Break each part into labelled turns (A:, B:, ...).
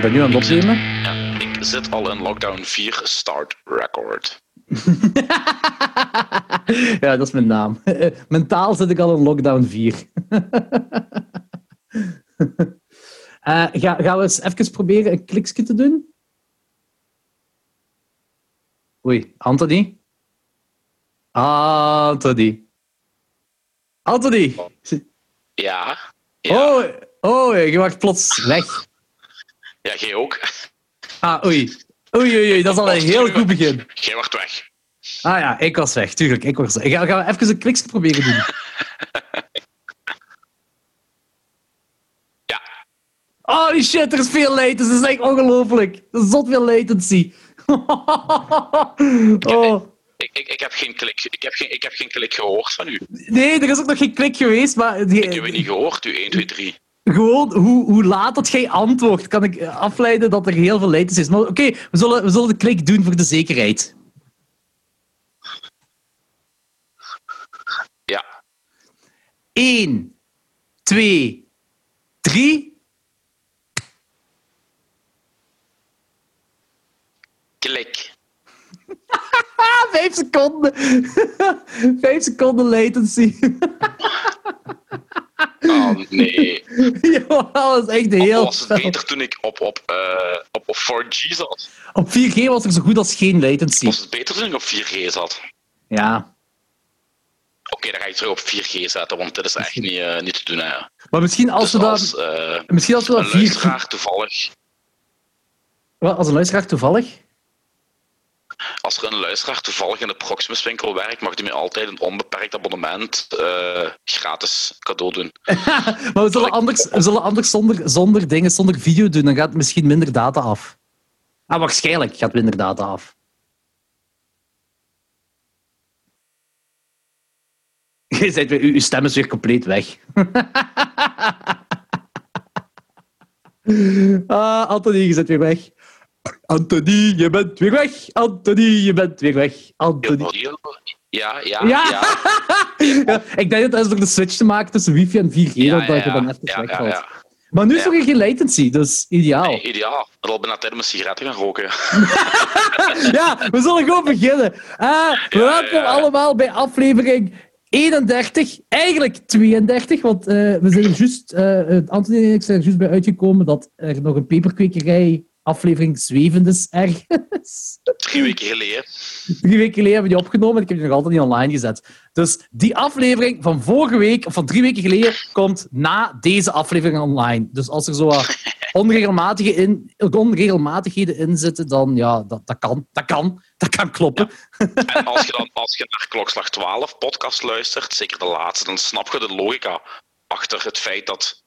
A: Ik ben nu aan het opnemen.
B: Ja, ik zit al in lockdown 4 start record.
A: ja, dat is mijn naam. Mentaal zit ik al in lockdown 4. Eh, ga, gaan we eens even proberen een kliksje te doen? Oei, Anthony? Anthony. Anthony!
B: Ja. ja.
A: Oh, oh, je wordt plots weg.
B: Ja, jij ook.
A: Ah, oei. Oei, oei, oei, dat is al een heel goed begin.
B: Jij wordt weg.
A: Ah ja, ik was weg, tuurlijk. Ik was weg. Ga, gaan we even een kliksje proberen doen?
B: Ja.
A: Holy shit, er is veel latency. Dat is echt ongelooflijk. Er is zot veel latency. oh.
B: Ik, ik, ik, heb geen klik, ik, heb geen, ik heb geen klik gehoord van u.
A: Nee, er is ook nog geen klik geweest, maar... Die,
B: Ik heb u niet gehoord, u 1, 2, 3.
A: Gewoon hoe, hoe laat dat jij antwoordt, kan ik afleiden dat er heel veel latency is. Maar oké, we, zullen, we zullen de klik doen voor de zekerheid.
B: Ja.
A: 1, 2, 3.
B: Klik.
A: 5 seconden. 5 seconden latency.
B: Oh nee.
A: ja, dat is echt heel...
B: Of was het beter toen ik op, op, uh, op, op 4G zat?
A: Op 4G was er zo goed als geen latency.
B: Was het beter toen ik op 4G zat?
A: Ja.
B: Oké, okay, dan ga ik terug op 4G zetten, want dit is echt niet, uh, niet te doen. Hè.
A: Maar misschien als
B: dus
A: we
B: als,
A: dat...
B: Uh,
A: misschien als we dat
B: een luisteraar toevallig...
A: Wat, als een luisteraar toevallig?
B: Als er een luisteraar toevallig in de Proximus winkel werkt, mag die mij altijd een onbeperkt abonnement uh, gratis cadeau doen.
A: maar we zullen anders, we zullen anders zonder, zonder dingen, zonder video doen. Dan gaat het misschien minder data af. Ah, waarschijnlijk gaat minder data af. Je weer, uw stem is weer compleet weg. ah, Anthony, je zit weer weg. Anthony, je bent weer weg. Anthony, je bent weer weg. Anthony.
B: Ja, ja,
A: ja.
B: ja.
A: ja ik denk dat is door de switch te maken tussen wifi en 4G,
B: ja,
A: dat, je dan
B: ja,
A: wegvalt. Maar nu is er geen latency, dus ideaal.
B: Nee, ideaal. Dat al bijna een sigaretten gaan roken.
A: ja, we zullen gewoon beginnen. Uh, welkom allemaal bij aflevering 31, eigenlijk 32, want uh, we zijn er juist, uh, Anthony en ik zijn juist bij uitgekomen dat er nog een peperkwekerij aflevering Zwevendes ergens.
B: Drie weken geleden.
A: Drie weken geleden hebben we die opgenomen en ik heb die nog altijd niet online gezet. Dus die aflevering van vorige week, of van drie weken geleden, komt na deze aflevering online. Dus als er zo wat onregelmatige in, onregelmatigheden in zitten, dan ja, dat, dat kan. Dat kan. Dat kan kloppen.
B: Ja. En als je dan als je naar Klokslag 12 podcast luistert, zeker de laatste, dan snap je de logica achter het feit dat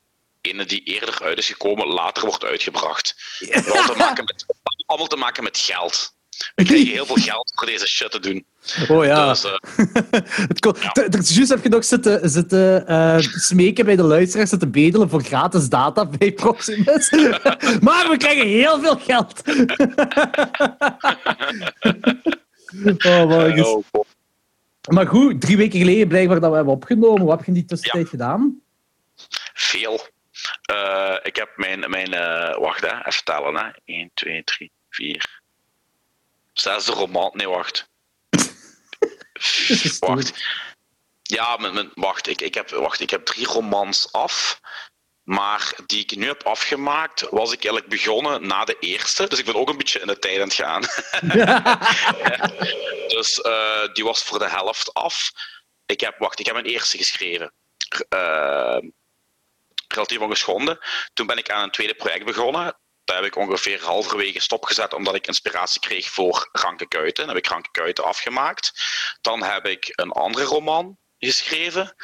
B: ene die eerder uit is gekomen, later wordt uitgebracht. Allemaal te maken met, allemaal te maken met geld. We krijgen heel veel geld voor deze shit te doen.
A: Oh ja.
B: Dus, uh,
A: het kon, ja. Juist heb je nog zitten, zitten uh, smeken bij de luisteraars, zitten bedelen voor gratis data bij Proximus. maar we krijgen heel veel geld. oh, man, dus... Maar goed, drie weken geleden blijkbaar dat we hebben opgenomen. Wat heb je in die tussentijd ja. gedaan?
B: Veel. Uh, ik heb mijn, mijn uh, wacht hè, even tellen hè. 1, 2, 3, 4. Zesde roman, nee wacht. wacht. Ja, met, met, wacht, ik, ik heb, wacht, ik heb drie romans af. Maar die ik nu heb afgemaakt, was ik eigenlijk begonnen na de eerste. Dus ik ben ook een beetje in de tijd aan het gaan. dus uh, die was voor de helft af. Ik heb, wacht, ik heb mijn eerste geschreven. Uh, relatief ongeschonden. Toen ben ik aan een tweede project begonnen. Daar heb ik ongeveer halverwege stopgezet omdat ik inspiratie kreeg voor Ranke Kuiten. Dan heb ik Ranke Kuiten afgemaakt. Dan heb ik een andere roman geschreven.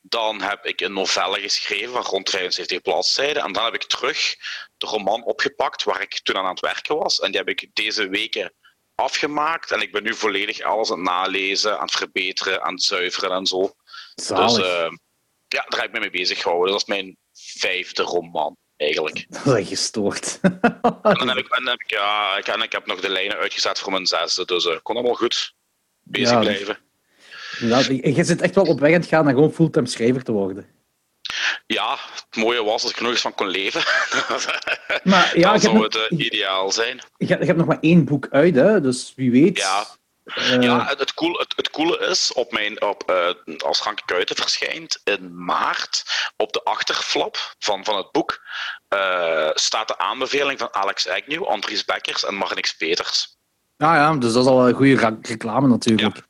B: Dan heb ik een novelle geschreven van rond 75 bladzijden. En dan heb ik terug de roman opgepakt waar ik toen aan aan het werken was. En die heb ik deze weken afgemaakt. En ik ben nu volledig alles aan het nalezen, aan het verbeteren, aan het zuiveren en zo.
A: Zalig.
B: Dus uh, ja, daar heb ik me mee bezig gehouden. Dat is mijn vijfde roman, eigenlijk.
A: Dat is gestoord.
B: en dan heb ik, dan heb ik, ja, ik, en ik heb nog de lijnen uitgezet voor mijn zesde, dus ik uh, kon allemaal goed bezig
A: Ja,
B: blijven.
A: Ja, je zit echt wel op weg aan het gaan naar gewoon fulltime schrijver te worden.
B: Ja, het mooie was dat ik er nog eens van kon leven.
A: Maar ja, je
B: zou het eh, ideaal zijn.
A: je, hebt- je hebt nog maar één boek uit, hè? dus wie weet.
B: Ja.
A: Eh,
B: Ja, het, het, cool, het, het coole is, op mijn, op, eh, als Ranke Kuiten verschijnt in maart, op de achterflap van, van het boek, eh, staat de aanbeveling van Alex Agnew, Andries Bekkers en Marnix Peters.
A: ja, ja, dus dat is al een goede reclame natuurlijk.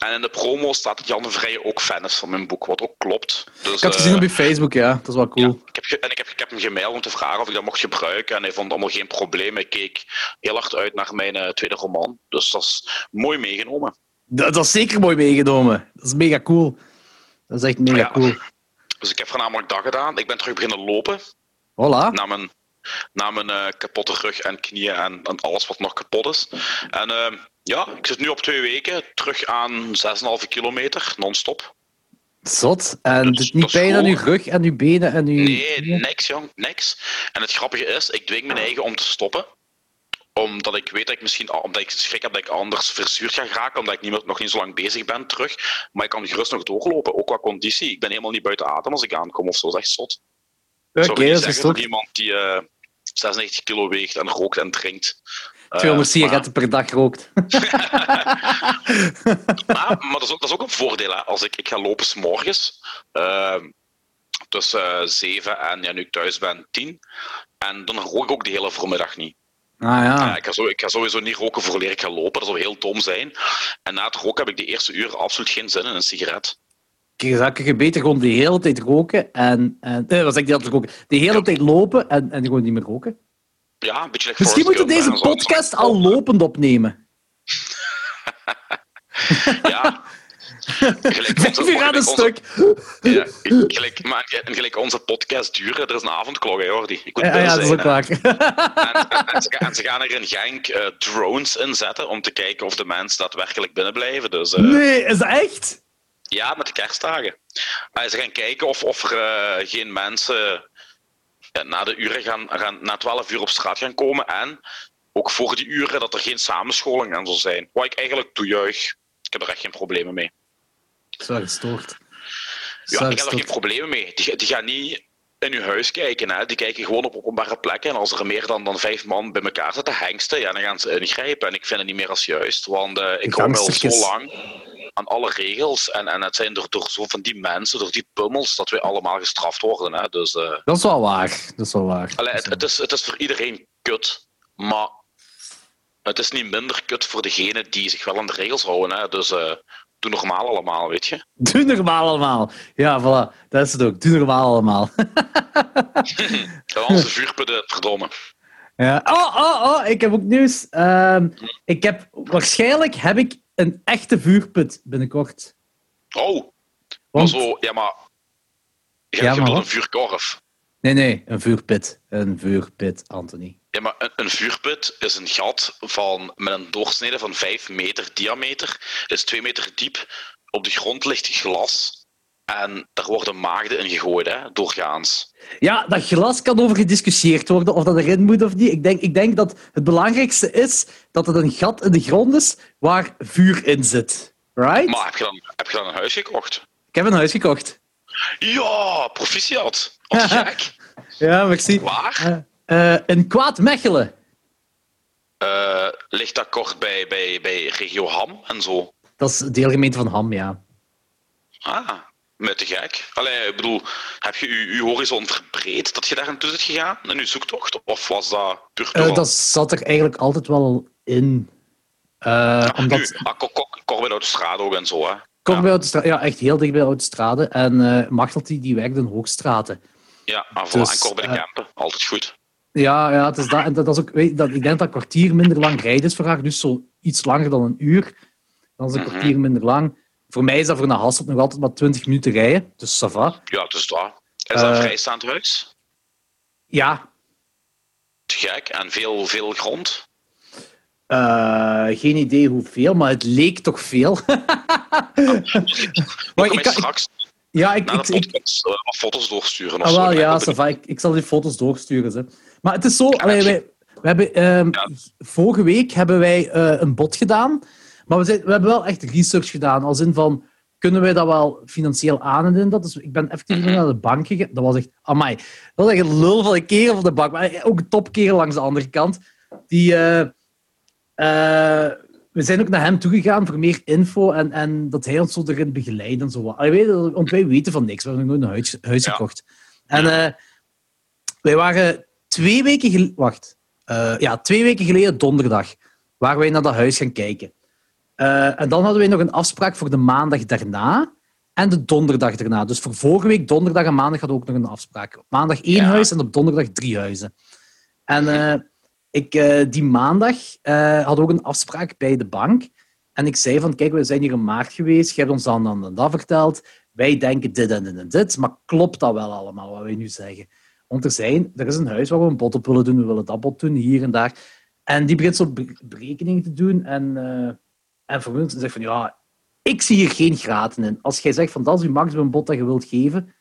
B: En in de promo staat dat Jan de Vrije ook fan is van mijn boek, wat ook klopt. Dus,
A: Ik had het
B: eh,
A: gezien op je Facebook, ja. Dat is wel cool.
B: Ja, ik heb, en ik heb, ik heb hem gemaild om te vragen of ik dat mocht gebruiken. En hij vond allemaal geen probleem. Hij keek heel hard uit naar mijn eh, tweede roman. Dus dat is mooi meegenomen.
A: Dat, dat is zeker mooi meegenomen. Dat is mega cool. Dat is echt mega
B: Ja.
A: cool.
B: Dus ik heb voornamelijk dat gedaan. Ik ben terug beginnen lopen.
A: Voilà.
B: Na mijn, na mijn eh, kapotte rug en knieën en, en alles wat nog kapot is. En eh, ja, ik zit nu op twee weken terug aan 6,5 kilometer, non-stop.
A: Zot. En het
B: is-
A: doet niet pijn aan uw rug en uw benen en uw...
B: Nee, niks jong, niks. En het grappige is, ik dwing mijn eigen om te stoppen. Omdat ik weet dat ik misschien, omdat ik schrik heb dat ik anders verzuurd ga geraken, omdat ik niet meer, nog niet zo lang bezig ben terug. Maar ik kan gerust nog doorlopen, ook qua conditie. Ik ben helemaal niet buiten adem als ik aankom of zo, dat is echt zot. Zou niet
A: dat is
B: zeggen
A: toch
B: iemand die eh 96 kilo weegt en rookt en drinkt. eh,
A: 200 sigaretten per dag rookt.
B: Maar, maar dat, is ook, dat is ook een voordeel. Hè. Als ik, ik ga lopen s'morgens, morgens tussen 7 en ja, nu ik thuis ben, 10. En dan rook ik ook de hele voormiddag niet.
A: Ah ja.
B: Ik, ga zo, ik ga sowieso niet roken voor ik ga lopen, dat zou heel dom zijn. En na het roken heb ik de eerste uur absoluut geen zin in een sigaret.
A: Je beter gewoon de hele tijd roken en... en eh, wat zeg ik de hele tijd roken? De hele tijd lopen en, en gewoon niet meer roken.
B: Ja, een beetje like
A: Misschien moeten we deze podcast al lopend opnemen.
B: Ja. Gelijk onze-
A: aan een stuk.
B: Ja, gelijk, maar, en gelijk onze podcast duren, er is een avondklok, hè, Jordi. Ik moet
A: Ja, ja, dat is ook waar.
B: En, ze, gaan- en ze gaan er in Genk eh, drones inzetten om te kijken of de mensen daadwerkelijk binnen blijven. Dus eh,
A: Nee, is dat echt?
B: Ja, met de kerstdagen. Eh, ze gaan kijken of, of er eh, geen mensen ja, na de uren gaan, gaan, na 12 uur op straat gaan komen. En ook voor die uren dat er geen samenscholing aan zal zijn. Wat ik eigenlijk toejuich. Ik heb er echt geen problemen mee.
A: Zwaar gestoord.
B: Ja, ik heb er geen problemen mee. Die, die gaan niet in uw huis kijken. Hè. Die kijken gewoon op openbare plekken. En als er meer dan, dan vijf man bij elkaar zitten hengsten, ja, dan gaan ze ingrijpen. En ik vind het niet meer als juist. Want eh, ik me al zo lang aan alle regels. En, en het zijn door, door zo van die mensen, door die pummels, dat wij allemaal gestraft worden. Hè. Dus eh,
A: Dat is wel waar. Dat is wel waar.
B: allee, het, het, is, het is voor iedereen kut. Maar het is niet minder kut voor degenen die zich wel aan de regels houden. Hè. Dus eh, doe normaal allemaal, weet je.
A: Doe normaal allemaal. Ja, voilà. Dat is het ook. Doe normaal allemaal.
B: En anders de vuurputten, verdomme.
A: Ja. Oh, oh, oh. Ik heb ook nieuws. Ehm, ik heb, waarschijnlijk heb ik een echte vuurput binnenkort.
B: Oh,
A: Want,
B: zo, ja, maar. Je
A: Ja, maar
B: een vuurkorf.
A: Nee, nee. Een vuurpit. Een vuurpit, Anthony.
B: Ja, maar een, een vuurput is een gat van, met een doorsnede van 5 meter diameter. Is 2 meter diep. Op de grond ligt glas. En daar worden maagden in gegooid, hè, doorgaans.
A: Ja, dat glas kan over gediscussieerd worden of dat erin moet of niet. Ik denk, ik denk dat het belangrijkste is dat het een gat in de grond is waar vuur in zit. Right?
B: Maar heb je, dan, heb je dan een huis gekocht?
A: Ik heb een huis gekocht.
B: Ja, proficiat. Wat gek.
A: Ja, merci.
B: Waar?
A: Eh, eh, in Kwaad-Mechelen.
B: Eh, ligt dat kort bij, bij, bij regio Ham en zo?
A: Dat is de deelgemeente van Ham, ja.
B: Ah, met de gek. Allee, ik bedoel, heb je je, je horizon verbreed dat je daar naartoe zit gegaan in je zoektocht? Of was dat puur
A: Eh,
B: toeval?
A: dat zat er eigenlijk altijd wel in. Eh, omdat...
B: Nu, ah, de Autostrade ook en zo, hè?
A: Kom
B: ja.
A: Autostrade, ja, echt heel dicht bij Autostrade. En eh Machtel die, die werkte in Hoogstraten.
B: Ja, ah, voilà.
A: Dus,
B: en bij de
A: eh,
B: Kempen. Altijd goed.
A: Ja, ja het is dat, en dat, is ook, weet, dat, ik denk dat een kwartier minder lang rijden is voor haar. Dus zo iets langer dan een uur. Dan is een
B: Mhm.
A: kwartier minder lang. Voor mij is dat voor naar Hasselt nog altijd maar 20 minuten rijden. Dus ça va.
B: Ja, dus dat. Is dat een
A: eh,
B: vrijstaand huis?
A: Ja,
B: Te gek. En veel, veel grond?
A: eh, geen idee hoeveel, maar het leek toch veel.
B: Maar ik
A: kan,
B: straks
A: ja, ik,
B: podcast eh, foto's doorsturen. Of
A: Ah, wel, ja,
B: wel
A: ça va. Ik, ik zal die foto's doorsturen. Ze. Maar het is zo, allee, wij, we hebben, ehm,
B: Ja.
A: vorige week hebben wij een bod gedaan, maar we, zijn, we hebben wel echt research gedaan, als in van kunnen wij dat wel financieel aan en dat. Dus ik ben effectief naar de bank gegaan. Dat was echt, amai, dat was echt een lul van een kerel op de bank. Maar ook een topkerel langs de andere kant. Die, eh, eh, we zijn ook naar hem toegegaan voor meer info en, en dat hij ons zo erin begeleidt en zo. Want wij weten van niks. We hebben nooit een huis, huis gekocht. En uh, wij waren twee weken geleden... Wacht. ja, twee weken geleden, donderdag, waren wij naar dat huis gaan kijken. En dan hadden wij nog een afspraak voor de maandag daarna en de donderdag daarna. Dus voor vorige week, donderdag en maandag, hadden we ook nog een afspraak. Op maandag één huis en op donderdag drie huizen. En ik, uh, die maandag had ook een afspraak bij de bank. En ik zei van, kijk, we zijn hier in maart geweest. Je hebt ons dan, dan dat verteld. Wij denken dit en dit en dit. Maar klopt dat wel allemaal, wat wij nu zeggen? Want er, zijn, er is een huis waar we een bod op willen doen. We willen dat bod doen, hier en daar. En die begint zo berekeningen te doen. En, en ons zegt van, ja, ik zie hier geen graten in. Als jij zegt van, dat is uw maximum bod dat je wilt geven.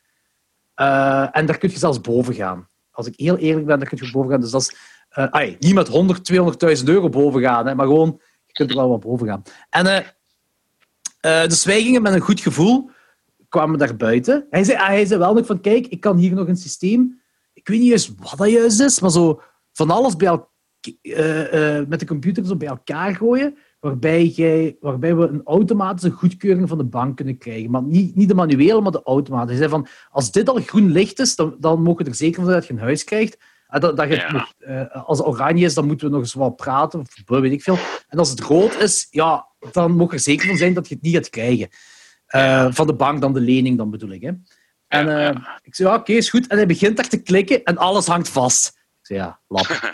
A: en daar kun je zelfs boven gaan. Als ik heel eerlijk ben, dan kun je boven gaan. Dus dat is uh, ay, niet met 100, 200.000 euro boven gaan, hè, maar gewoon, je kunt er wel wat boven gaan. En uh, dus met een goed gevoel, kwamen daar buiten. Hij zei, ah, hij zei wel nog van, kijk, ik kan hier nog een systeem, ik weet niet eens wat dat juist is, maar zo van alles bij met de computer zo bij elkaar gooien, waarbij, jij, waarbij we een automatische goedkeuring van de bank kunnen krijgen. Maar niet, niet de manuele, maar de automatische. Van, als dit al groen licht is, dan, dan mogen we er zeker van zijn dat je een huis krijgt. Ah, dat, dat je uh, als het oranje is, dan moeten we nog eens wat praten, of weet ik veel. En als het rood is, ja, dan moet er zeker van zijn dat je het niet gaat krijgen. Uh, van de bank dan de lening, dan bedoel ik. Hè. En uh, ik zei, ja, oké, is goed. En hij begint daar te klikken en alles hangt vast. Zei, ja, lap.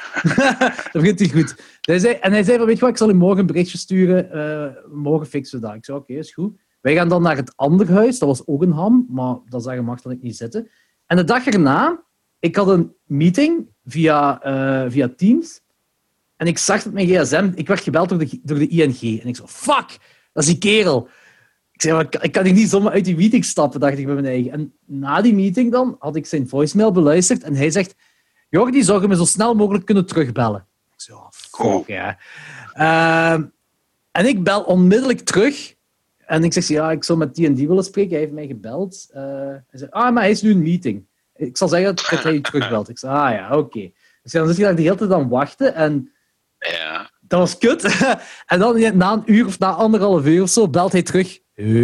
A: dat begint hij goed. Hij zei, en hij zei, van, weet je wat, ik zal u morgen een berichtje sturen. morgen fixen we dat. Ik zei, oké, is goed. Wij gaan dan naar het andere huis. Dat was ook een ham, maar dat zeggen mag ik niet zitten. En de dag erna ik had een meeting via, uh, via Teams. En ik zag dat mijn gsm... Ik werd gebeld door de, door de ING. En ik zo, fuck, dat is die kerel. Ik zei, ik, ik kan niet zomaar uit die meeting stappen, dacht ik bij mijn eigen. En na die meeting dan had ik zijn voicemail beluisterd. En hij zegt, Jordi, zou je me zo snel mogelijk kunnen terugbellen? Ik zei, oh, fuck, ja. Uh, en ik bel onmiddellijk terug. En ik zeg, ja, ik zou met die en die willen spreken. Hij heeft mij gebeld. Uh, hij zei, ah, maar hij is nu in een meeting. Ik zal zeggen dat hij je terugbelt. Ik zei, ah ja, oké. Okay. Dus dan zit je daar de hele tijd aan wachten en
B: ja.
A: dat was kut. en dan na een uur of na anderhalf uur of zo belt hij terug.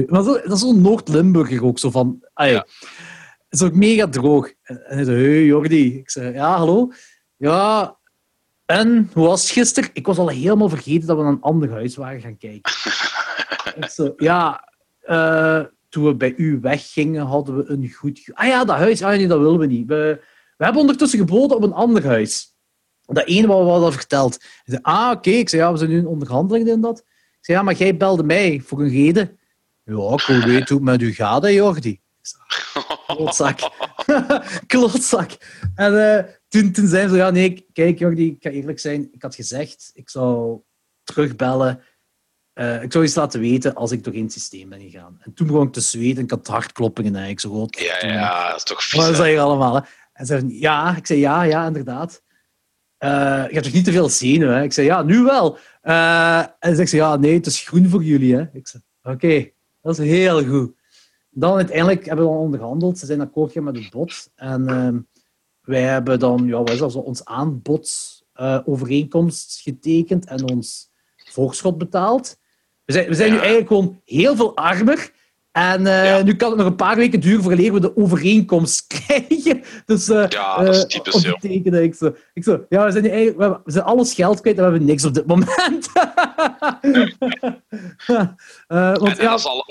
A: Maar zo, dat is zo'n Noord-Limburger ook, zo van... Ja. Zo mega droog. En hij zei, hey Jordi. Ik zei, ja, hallo? Ja, en hoe was het gisteren? Ik was al helemaal vergeten dat we naar een ander huis waren gaan kijken. ik zo, ja, uh, toen we bij u weggingen, hadden we een goed... Ah ja, dat huis, ah, nee, dat willen we niet. We, we hebben ondertussen geboden op een ander huis. Dat ene wat we hadden verteld. Ik zei, ah, oké. Ik zei, ja, we zijn nu in onderhandeling in dat. Ik zei, ja, maar jij belde mij voor een reden. Ja, ik wil weten hoe het met u gaat, hè, Jordi. Klotzak. Klotzak. En uh, toen, toen zei ze, ja, nee, kijk, Jordi, ik ga eerlijk zijn. Ik had gezegd, ik zou terugbellen uh, ik zou eens laten weten als ik toch in het systeem ben gegaan. En toen begon ik te zweten. Ik had hartkloppingen eigenlijk zo groot.
B: Ja, ja, dat is toch vies.
A: Wat is dat hier allemaal? Hè? En ze zei, ja. Ik zei, ja, ja, inderdaad. Uh, je hebt toch niet te veel zenuwen? Hè? Ik zei, ja, nu wel. Uh, en ze zei, ja, nee, het is groen voor jullie. Hè? Ik zei, oké, dat is heel goed. Dan uiteindelijk hebben we dan onderhandeld. Ze zijn akkoord gegaan met het bod. En uh, wij hebben dan, ja, wat is dat, ons aanbod-overeenkomst getekend en ons voorschot betaald. We zijn, we zijn nu eigenlijk gewoon heel veel armer. En uh, nu kan het nog een paar weken duren voordat we de overeenkomst krijgen. Dus, uh,
B: ja, dat is typisch, uh,
A: tekenen. Ik zo, ik zo, ja, we zijn, nu eigenlijk, we, hebben, we zijn alles geld kwijt en we hebben niks op dit moment.
B: want, en, ja, al,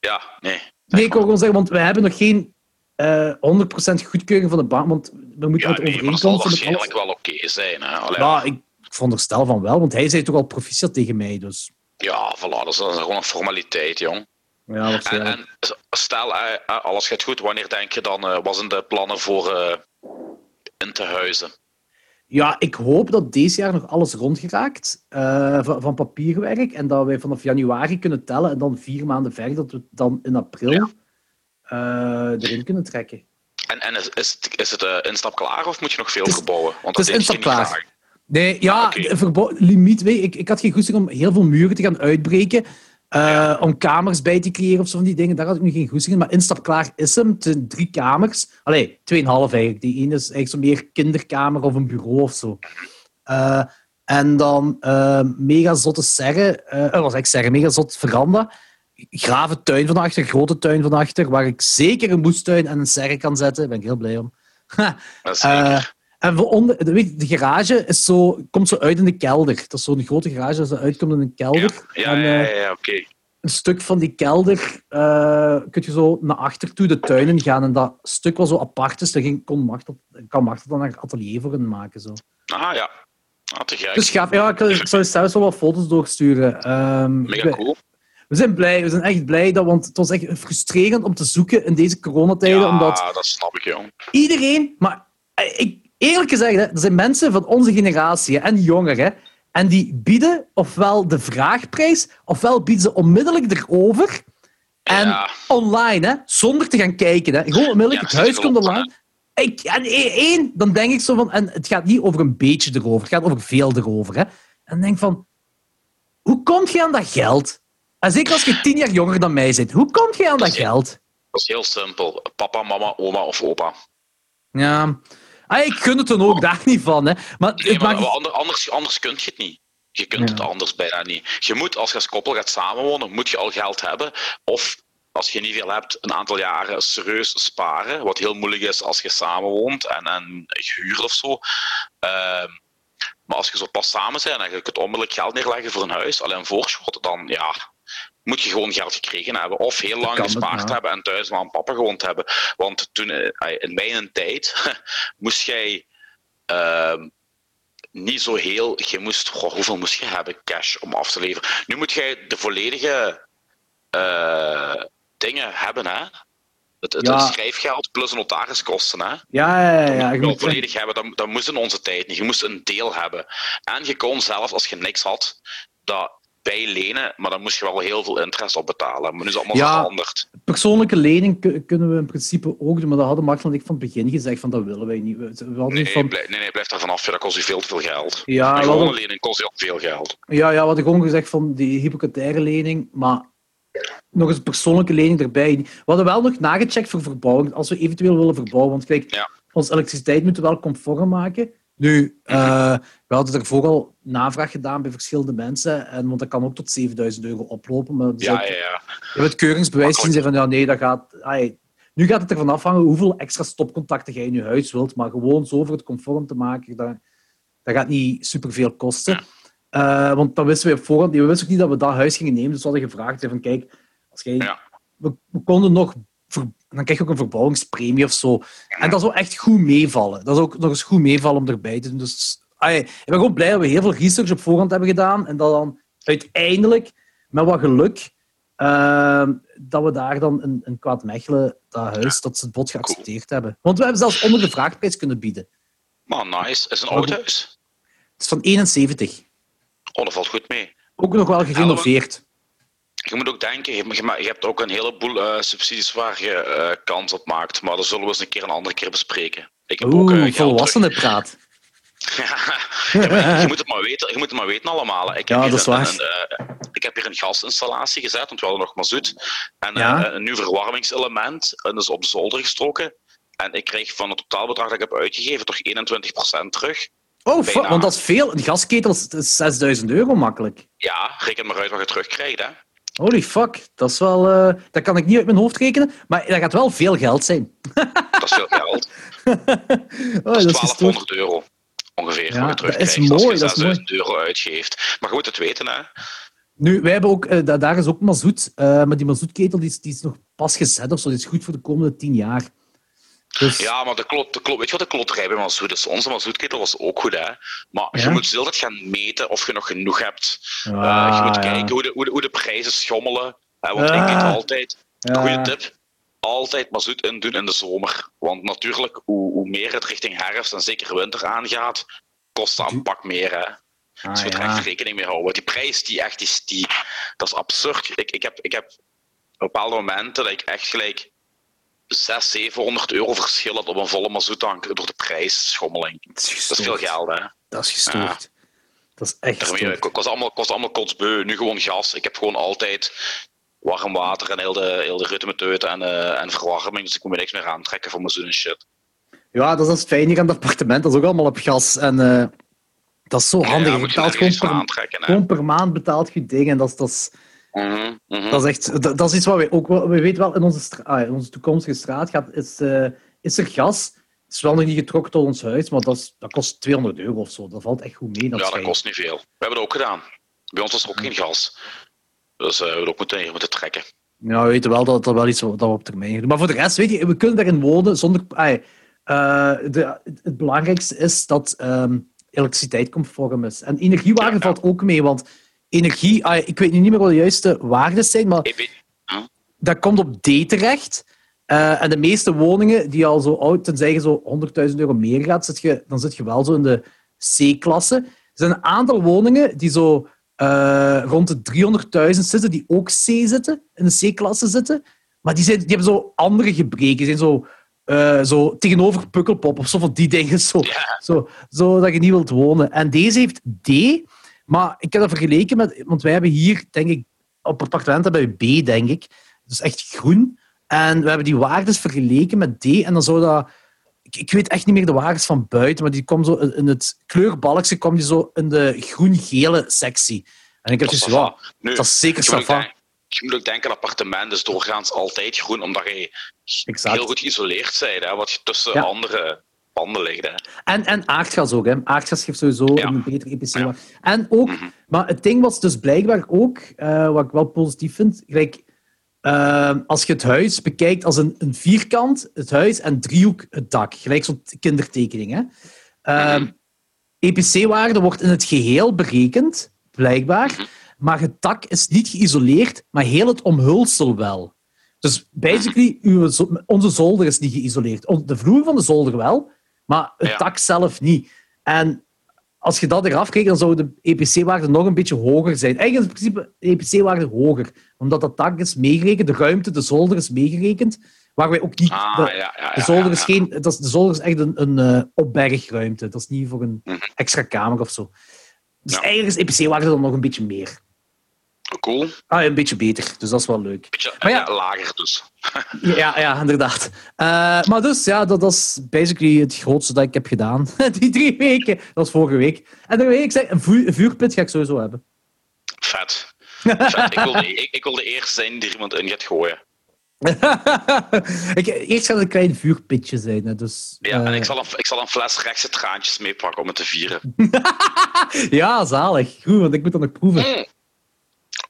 B: ja, nee.
A: Nee, ik wil gewoon zeggen, want we hebben nog geen 100% goedkeuring van de bank. Want we moeten
B: ja,
A: het.
B: Nee, dat zal waarschijnlijk wel oké okay zijn. Hè?
A: Allee, ja, ik, veronderstel van wel, want hij zei toch al proficiat tegen mij. Dus.
B: Ja, voilà, dat is, gewoon een formaliteit, jong.
A: Ja,
B: en, en stel, eh, eh, alles gaat goed, wanneer denk je dan, wat zijn de plannen voor in te huizen?
A: Ja, ik hoop dat deze jaar nog alles rondgeraakt uh, van, van, papierwerk en dat wij vanaf januari kunnen tellen en dan vier maanden verder, dat we dan in april ja. erin kunnen trekken.
B: En, en is, is het, is het instap klaar of moet je nog veel verbouwen?
A: Want het is instap klaar. Nee, ja, okay. limiet. Ik, ik had geen goesting om heel veel muren te gaan uitbreken. Eh, om kamers bij te creëren of zo van die dingen. Daar had ik nu geen goesting in. Maar instapklaar is hem. Het drie kamers. Allee, tweeënhalf eigenlijk. Die ene is eigenlijk zo meer kinderkamer of een bureau of zo. Eh, en dan eh, mega zotte serre. wat was ik zeggen? Mega zot veranda. Grave tuin van achter, grote tuin van achter. Waar ik zeker een moestuin en een serre kan zetten. Daar ben ik heel blij om. en voor onder, de, weet je, de garage is zo, komt zo uit in de kelder. Dat is zo'n grote garage dat uitkomt in een kelder.
B: ja,
A: En,
B: ja,
A: eh,
B: ja, ja, oké.
A: een stuk van die kelder uh, kun je zo naar achter toe de tuinen gaan. En dat stuk was zo apart is, daar ging, kon Martel, kan Martel dan haar atelier voor hen maken. Zo.
B: Ah ja. Ah, te gek.
A: Dus gaaf. Ja, ik, ik zou je zelfs wel wat foto's doorsturen. Ehm,
B: Mega cool.
A: we zijn blij, we zijn echt blij, dat, want het was echt frustrerend om te zoeken in deze coronatijden.
B: Ja,
A: Omdat
B: dat snap ik, jong.
A: iedereen, maar eh, ik, eerlijk gezegd, hè, er zijn mensen van onze generatie en jonger, hè, en die bieden ofwel de vraagprijs, ofwel bieden ze onmiddellijk erover. En
B: Ja.
A: online, hè, zonder te gaan kijken. Hè. Gewoon onmiddellijk,
B: Ja,
A: het huis komt online. Ik, en e- één, dan denk ik zo van, en het gaat niet over een beetje erover, het gaat over veel erover. Hè. En dan denk ik van, hoe kom je aan dat geld? En zeker als je tien jaar jonger dan mij bent, hoe kom je aan dat geld?
B: Dat is heel simpel. Papa, mama, oma of opa.
A: Ja, ah, ik gun het dan ook daar niet van. Hè. Maar
B: Nee,
A: het
B: maar
A: maakt-
B: ander- anders, anders kun je het niet. Je kunt
A: Ja.
B: het anders bijna niet. Je moet, als je als koppel gaat samenwonen, moet je al geld hebben. Of als je niet veel hebt, een aantal jaren serieus sparen. Wat heel moeilijk is als je samenwoont en, en je huurt of zo. Ehm, maar als je zo pas samen bent en je kunt onmiddellijk geld neerleggen voor een huis, alleen voorschot, dan ja, moet je gewoon geld gekregen hebben. Of heel lang
A: het,
B: gespaard
A: ja.
B: hebben en thuis maar aan papa gewoond hebben. Want toen, eh, in mijn tijd, moest jij ehm, niet zo heel. Je moest, goh, hoeveel moest je hebben cash om af te leveren? Nu moet jij de volledige eh, dingen hebben, hè? Het, het,
A: Ja.
B: schrijfgeld plus notariskosten, hè?
A: Ja, ja, ja. ja.
B: Je
A: Je
B: wil
A: moet-
B: volledig hebben, dat, dat moest in onze tijd niet. Je moest een deel hebben. En je kon zelfs, als je niks had, dat bijlenen, maar dan moest je wel heel veel interest op betalen. Maar nu is het allemaal
A: Ja.
B: veranderd.
A: Persoonlijke lening ku- kunnen we in principe ook doen, maar dat hadden Martel en ik van het begin gezegd van dat willen wij niet. We,
B: Nee,
A: van,
B: nee, nee, blijf daar vanaf. Dat kost je veel te veel geld.
A: ja,
B: gewone
A: hadden,
B: lening kost je ook veel geld.
A: ja, ja, we hadden gewoon gezegd van die hypothecaire lening, maar nog eens een persoonlijke lening erbij. We hadden wel nog nagecheckt voor verbouwing, als we eventueel willen verbouwen. Want kijk,
B: Ja.
A: onze elektriciteit moeten we wel conform maken. Nu, eh, we hadden ervoor al navraag gedaan bij verschillende mensen, en, want dat kan ook tot 7000 euro oplopen. Maar dus
B: Ja,
A: ook-
B: ja, ja.
A: Je hebt het keuringsbewijs gezien van ja, nee, dat gaat. ai, nu gaat het ervan afhangen hoeveel extra stopcontacten jij in je huis wilt, maar gewoon zo voor het conform te maken, dat, dat gaat niet superveel kosten. Eh, want dan wisten we op voorhand, we wisten ook niet dat we dat huis gingen nemen, dus we hadden gevraagd van kijk, als jij,
B: Ja.
A: we, we konden nog, dan krijg je ook een verbouwingspremie of zo. En dat zou echt goed meevallen. Dat zou ook nog eens goed meevallen om erbij te doen. Dus ai, ik ben gewoon blij dat we heel veel research op voorhand hebben gedaan en dat dan uiteindelijk, met wat geluk, Ehm, dat we daar dan in, in Kwaad Mechelen, dat huis, dat ze het bod geaccepteerd hebben. Want we hebben zelfs onder de vraagprijs kunnen bieden.
B: Maar nice. Is het een oud huis?
A: Het is van 71.
B: Oh, dat valt goed mee.
A: Ook nog wel gerenoveerd.
B: Je moet ook denken, je, hebt ook een heleboel eh, subsidies waar je eh, kans op maakt. Maar dat zullen we eens een keer een andere keer bespreken. Ik heb ook eh,
A: Oeh,
B: geld
A: volwassenen praat.
B: Ja, maar je, moet het maar weten, je moet het maar weten allemaal. Ik heb,
A: Ja,
B: hier
A: dat is
B: een,
A: waar.
B: een, eh, ik heb hier een gasinstallatie gezet, want we hadden nog mazoet. En
A: Ja.
B: eh, een nieuw verwarmingselement, en dat is op de zolder gestoken. En ik kreeg van het totaalbedrag dat ik heb uitgegeven toch 21% terug.
A: Oh, fuck, want dat is veel. Een gasketel is 6000 euro makkelijk.
B: Ja, reken maar uit wat je terugkrijgt. Hè.
A: Holy fuck, dat is wel... eh, dat kan ik niet uit mijn hoofd rekenen, maar dat gaat wel veel geld zijn.
B: Dat is veel geld.
A: Oh,
B: Dat is
A: gestoord.
B: 1200 euro ongeveer
A: Ja,
B: je
A: dat is
B: als
A: mooi,
B: je
A: dat is mooi.
B: 6000 euro uitgeeft. Maar je moet het weten, hè.
A: Nu, wij hebben ook, da- daar is ook mazoet, eh, maar die mazoetketel die is, die is nog pas gezet of zo. Die is goed voor de komende tien jaar. Dus,
B: Ja, maar de klot, de klot, weet je wat de kloterij bij Mazoet is? Onze Mazoetketel was ook goed, hè. Maar
A: Ja?
B: je moet altijd gaan meten of je nog genoeg hebt.
A: Ah,
B: Eh, je moet
A: ja.
B: kijken hoe de, hoe, de, hoe de prijzen schommelen. Hè, want ik
A: Ah.
B: deed altijd,
A: Ja.
B: goede tip, altijd mazoet indoen in de zomer. Want natuurlijk, hoe, hoe meer het richting herfst en zeker winter aangaat, kost dat een pak meer. Hè.
A: Ah,
B: Dus je moet er echt rekening mee houden. Want die prijs, die echt is, die, dat is absurd. Ik, ik, heb, ik heb bepaalde momenten dat ik echt gelijk 600, 700 euro verschil had op een volle mazoetank door de prijsschommeling.
A: Dat is
B: Dat is veel
A: gestoord.
B: geld, hè.
A: Dat is gestoord. Dat is echt
B: Daarmee,
A: stoer.
B: ik, was allemaal, ik was allemaal kotsbeu. Nu gewoon gas. Ik heb gewoon altijd warm water en heel de, heel de ritmeteut en, eh, en verwarming. Dus ik moet me niks meer aantrekken voor mijn zo'n shit.
A: Ja, dat is het fijne hier aan het appartement. Dat is ook allemaal op gas. En eh, dat is zo handig.
B: Ja,
A: je
B: je
A: betaalt
B: nergens
A: gewoon per, gewoon per maand betaalt je dingen. En dat is, dat is,
B: Mhm, mhm.
A: dat is echt... Dat, dat is iets wat we ook... wel- We weten wel, in onze, ah, in onze toekomstige straat gaat, is, eh, is er gas. Het is wel nog niet getrokken tot ons huis, maar dat, is, dat kost 200 euro of zo. Dat valt echt goed mee. Dat
B: ja, dat
A: schijnt.
B: kost niet veel. We hebben dat ook gedaan. Bij ons was er ook geen gas. Dus eh, we hebben ook moeten, hier moeten trekken.
A: Ja, we weten wel dat dat wel iets wat dat we op termijn doen. Maar voor de rest, weet je, we kunnen daarin wonen zonder... eh, de, het, belangrijkste is dat ehm, elektriciteit conform is. En energiewaarde
B: Ja, ja.
A: valt ook mee, want energie... ai, ik weet nu niet meer wat de juiste waarden zijn, maar dat komt op D terecht. Eh, en de meeste woningen die al zo oud, tenzij je zo 100.000 euro meer gaat, zit je, dan zit je wel zo in de C-klasse. Er zijn een aantal woningen die zo eh, rond de 300.000 zitten, die ook C zitten, in de C-klasse zitten. Maar die, zijn, die hebben zo andere gebreken. Die zijn zo, eh, zo tegenover Pukkelpop of zo van die dingen. Zo,
B: Ja.
A: zo, zo dat je niet wilt wonen. En deze heeft D, maar ik heb dat vergeleken met... Want wij hebben hier, denk ik, op appartement hebben we B, denk ik. Dus echt groen. En we hebben die waardes vergeleken met D. En dan zou dat... Ik, ik weet echt niet meer de waardes van buiten, maar die komt zo in het kleurbalkje kwam die zo in de groen-gele sectie. En ik heb dus, ja,
B: ça va. Nu,
A: dat is zeker safa.
B: je moet ook denken, een appartement is doorgaans altijd groen, omdat je
A: Exact.
B: heel goed geïsoleerd bent, hè, wat je tussen
A: Ja.
B: andere panden ligt. Hè.
A: En, en aardgas ook. Hè. Aardgas geeft sowieso
B: Ja.
A: een betere EPC.
B: Ja.
A: En ook,
B: Mhm.
A: maar het ding was dus blijkbaar ook, eh, wat ik wel positief vind, gelijk, eh, als je het huis bekijkt als een, een vierkant, het huis, en driehoek, het dak. Gelijk zo'n kindertekening. Hè. Eh,
B: Mhm.
A: EPC-waarde wordt in het geheel berekend, blijkbaar,
B: Mhm.
A: maar het dak is niet geïsoleerd, maar heel het omhulsel wel. Dus basically, uw, onze zolder is niet geïsoleerd. De vloer van de zolder wel, maar het
B: Ja.
A: dak zelf niet. En als je dat eraf kreeg, dan zou de EPC-waarde nog een beetje hoger zijn. Eigenlijk is in principe de EPC-waarde hoger, omdat dat dak is meegerekend, de ruimte, de zolder is meegerekend, waar wij ook niet...
B: Ah,
A: de,
B: ja, ja, ja,
A: de zolder is geen... Dat is, de zolder is echt een, een eh, opbergruimte. Dat is niet voor een
B: Mhm.
A: extra kamer of zo. Dus eigenlijk is EPC-waarde dan nog een beetje meer.
B: Cool.
A: Ah, een beetje beter. Dus dat is wel leuk.
B: Beetje
A: Maar ja.
B: ja, lager dus.
A: Ja, ja inderdaad. Eh, maar dus, ja, dat, dat is basically het grootste dat ik heb gedaan. Die drie weken. Dat was vorige week. En dan weet ik zeg, een, vu- een vuurpit ga ik sowieso hebben.
B: Vet. Vet. Ik, wil de, ik, eerste zijn die er iemand in gaat gooien.
A: ik, eerst gaat een klein vuurpitje zijn. Hè, dus,
B: Ja, en
A: eh,
B: ik zal, een, ik zal een fles rechtse traantjes meepakken om het te vieren.
A: ja, zalig. Goed, want ik moet dat nog proeven.
B: Mm.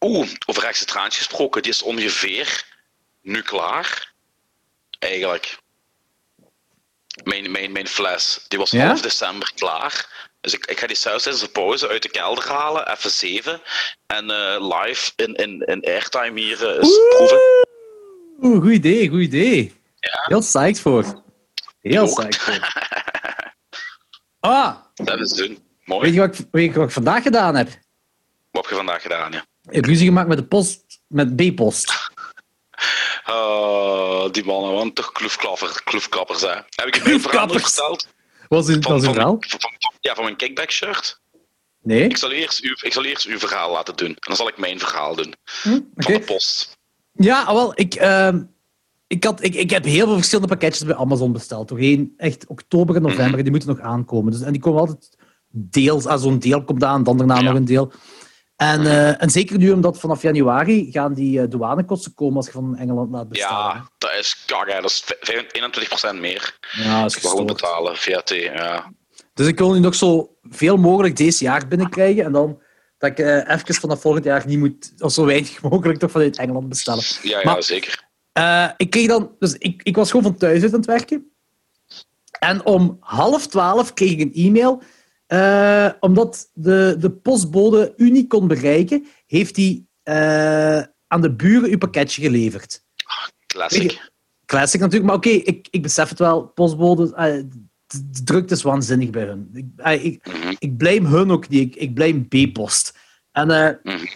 B: Oeh, over rechtse traantjes gesproken, die is ongeveer nu klaar. Eigenlijk. Mijn, mijn, mijn fles, die was
A: Ja?
B: half december klaar. Dus ik, ik ga die saus tijdens de pauze uit de kelder halen, even zeven. En eh, live in, in, in airtime hier eh, eens proeven.
A: Oeh, goed idee, goed idee. Heel psyched voor. Heel psyched voor. Ah,
B: Dat is doen.
A: weet
B: Mooi.
A: je, wat ik, weet je wat ik vandaag gedaan heb?
B: Wat heb je vandaag gedaan, ja?
A: Ruzie gemaakt met de post, met B-post.
B: Ah, die mannen, want toch kloefklapper, kloefklappers, hè. Heb ik je verhaal verteld?
A: Was in,
B: Van,
A: verhaal?
B: mijn- van- van- ja, van mijn kickback shirt.
A: Nee?
B: Ik zal, eerst uw, ik zal eerst uw verhaal laten doen. En dan zal ik mijn verhaal doen.
A: Hm,
B: Van de post.
A: Ja, ah, wel, ik, ehm, ik, had, ik, ik heb heel veel verschillende pakketjes bij Amazon besteld. Doorheen echt oktober en november,
B: Mhm.
A: die moeten nog aankomen. Dus, en die komen altijd deels, ah, zo'n deel komt aan, dan daarna
B: Ja.
A: nog een deel. En, eh, en zeker nu, omdat vanaf januari gaan die eh, douanekosten komen als je van Engeland laat bestellen.
B: Ja, dat is kak. Dat is vijf- 21% meer.
A: ja dat is
B: gewoon betalen, VAT. Ja.
A: Dus ik wil nu nog zo veel mogelijk deze jaar binnenkrijgen. En dan dat ik eh even vanaf volgend jaar niet moet, of zo weinig mogelijk toch vanuit Engeland bestellen.
B: Ja, ja,
A: Maar-
B: zeker.
A: Ik kreeg dan, dus ik, ik was gewoon van thuis uit aan het werken. En om half twaalf kreeg ik een e-mail. Eh, omdat de, de postbode u niet kon bereiken, heeft hij eh, aan de buren uw pakketje geleverd.
B: Classic.
A: Classic natuurlijk, maar oké, ik, ik besef het wel. Postbode, eh, de de drukte is waanzinnig bij hun. Ik, ik,
B: Mhm.
A: ik blame hun ook niet, ik, ik blame B-post. En
B: Mhm.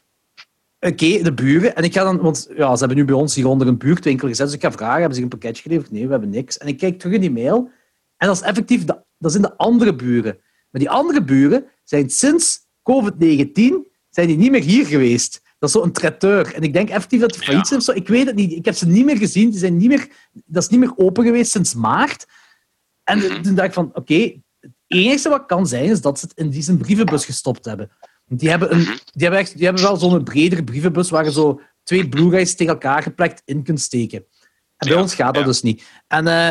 A: Oké, de buren. En ik ga dan, want ja, ze hebben nu bij ons hier onder een buurtwinkel gezet. Dus ik ga vragen: hebben ze een pakketje geleverd? Nee, we hebben niks. En ik kijk terug in die mail. En dat is effectief, de, dat zijn de andere buren. Maar die andere buren zijn sinds COVID-19 zijn die niet meer hier geweest. Dat is zo'n traiteur. En ik denk effectief dat die failliet zijn of zo. Ik weet het niet. Ik heb ze niet meer gezien. Die zijn niet meer, dat is niet meer open geweest sinds maart. En
B: Mhm.
A: toen dacht ik van, oké, het enige wat kan zijn, is dat ze het in die zijn brievenbus gestopt hebben. Want die hebben, een,
B: Mhm.
A: die hebben, echt, die hebben wel zo'n bredere brievenbus waar je zo twee Blu-rays tegen elkaar geplakt in kunt steken. En bij
B: Ja,
A: ons gaat dat
B: ja.
A: dus niet. En eh,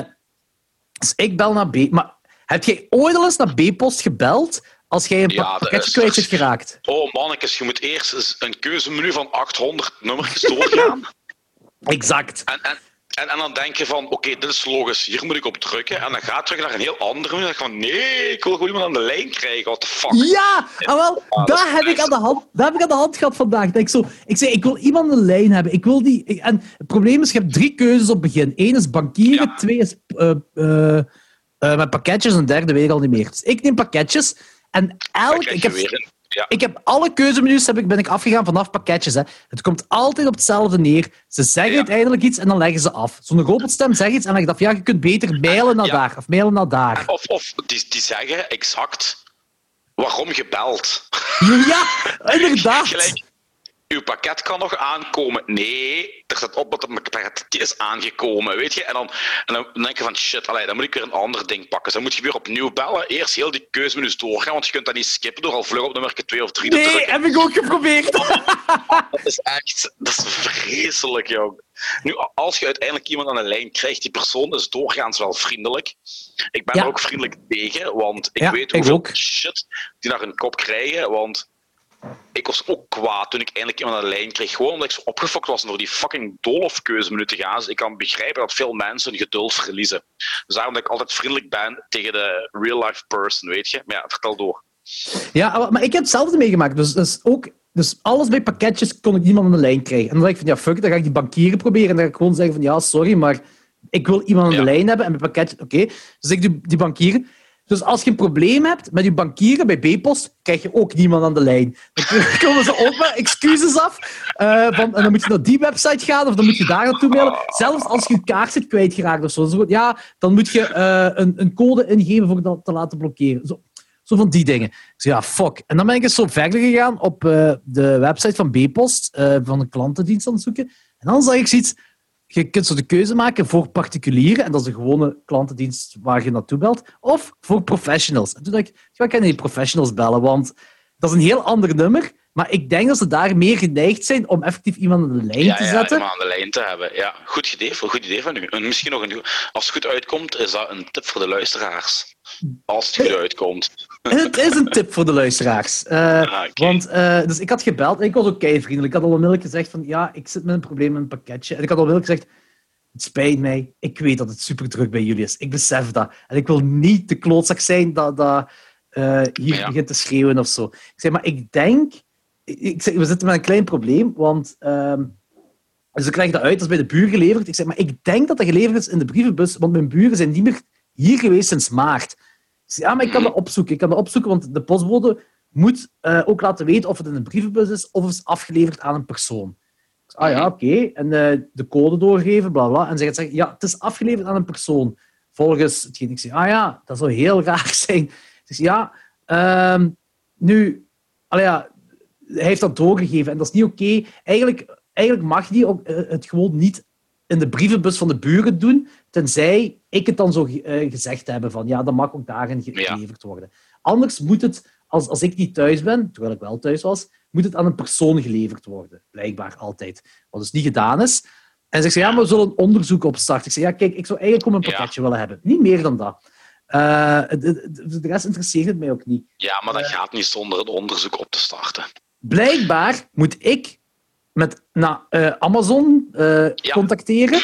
A: dus ik bel naar B. Maar heb jij ooit al eens naar B-post gebeld als jij een
B: Ja,
A: pakketje kwijt bent geraakt?
B: Oh mannetjes, je moet eerst eens een keuzemenu van 800 nummertjes doorgaan.
A: Exact.
B: En, en, en, en dan denk je van, oké, dit is logisch, hier moet ik op drukken. En dan gaat terug naar een heel ander menu. En dan denk je van, nee, ik wil gewoon iemand aan de lijn krijgen. What the fuck?
A: Ja, ah, wel,
B: is
A: heb ik aan de hand, heb ik aan de hand gehad vandaag. Ik, zo, ik zei, ik wil iemand een lijn hebben. Ik wil die, en het probleem is, je hebt drie keuzes op het begin. Eén is bankieren,
B: Ja.
A: twee is eh, eh, eh, met pakketjes, en derde ik al niet meer. Dus ik neem pakketjes. En elk, ik heb,
B: weer een... Ja,
A: ik heb alle keuzemenu's heb ik, ben ik afgegaan vanaf pakketjes. Hè. Het komt altijd op hetzelfde neer. Ze zeggen
B: Ja.
A: uiteindelijk iets en dan leggen ze af. Zo'n robotstem zegt iets en dan dacht ik, ja, je kunt beter mailen naar
B: Ja.
A: daar of mailen naar daar.
B: of of die, die zeggen exact waarom je belt.
A: Ja, inderdaad.
B: Gelijk, uw pakket kan nog aankomen. Nee, er staat op dat het pakket is aangekomen, weet je. En dan, en dan denk je van, shit, allee, dan moet ik weer een ander ding pakken. Dus dan moet je weer opnieuw bellen. Eerst heel die keuzemenus doorgaan, want je kunt dat niet skippen door al vlug op nummer 2 of 3 te
A: Nee,
B: drukken.
A: heb ik ook geprobeerd.
B: Dat is echt, dat is vreselijk, jong. Nu, als je uiteindelijk iemand aan de lijn krijgt, die persoon is doorgaans wel vriendelijk. Ik ben
A: Ja.
B: er ook vriendelijk tegen, want ik
A: Ja,
B: weet
A: ik
B: hoeveel
A: ook.
B: shit die naar hun kop krijgen, want ik was ook kwaad toen ik eindelijk iemand aan de lijn kreeg. Gewoon omdat ik zo opgefokt was door die fucking dolof keuzemenu te gaan. Dus ik kan begrijpen dat veel mensen hun geduld verliezen. Dus daarom dat ik altijd vriendelijk ben tegen de real-life person, weet je. Maar ja, vertel door.
A: Ja, maar- ik heb hetzelfde meegemaakt. Dus, dus, ook, dus alles bij pakketjes kon ik niemand aan de lijn krijgen. En dan dacht ik van, ja, fuck, dan ga ik die bankieren proberen. En dan ga ik gewoon zeggen van, ja, sorry, maar ik wil iemand aan de
B: Ja.
A: lijn hebben. En bij pakketjes, oké. Dus ik doe die bankieren. Dus als je een probleem hebt met je bankieren bij B-post, krijg je ook niemand aan de lijn. Dan komen ze ook met excuses af. eh, en dan moet je naar die website gaan, of dan moet je daar naartoe mailen. Zelfs als je je kaart zit kwijtgeraakt of zo. Zo, Ja, dan moet je eh, een, een code ingeven voor dat te laten blokkeren. Zo, zo van die dingen. Ja, fuck. En dan ben ik eens zo verder gegaan op eh, de website van B-Post, van de klantendienst aan het zoeken. En dan zag ik zoiets, je kunt zo de keuze maken voor particulieren, en dat is de gewone klantendienst waar je naartoe belt, of voor professionals. En toen dacht ik, ja, ik kan die professionals bellen, want dat is een heel ander nummer, maar ik denk dat ze daar meer geneigd zijn om effectief iemand aan de lijn
B: Ja,
A: te
B: ja,
A: zetten.
B: iemand aan de lijn te hebben. Ja, goed idee, goed idee van u. En misschien nog een, als het goed uitkomt, is dat een tip voor de luisteraars. Als het goed uitkomt.
A: Het is een tip voor de luisteraars. Eh,
B: Ah.
A: Want uh, dus ik had gebeld en ik was ook vriendelijk. Ik had al onmiddellijk gezegd van ja, ik zit met een probleem met een pakketje. En ik had al onmiddellijk gezegd, het spijt mij, ik weet dat het super druk bij jullie is. Ik besef dat. En ik wil niet de klootzak zijn dat, dat uh, hier
B: ja.
A: begint te schreeuwen of zo. Ik zei, maar ik denk... Ik we zitten met een klein probleem, want... Uh, dus ik leg dat uit, dat is bij de buur geleverd. Ik zeg, maar ik denk dat dat geleverd is in de brievenbus, want mijn buren zijn niet meer hier geweest sinds maart. Zeg, ja, maar ik kan dat opzoeken. Ik kan dat opzoeken, want de postbode moet uh, ook laten weten of het in een brievenbus is of het is afgeleverd aan een persoon. Zeg, ah ja, oké. Okay. En uh, de code doorgeven, bla bla. En ze gaat zeggen, ja, het is afgeleverd aan een persoon. Volgens hetgeen ik zeg, ah ja, dat zou heel raar zijn. Zeg, ja, uh, nu, ja, hij heeft dat doorgegeven en dat is niet oké. Okay. Eigenlijk, eigenlijk mag die ook, uh, het gewoon niet in de brievenbus van de buren doen, tenzij ik het dan zo uh, gezegd hebben van ja, dat mag ook daarin geleverd worden. Anders moet het, als, als ik niet thuis ben, terwijl ik wel thuis was, moet het aan een persoon geleverd worden. Blijkbaar altijd. Wat dus niet gedaan is. En ze zegt, ja, maar we zullen een onderzoek opstarten. Ik zeg, ja, kijk, ik zou eigenlijk gewoon een pakketje ja. willen hebben. Niet meer dan dat. Uh, de, de, de, rest interesseert het mij ook niet.
B: Ja, maar dat uh, gaat niet zonder een onderzoek op te starten.
A: Blijkbaar moet ik met nou, uh, Amazon ja. contacteren.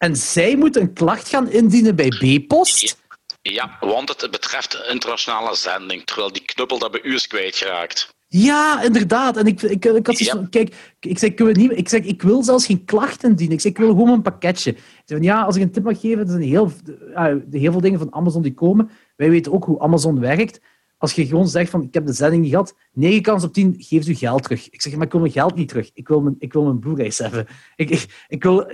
A: En zij moeten een klacht gaan indienen bij B-Post.
B: Ja, want het betreft internationale zending, terwijl die knuppel dat bij u is kwijtgeraakt.
A: Ja, inderdaad. En ik, ik, ik had ja. zo, kijk, ik zeg, ik, niet, ik zeg, ik wil zelfs geen klacht indienen. Ik zeg, ik wil gewoon een pakketje. Ik zeg, van, ja, als ik een tip mag geven, er zijn heel, uh, heel veel dingen van Amazon die komen. Wij weten ook hoe Amazon werkt. Als je gewoon zegt van, ik heb de zending niet gehad, 9 kans op 10 geeft u geld terug. Ik zeg, maar ik wil mijn geld niet terug. Ik wil mijn, ik wil mijn Blu-rays hebben. Ik, ik, ik, wil,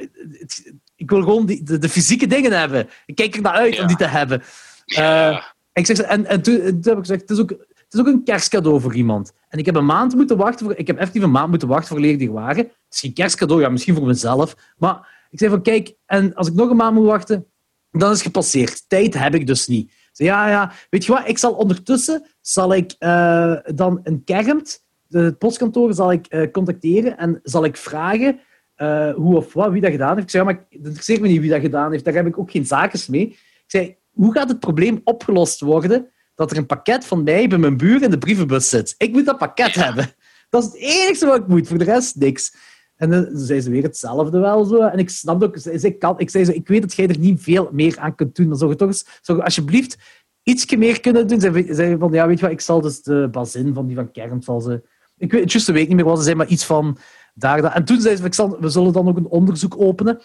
A: ik wil gewoon die, de, de, fysieke dingen hebben. Ik kijk er naar uit ja. om die te hebben.
B: Ja.
A: Uh, ik zeg, en, en toen, toen heb ik gezegd, het is ook, het is ook een kerstcadeau voor iemand. En ik heb een maand moeten wachten voor, ik heb effectief een maand moeten wachten voor die waren. Het is geen kerstcadeau, ja, misschien voor mezelf. Maar ik zei van, kijk, en als ik nog een maand moet wachten, dan is het gepasseerd. Tijd heb ik dus niet. Ja, ja, weet je wat, ik zal ondertussen, zal ik uh, dan een kermt, het postkantoor, zal ik uh, contacteren en zal ik vragen uh, hoe of wat, wie dat gedaan heeft. Ik zei, ja, maar het interesseert me niet wie dat gedaan heeft, daar heb ik ook geen zaken mee. Ik zei, hoe gaat het probleem opgelost worden dat er een pakket van mij bij mijn buur in de brievenbus zit? Ik moet dat pakket hebben. Dat is het enige wat ik moet, voor de rest niks. En dan zei ze weer hetzelfde wel zo. En ik snap ook, ik, kan, ik zei zo, ik weet dat jij er niet veel meer aan kunt doen. Dan zou je toch eens, zou je alsjeblieft iets meer kunnen doen. Ze zei van, ja, weet je wat, ik zal dus de bazin van die van Kern, zal ze... Ik weet het juiste week niet meer wat ze zei, maar iets van daar. En toen zei ze, ik zal, we zullen dan ook een onderzoek openen.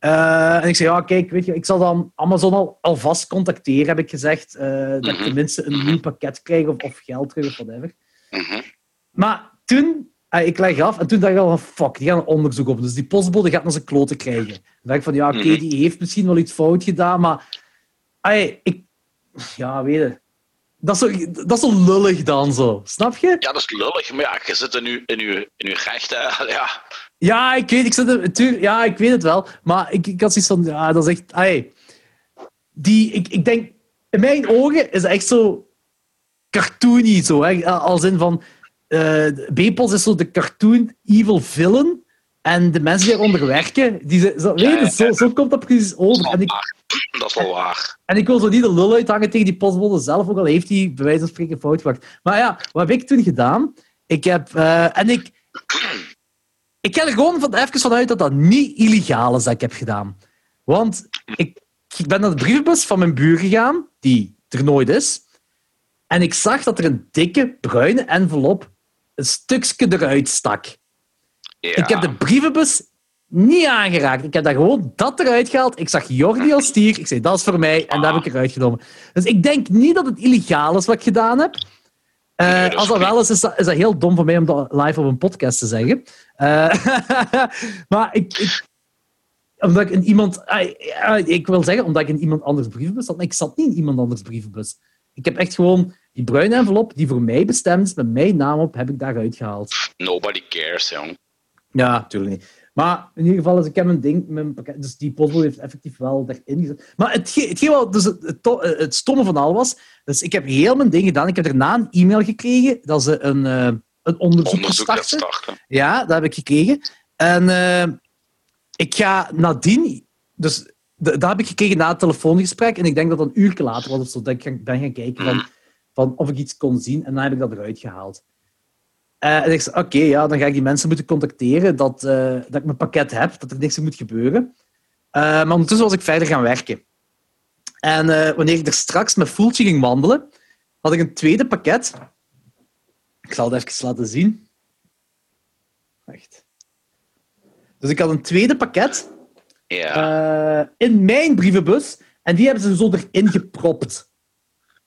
A: Uh, en ik zei, ja, kijk, weet je, ik zal dan Amazon al, alvast contacteren, heb ik gezegd. Uh, Dat ik mhm. tenminste een nieuw pakket krijg of, of geld terug of whatever. Mm Maar toen Ah, ik leg af en toen dacht ik al van fuck, die gaan een onderzoek op. Dus die postbode gaat naar zijn kloten krijgen. Dan dacht ik van ja, oké, mhm. die heeft misschien wel iets fout gedaan, maar ay, ik, ja, weet je. Dat is, zo, dat is zo lullig dan zo, snap je?
B: Ja, dat is lullig, maar ja, je zit in je, in je, in je recht, hè. Ja.
A: ja, ik weet, ik zit er, ja, ik weet het wel, maar ik, ik had zoiets van, ja, dat is echt, ay, die, ik, ik denk, in mijn ogen is het echt zo cartoony, zo, hè, als in van, uh, Bepos is zo de cartoon evil villain. En de mensen die eronder werken, die ze, zo, weet zo, zo, komt dat precies over.
B: Dat is, en ik, dat is wel waar.
A: En ik wil zo niet de lul uithangen tegen die postbode zelf, ook al heeft hij bij wijze van spreken fout gemaakt. Maar ja, wat heb ik toen gedaan? Ik heb... Uh, en ik... Ik ga er gewoon van, even vanuit dat dat niet illegaal is dat ik heb gedaan. Want ik, ik ben naar de brievenbus van mijn buur gegaan, die er nooit is. En ik zag dat er een dikke bruine envelop een stukje eruit stak. Ja. Ik heb de brievenbus niet aangeraakt. Ik heb daar gewoon dat eruit gehaald. Ik zag Jordi als stier. Ik zei, dat is voor mij. En dat heb ik eruit genomen. Dus ik denk niet dat het illegaal is wat ik gedaan heb. Uh, als dat wel is, is dat, is dat, heel dom van mij om dat live op een podcast te zeggen. Uh, maar ik, ik, omdat ik in iemand... Uh, ik wil zeggen, omdat ik in iemand anders brievenbus zat. Maar ik zat niet in iemand anders brievenbus. Ik heb echt gewoon die bruine envelop die voor mij bestemd is, met mijn naam op, heb ik daaruit gehaald.
B: Nobody cares, jong.
A: Ja, natuurlijk niet. Maar in ieder geval, is ik heb een ding, mijn pakket, dus die postbode heeft effectief wel erin gezet. Maar het, hetgeen wat dus het, het, het, stomme van al was, dus ik heb heel mijn ding gedaan. Ik heb daarna een e-mail gekregen dat ze een, uh, een onderzoek, onderzoek starten. Ja, dat heb ik gekregen. En uh, ik ga nadien, dus dat heb ik gekregen na het telefoongesprek. En ik denk dat dat een uur later was of zo, dat ik ben gaan kijken van, mhm. van of ik iets kon zien. En dan heb ik dat eruit gehaald. Uh, en ik zei, oké, ja, dan ga ik die mensen moeten contacteren dat, uh, dat ik mijn pakket heb, dat er niks moet gebeuren. Uh, maar ondertussen was ik verder gaan werken. En wanneer ik er straks met Fultje ging wandelen, had ik een tweede pakket. Ik zal het even laten zien. Echt. Dus ik had een tweede pakket
B: ja.
A: In mijn brievenbus. En die hebben ze zo erin gepropt.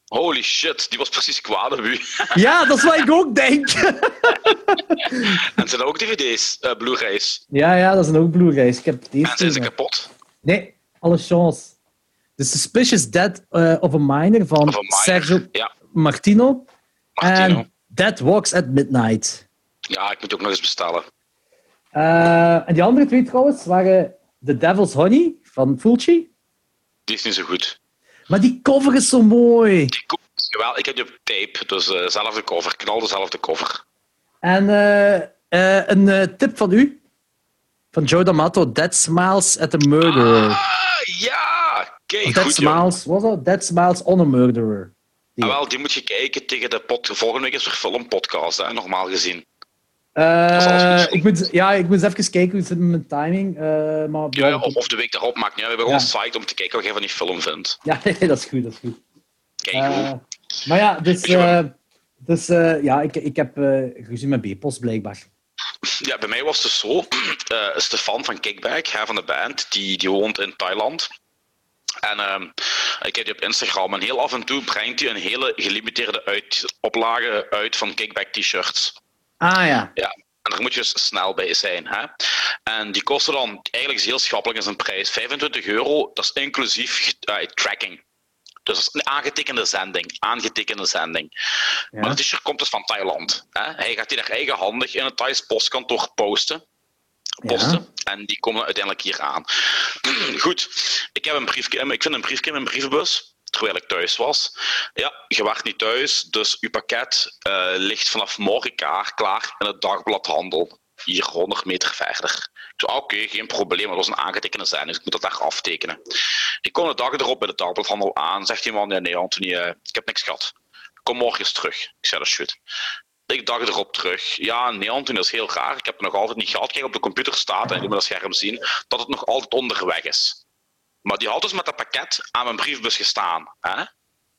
B: Holy shit, die was precies kwaad op u.
A: Ja, dat is wat ik ook denk.
B: en zijn er ook dvd's, uh, Blu-rays?
A: Ja, ja, dat zijn ook Blu-rays. Ik heb deze
B: en zijn ze kapot?
A: Nee, alle chance. The Suspicious Dead uh, of a Miner van a Sergio
B: ja.
A: Martino. En Dead Walks at Midnight.
B: Ja, ik moet ook nog eens bestellen.
A: Uh, en die andere twee trouwens waren The Devil's Honey van Fulci.
B: Die is niet zo goed.
A: Maar die cover is zo mooi.
B: Die cover is geweldig. Ik heb die op tape, dus uh, dezelfde cover. Knal dezelfde cover.
A: En uh, uh, een tip van u? Van Joe D'Amato, Dead Smiles at a Murderer.
B: Ah, ja! Kijk,
A: Dead Smiles, wat was dat? Dead Smiles on a Murderer.
B: Die. Ah, wel, die moet je kijken tegen de pot. Volgende week is er filmpodcast, hè, normaal gezien.
A: Uh, ik moet, ja, ik moet even kijken hoe het zit met mijn timing. Uh, maar
B: ja, of, of, de week daarop maakt niet. We hebben gewoon site om te kijken wat jij van die film vindt.
A: Ja, dat is goed, dat is goed.
B: Kijk uh,
A: Maar ja, dus, dus ja, ik, ik heb ruzie met B-Post blijkbaar.
B: Ja, bij mij was het zo. Stefan van Kickback, hij van de band, die, die woont in Thailand. En uh, ik heb die op Instagram en heel af en toe brengt hij een hele gelimiteerde uit, oplage uit van Kickback t-shirts.
A: Ah ja.
B: Ja, en daar moet je dus snel bij zijn. Hè? En die kosten dan eigenlijk heel schappelijk in zijn prijs. 25 euro, dat is inclusief uh, tracking. Dus een aangetekende zending. Aangetekende zending.
A: Ja.
B: Maar het t-shirt komt dus van Thailand. Hè? Hij gaat die daar eigenhandig in het Thais postkantoor posten. Posten. En die komen uiteindelijk hier aan. Goed, ik, heb een briefje, ik vind een briefje in mijn brievenbus. Terwijl ik thuis was. Ja, je waart niet thuis, dus uw pakket eh, ligt vanaf morgen klaar, klaar in het dagbladhandel. Hier 100 meter verder. Ik zei, ah, oké, geen probleem, dat was een aangetekende zijn, dus ik moet dat daar aftekenen. Ik kom de dag erop bij de dagbladhandel aan, zegt die man, ja, nee Anthony, eh, ik heb niks gehad. Kom morgen eens terug. Ik zei, dat is goed. Ik dag erop terug. Ja, nee, Anthony, dat is heel raar. Ik heb het nog altijd niet gehad. Kijk, op de computer staat, en je moet dat scherm zien, dat het nog altijd onderweg is. Maar die had dus met dat pakket aan mijn briefbus gestaan. Hè?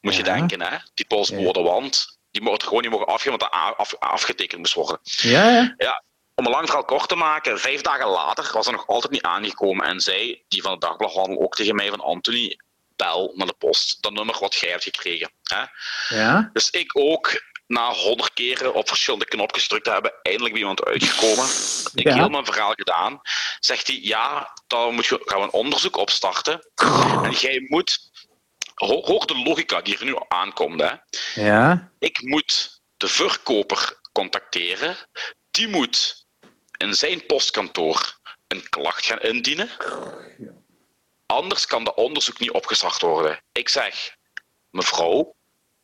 B: Moet je
A: Ja.
B: denken, hè? Die postbode, want die mocht gewoon niet mogen afgeven, want dat af, afgetekend moest worden.
A: Ja, ja.
B: Om een lang verhaal kort te maken, vijf dagen later was er nog altijd niet aangekomen. En zei die van de dagbladhandel ook tegen mij van Anthony, bel naar de post. Dat nummer wat jij hebt gekregen. Hè?
A: ja.
B: Dus ik ook, na honderd keren op verschillende knopjes gedrukt te hebben, eindelijk bij iemand uitgekomen. Ik
A: Ja.
B: heel mijn verhaal gedaan. Zegt hij, ja, dan moet je, gaan we een onderzoek opstarten. En jij moet, ho- hoor de logica die er nu aankomt. Hè.
A: Ja.
B: Ik moet de verkoper contacteren. Die moet in zijn postkantoor een klacht gaan indienen. Anders kan de onderzoek niet opgestart worden. Ik zeg, mevrouw,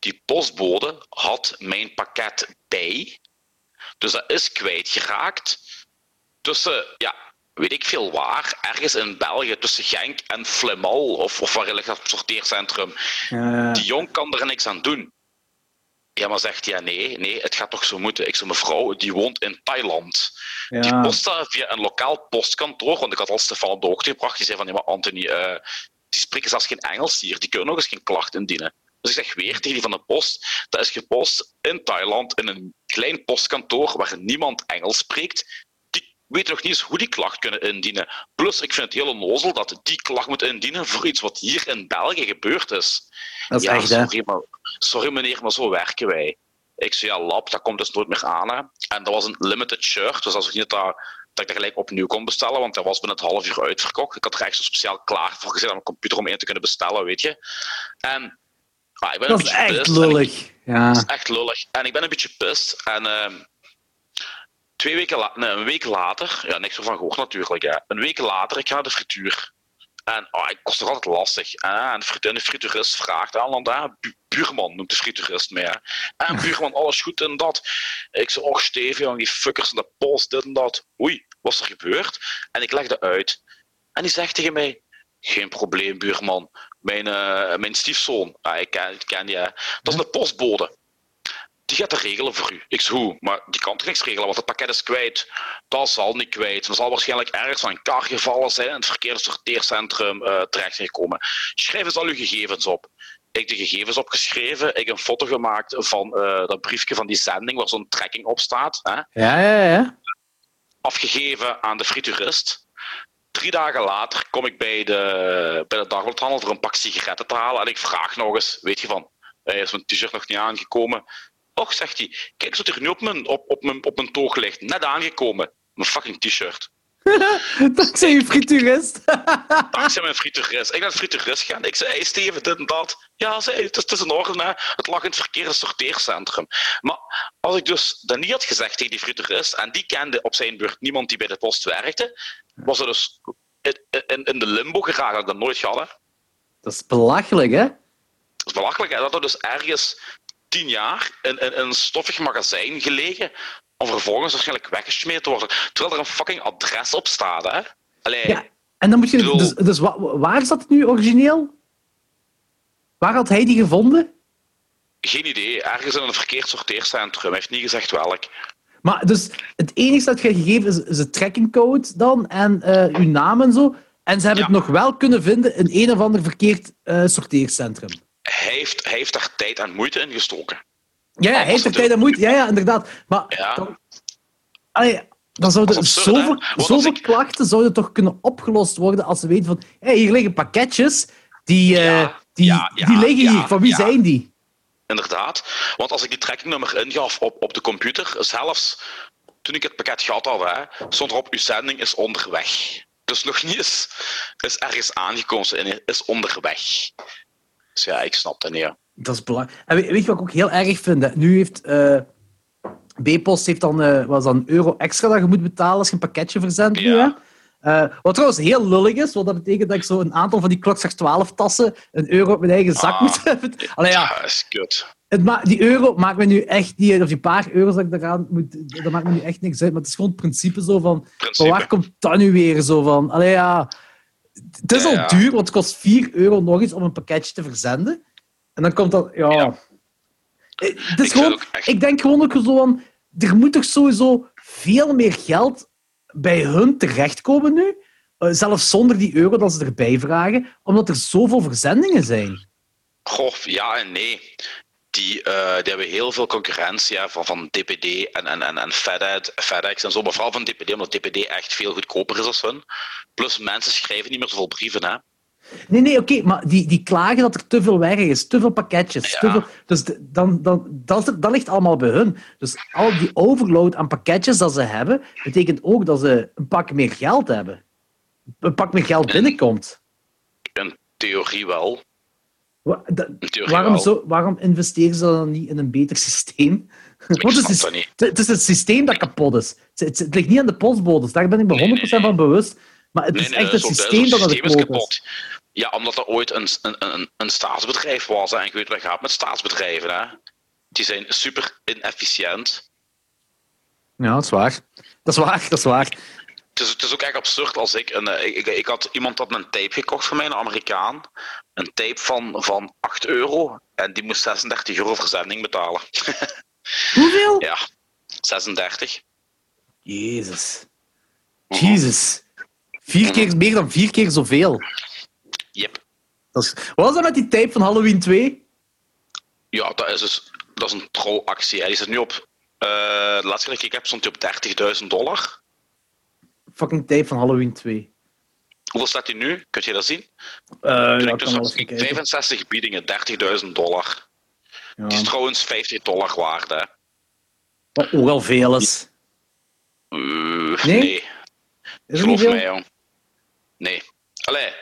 B: die postbode had mijn pakket bij. Dus dat is kwijtgeraakt. Tussen, ja, weet ik veel waar, ergens in België, tussen Genk en Flemal, of, of waar ligt dat sorteercentrum. Die jong kan er niks aan doen. Ja, maar zegt hij, ja, nee, nee, het gaat toch zo moeten. Ik zeg, mevrouw, die woont in Thailand. Die
A: Ja.
B: postte via een lokaal postkantoor, want ik had al Stefan op de hoogte gebracht. Die zei van, ja, maar Anthony, eh, die spreken zelfs geen Engels hier. Die kunnen nog eens geen klacht indienen. Dus ik zeg weer tegen die van de post, dat is gepost in Thailand, in een klein postkantoor waar niemand Engels spreekt. Die weten nog niet eens hoe die klacht kunnen indienen. Plus, ik vind het heel onnozel dat die klacht moet indienen voor iets wat hier in België gebeurd is.
A: Dat is
B: ja,
A: echt, hè.
B: sorry, maar, sorry meneer, maar zo werken wij. Ik zei, ja, lap, dat komt dus nooit meer aan. Hè. En dat was een limited shirt, dus dat is ook niet dat, dat ik dat gelijk opnieuw kon bestellen, want dat was binnen het half uur uitverkocht. Ik had er echt zo speciaal klaar voor gezet aan mijn computer om één te kunnen bestellen, weet je. En ah, ik ben
A: Dat
B: een
A: is
B: beetje
A: echt
B: pissed en ik-
A: lullig. Ja.
B: dat is echt lullig. En ik ben een beetje pissed. En ehm, twee weken la- nee, een week later, ja, niks ervan gehoord natuurlijk. Hè. Een week later, ik ga naar de frituur. En oh, ik kost toch altijd lastig. En de, frituurist vraagt aan, want hè, bu- buurman noemt de frituurist mee. Hè. En buurman, alles goed en dat. Ik zeg, och Steven, die fuckers in de post, dit en dat. Oei, wat is er gebeurd? En ik legde uit. En die zegt tegen mij, geen probleem buurman. Mijn, eh, mijn stiefzoon, ja, ik, ken, ik ken die, hè. dat is een postbode. Die gaat het regelen voor u. Ik zeg, hoe? Maar die kan toch niks regelen, want het pakket is kwijt. Dat zal niet kwijt. Dat zal waarschijnlijk ergens van een kar gevallen zijn en het verkeerde sorteercentrum eh terecht zijn gekomen. Schrijf eens al uw gegevens op. Ik de gegevens opgeschreven, ik een foto gemaakt van eh, dat briefje van die zending waar zo'n trekking op staat. Hè?
A: Ja, ja, ja.
B: Afgegeven aan de frituurist. Drie dagen later kom ik bij de, bij de dagbladhandel voor een pak sigaretten te halen en ik vraag nog eens, weet je van, eh, is mijn t-shirt nog niet aangekomen? Och, zegt hij, kijk, zit er nu op mijn, op, op, mijn, op mijn toog ligt, net aangekomen. Mijn fucking t-shirt.
A: Dankzij je frituurist.
B: Dankzij mijn frituurist. Ik ben frituurist gegaan. Ik zei, hey Steven, dit en dat. Ja, zei hij, het is, het is in orde. Hè. Het lag in het verkeerde sorteercentrum. Maar als ik dus dat niet had gezegd tegen die frituurist, en die kende op zijn beurt niemand die bij de post werkte, was er dus in, in, de limbo geraakt dat ik dat nooit had. Hè.
A: Dat is belachelijk, hè?
B: Dat is belachelijk. Hè? Dat er dus ergens tien jaar in, in, in een stoffig magazijn gelegen, om vervolgens waarschijnlijk weggesmeerd te worden. Terwijl er een fucking adres op staat. Hè. Allee,
A: Ja. En dan moet je...
B: bedoel-
A: Dus, dus wa- waar zat het nu origineel? Waar had hij die gevonden?
B: Geen idee. Ergens in een verkeerd sorteercentrum. Hij heeft niet gezegd welk.
A: Maar dus het enige dat je gegeven is, is het trackingcode dan en eh, uw naam en zo. En ze hebben
B: Ja.
A: het nog wel kunnen vinden in een of ander verkeerd eh, sorteercentrum.
B: Hij heeft, hij heeft daar tijd en moeite in gestoken.
A: Ja, ja hij heeft er tijd en moeite. Ja, ja, inderdaad. Maar
B: Ja.
A: dan, allee, dan zouden
B: absurd,
A: zoveel, zoveel
B: ik-
A: klachten zouden toch kunnen opgelost worden als ze weten van hey, hier liggen pakketjes, die, eh, die, die liggen hier. Van wie zijn die?
B: Inderdaad. Want als ik die trackingnummer ingaf op, op de computer, zelfs toen ik het pakket gehad had, hè, stond erop, uw zending is onderweg. Dus nog niet eens is ergens aangekomen, is onderweg. Dus ja, ik snap dat niet. Ja.
A: Dat is belangrijk. En weet, weet je wat ik ook heel erg vind? Hè? Nu heeft uh, B-Post heeft dan, uh, was dan een euro extra dat je moet betalen als je een pakketje verzendt.
B: Ja.
A: Nu, hè? Uh, wat trouwens heel lullig is, want dat betekent dat ik zo een aantal van die klokslag 12 tassen een euro op mijn eigen zak
B: Ah.
A: moet hebben. Allee, ja,
B: is kut.
A: het die euro maakt me nu echt niet, of die paar euro's dat ik eraan moet, dat maakt me nu echt niks uit. Maar het is gewoon het principe zo van,
B: Principe.
A: waar komt dat nu weer zo van? Allee, ja, het is
B: Ja,
A: al duur, want het kost 4 euro nog eens om een pakketje te verzenden. En dan komt dat, ja.
B: Ja.
A: Eh, Het is
B: vind
A: gewoon,
B: echt-
A: ik denk gewoon ook zo van, er moet toch sowieso veel meer geld bij hun terechtkomen nu. eh, zelfs zonder die euro dat ze erbij vragen, omdat er zoveel verzendingen zijn.
B: Goh, ja en nee. Die, eh, die hebben heel veel concurrentie van, van DPD en, en, en, en FedEx, FedEx en zo. Maar vooral van DPD, omdat DPD echt veel goedkoper is als hun. Plus mensen schrijven niet meer zoveel brieven. Hè.
A: Nee, nee, oké, maar die, die klagen dat er te veel werk is, te veel pakketjes.
B: Ja.
A: Te veel, dus de- dan, dan, dat, dat ligt allemaal bij hun. Dus al die overload aan pakketjes dat ze hebben, betekent ook dat ze een pak meer geld hebben. Een pak meer geld binnenkomt.
B: In theorie wel.
A: Wa- da-
B: In theorie
A: waarom,
B: wel.
A: zo, waarom investeren ze dan niet in een beter systeem? Want het is, het is het systeem dat kapot is. Het, het- het ligt niet aan de postbodes, daar ben ik me 100%
B: Nee, nee, nee.
A: van bewust. Maar het
B: Nee,
A: is echt het systeem dat de
B: systeem is kapot. Ja, omdat er ooit een, een, een, een staatsbedrijf was. hè. En je weet wat gaat met staatsbedrijven. Hè. Die zijn super inefficiënt.
A: Ja, dat is waar. Dat is waar, dat is waar.
B: Het is, het is ook echt absurd als ik, een, eh, ik, ik had iemand had een tape gekocht voor mij, een Amerikaan. Een tape van, van 8 euro. En die moest 36 euro verzending betalen.
A: Hoeveel?
B: ja, 36.
A: Jezus.
B: Mhm.
A: Jezus. Vier keer, meer dan vier keer zoveel.
B: Yep.
A: Dat is, wat was dat met die tape van Halloween 2?
B: Ja, dat is dus dat is een trollactie. Die zit nu op. eh de laatste keer dat ik heb, stond hij op 30.000 dollar.
A: Fucking tape van Halloween 2.
B: Hoeveel staat hij nu? Kun je dat zien?
A: Uh, ja,
B: Toen
A: ik
B: ik dus
A: wel.
B: 65 biedingen, 30.000 dollar.
A: Ja.
B: Die is trouwens 50 dollar waard, hè?
A: Wat ook al veel is.
B: Eh,
A: Nee?
B: nee?
A: Is
B: geloof mij, jong. Nee. Allee,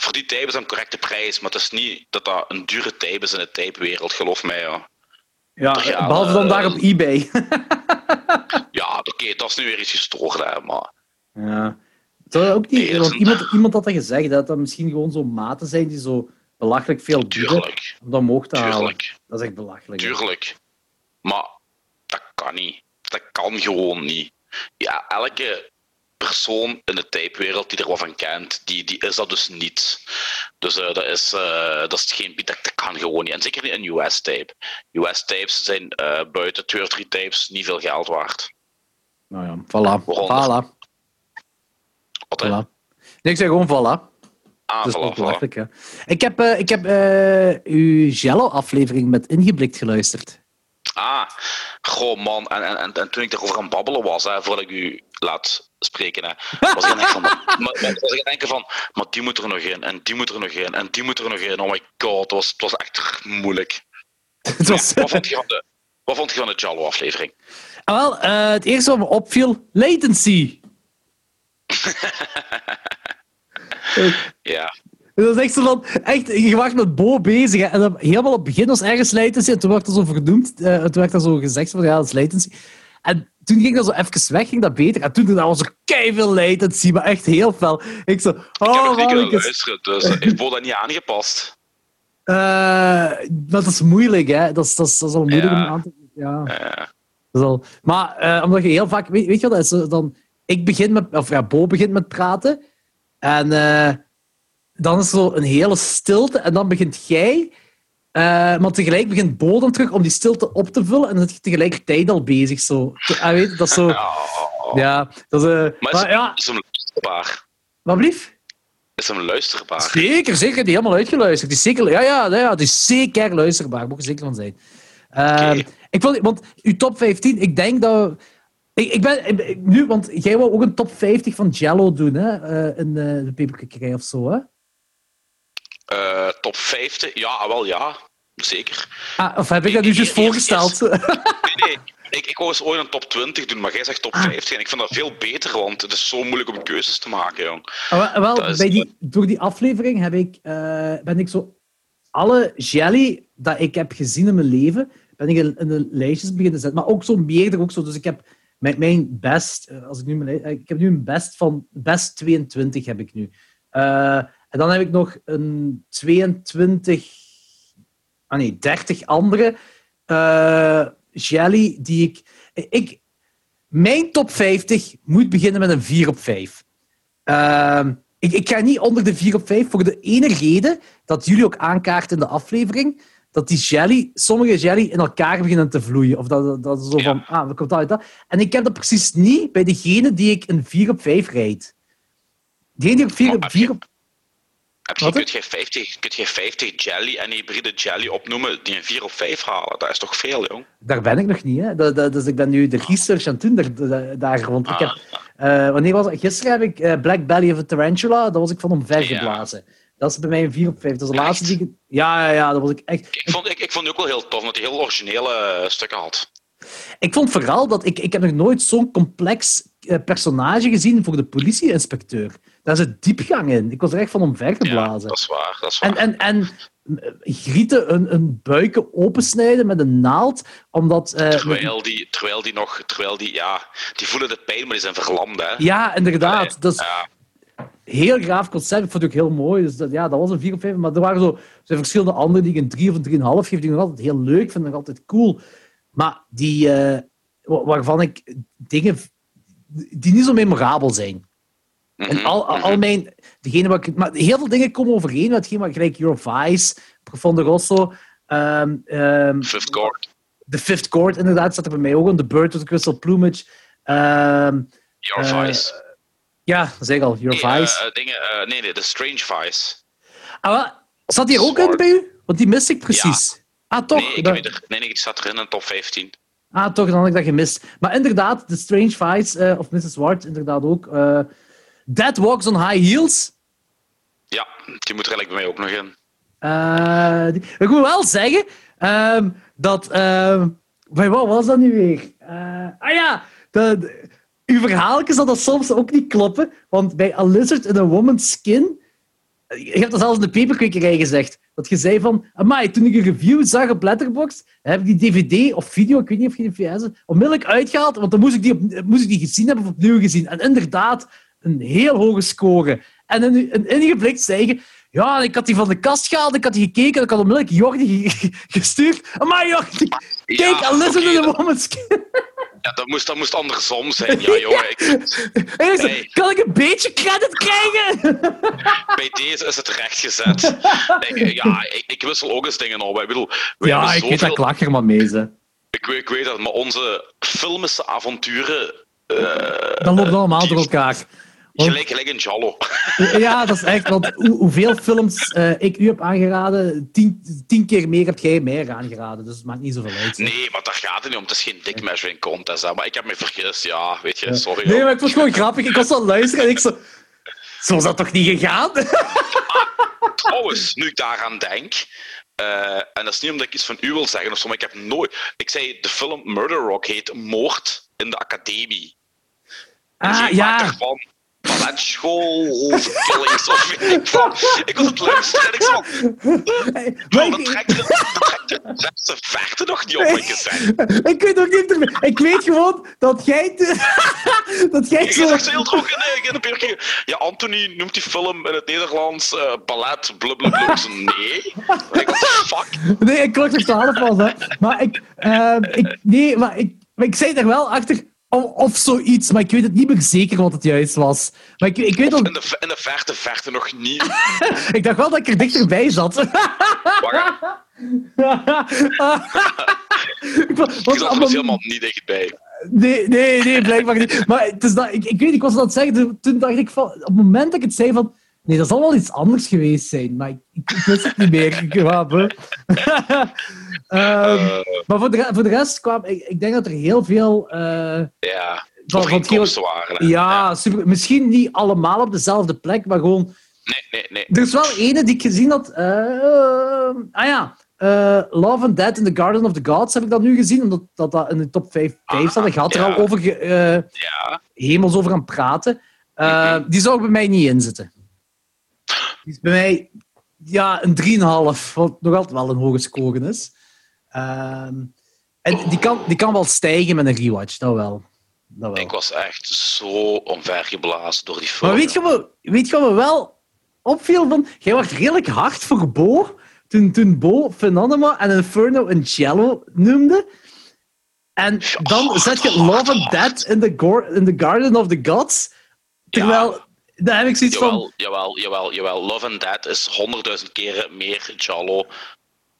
B: voor die dat een correcte prijs, maar het is niet dat dat een dure tape is in de tapewereld, geloof mij.
A: Ja,
B: Ja,
A: behalve dan
B: eh,
A: daar op eBay.
B: Ja, oké, dat is nu weer iets gestoord, hè, maar...
A: ja. Zou ook niet,
B: Nee, dat
A: want
B: een-
A: iemand, iemand had dat gezegd, dat dat misschien gewoon zo maten zijn die zo belachelijk veel
B: Tuurlijk,
A: om dat omhoog te halen.
B: tuurlijk,
A: Dat is echt belachelijk. hè.
B: tuurlijk. Maar dat kan niet. Dat kan gewoon niet. Ja, elke persoon in de tapewereld die er wat van kent, die, die is dat dus niet. Dus eh, dat, is, eh, dat is geen dat, dat kan gewoon niet. En zeker niet een US-tape. US-tapes zijn eh, buiten twee of drie tapes niet veel geld waard.
A: Nou ja, voilà. Voilà.
B: Wat,
A: voilà. Nee, ik zeg gewoon voilà.
B: Ah,
A: Dat is
B: voilà, voilà.
A: Ik heb, ik heb uw Jello-aflevering met Ingeblikt geluisterd.
B: Ah, goh man. En, en, en, en toen ik erover aan het babbelen was, hè, voordat ik u laat spreken, hè, was ik het van, maar, maar, was ik aan het denken van, maar die moet er nog in, en die moet er nog in, en die moet er nog in. Oh my god, het was, het was echt moeilijk.
A: Het was,
B: Wat vond je van de, wat vond je van de Jallo-aflevering?
A: Ah, wel, eh, het eerste wat me opviel, latency.
B: Ja,
A: Dat is echt zo van, echt, je was met Bo bezig. Hè, en dan, helemaal op het begin was ergens latency. En toen werd er zo vernoemd. eh, toen werd er zo gezegd van, ja, dat is latency. En toen ging dat zo even weg, ging dat beter. En toen toen was er keiveel latency, maar echt heel fel. Ik zo,
B: ik heb
A: oh,
B: niet kunnen
A: mannetjes.
B: luisteren, dus eh, heeft Bo dat niet aangepast?
A: Eh, maar dat is moeilijk, hè. Dat is, dat is, dat is al moeilijk
B: Ja.
A: om aan te... Ja.
B: Eh,
A: Dat is al... Maar eh, omdat je heel vaak... Weet, weet je wat, dat is dan... Ik begin met... Of ja, Bo begint met praten. En eh, dan is er zo een hele stilte. En dan begint jij... eh, maar tegelijk begint Bo dan terug om die stilte op te vullen. En dan zit je tegelijkertijd al bezig. Zo. Ah, weet dat is zo...
B: ja.
A: Ja, dat is... eh,
B: Maar
A: maar ja,
B: is hem luisterbaar?
A: wat blief?
B: Is hem luisterbaar?
A: Zeker, zeker. Die helemaal uitgeluisterd. Die is zeker, ja, ja, ja, die is zeker luisterbaar. Daar moet je zeker van zijn. Ehm,
B: Oké.
A: ik vond, want uw top 15, ik denk dat... Ik, ik ben ik- nu, want jij wou ook een top 50 van Jello doen, hè? eh, in eh, de peperkikkerij of zo, hè?
B: Top 50? Ja, wel ja. Zeker.
A: Ah, of heb ik dat nu juist voorgesteld?
B: Nee, nee. Ik, ik wou eens ooit een top 20 doen, maar jij zegt top
A: Ah.
B: 50. En ik vind dat veel beter, want het is zo moeilijk om keuzes te maken, jong.
A: Ah, wel, bij die, door die aflevering heb ik, eh, ben ik zo alle jelly dat ik heb gezien in mijn leven, ben ik in, in de lijstjes beginnen zetten. Maar ook zo meerdere ook zo. Dus ik heb mijn, mijn best, eh, als ik nu mijn, ik heb nu een best van best 22 heb ik nu. Eh, en dan heb ik nog een 22, ah nee, 30 andere eh, jelly die ik, ik. Mijn top 50 moet beginnen met een 4 op 5. Ehm, ik, ik ga niet onder de 4 op 5 voor de ene reden dat jullie ook aankaarten in de aflevering. Dat die jelly, sommige jelly in elkaar beginnen te vloeien. Of dat, dat, zo
B: Ja.
A: van, ah, wat komt dat uit dat? En ik heb dat precies niet bij degene die ik een 4 op 5 rijd. Degene die ik 4
B: Maar
A: op
B: heb
A: 4
B: je-
A: op...
B: Kun, je 50, kun je 50 jelly en hybride jelly opnoemen die een 4 of 5 halen? Dat is toch veel, jong?
A: Daar ben ik nog niet. Hè. Dat, dat- dus ik ben nu de research aan het doen daar, rond. Ik heb,
B: Ah.
A: eh, wanneer was het? Gisteren heb ik eh, Black Belly of a Tarantula. Dat was ik van omver
B: Ja.
A: geblazen. Dat is bij mij een 4 op 5. Dat is de laatste die ik... Ja, ja, ja, dat was ik echt...
B: Ik vond, ik, ik vond die ook wel heel tof, omdat hij heel originele eh, stukken had.
A: Ik vond vooral dat ik, ik heb nog nooit zo'n complex personage gezien voor de politie-inspecteur. Daar zit diepgang in. Ik was er echt van omver
B: Ja,
A: geblazen.
B: dat is waar. Dat is waar.
A: en, en, en grieten een, een buiken opensnijden met een naald, omdat... eh,
B: terwijl, die, terwijl die nog, terwijl die, ja, die voelen de pijn, maar die zijn verlamd, hè?
A: Ja, inderdaad. Dat is
B: ja.
A: heel graaf concept. Ik vond het ook heel mooi. Dus dat, ja, dat was een 4 of 5. Maar er waren zo zijn verschillende andere die ik een 3 of een 3,5 geef, die ik nog altijd heel leuk vind, nog altijd cool. Maar die, eh, wa- waarvan ik dingen die niet zo memorabel zijn. En
B: Mhm,
A: al,
B: mhm.
A: al mijn, degene wat ik, maar heel veel dingen komen overeen met hetgeen wat gelijk Your Vice, Profondo Rosso, ehm,
B: Fifth Court,
A: The Fifth Court inderdaad staat er bij mij ook in, The Bird with the Crystal Plumage. Ehm,
B: Your
A: eh,
B: Vice.
A: ja, dat zeg al, Your
B: Nee,
A: Vice.
B: eh, eh, dingen, eh, nee, nee, The Strange Vice.
A: Ah, wel, zat die er ook in bij u? Want die miste ik precies. Ah, toch?
B: Nee, ik
A: Dat-
B: er, nee, nee, staat erin in de top 15.
A: Ah, toch, dan had ik dat gemist. Maar inderdaad, The Strange Vice, eh, of Mrs. Ward, inderdaad ook. Eh Dead Walks on High Heels.
B: Ja, die moet er eigenlijk bij mij ook nog in.
A: Eh, die- ik moet wel zeggen ehm, dat. ehm, bij wat was dat nu weer? Eh, ah ja, de, de- uw verhaaltjes dat dat soms ook niet kloppen. Want bij A Lizard in a Woman's Skin. Je hebt dat zelfs in de paperkwekerij gezegd. Dat je zei van. Amai, toen ik een review zag op Letterboxd, heb ik die DVD of video, ik weet niet of je die VS onmiddellijk uitgehaald. Want dan moest ik, die op, moest ik die gezien hebben of opnieuw gezien. En inderdaad, een heel hoge score. En in, in, ingeblikt zei je. Ja, ik had die van de kast gehaald, ik had die gekeken en ik had onmiddellijk Jordi ge- gestuurd. Amai, Jordi, kijk,
B: Ja,
A: a
B: dat-
A: Woman's Skin.
B: Ja, dat moest, dat moest andersom zijn. Ja, jongen, ik.
A: Kan ik een beetje credit krijgen?
B: bij deze is het rechtgezet. Ik, ja, ik, ik wissel ook eens dingen op. Ik bedoel, we
A: Ja, ik weet dat
B: zoveel...
A: klak er maar mee. Ze.
B: Ik, weet- ik weet dat, maar onze filmische avonturen... eh,
A: Dat loopt allemaal
B: die-
A: door elkaar.
B: Gelijk, gelijk een Jallo.
A: Ja, dat is echt. Want hoe, hoeveel films eh, ik u heb aangeraden, tien, tien keer meer heb jij mij aangeraden. Dus het maakt niet zoveel uit. hè.
B: Nee, maar daar gaat het niet om. Het is geen dick measuring contest. Hè. Maar ik heb me vergist. Ja, weet je, sorry.
A: Nee, maar ik vond het gewoon grappig. Ik was aan het luisteren en ik zo... Zo is dat toch niet gegaan?
B: Trouwens, nu ik daaraan denk... eh, en dat is niet omdat ik iets van u wil zeggen of zo, maar ik heb nooit... Ik zei, de film Murder Rock heet Moord in de Academie. En
A: Ah, ja.
B: Van balletschool of killings of weet ik wat. Ik was het luisteren en ik.
A: Maar
B: Joh, dat
A: ik,
B: trekt de, de verte nog niet op, heb ik
A: ik weet ook niet... Ik weet gewoon dat jij... dat jij zo...
B: zegt zo heel droog in de, in de perke. Ja, Anthony noemt die film in het Nederlands eh, ballet, blablabla. Ik Nee. Ik what the fuck?
A: Nee, ik klok er 12 was, hè. Maar ik, ehm, ik, nee, maar ik, maar ik zei er wel achter of, of zoiets, maar ik weet het niet meer zeker wat het juist was. Maar ik, ik weet
B: In
A: dat,
B: de, in de verte, verte nog niet.
A: ik dacht wel dat ik er dichterbij zat.
B: Wacht,
A: Ik wa-
B: ik
A: was
B: er helemaal niet dichtbij.
A: Nee, nee, nee, blijkbaar niet. Maar het is dat, ik, ik weet, ik was aan het zeggen, toen- toen dacht ik van, op het moment dat ik het zei van, nee, dat zal wel iets anders geweest zijn, maar ik, ik, ik wist het niet meer. Ik. Ehm,
B: Eh,
A: maar voor de, voor de rest kwam, ik, ik denk dat er heel veel eh,
B: ja,
A: van, van
B: waren.
A: Ja, super. Misschien niet allemaal op dezelfde plek, maar gewoon.
B: Nee, nee, nee.
A: Er is wel ene die ik gezien had. eh, ah ja. Love and Dead in the Garden of the Gods heb ik dat nu gezien, omdat dat, dat in de top 5, 5
B: Ah,
A: staat. Ik had er al over ge-
B: Ja.
A: hemels over aan het praten.
B: Mhm.
A: Die zou er bij mij niet in zitten. Is bij mij Ja, een 3,5. Wat nog altijd wel een hoge score is. Ehm, en die kan, die kan wel stijgen met een rewatch, dat wel. Dat wel.
B: Ik was echt zo omvergeblazen door die film.
A: Maar weet je, wat, weet je wat me wel opviel? Van, jij was redelijk hard voor Bo toen, toen Bo Phenomena en Inferno een Jello noemde. En dan zet je Love and. Dead in the, in the Garden of the Gods. Terwijl, daar heb ik zoiets van...
B: Jawel, jawel, jawel. Love and Dead is honderdduizend keren meer Jallo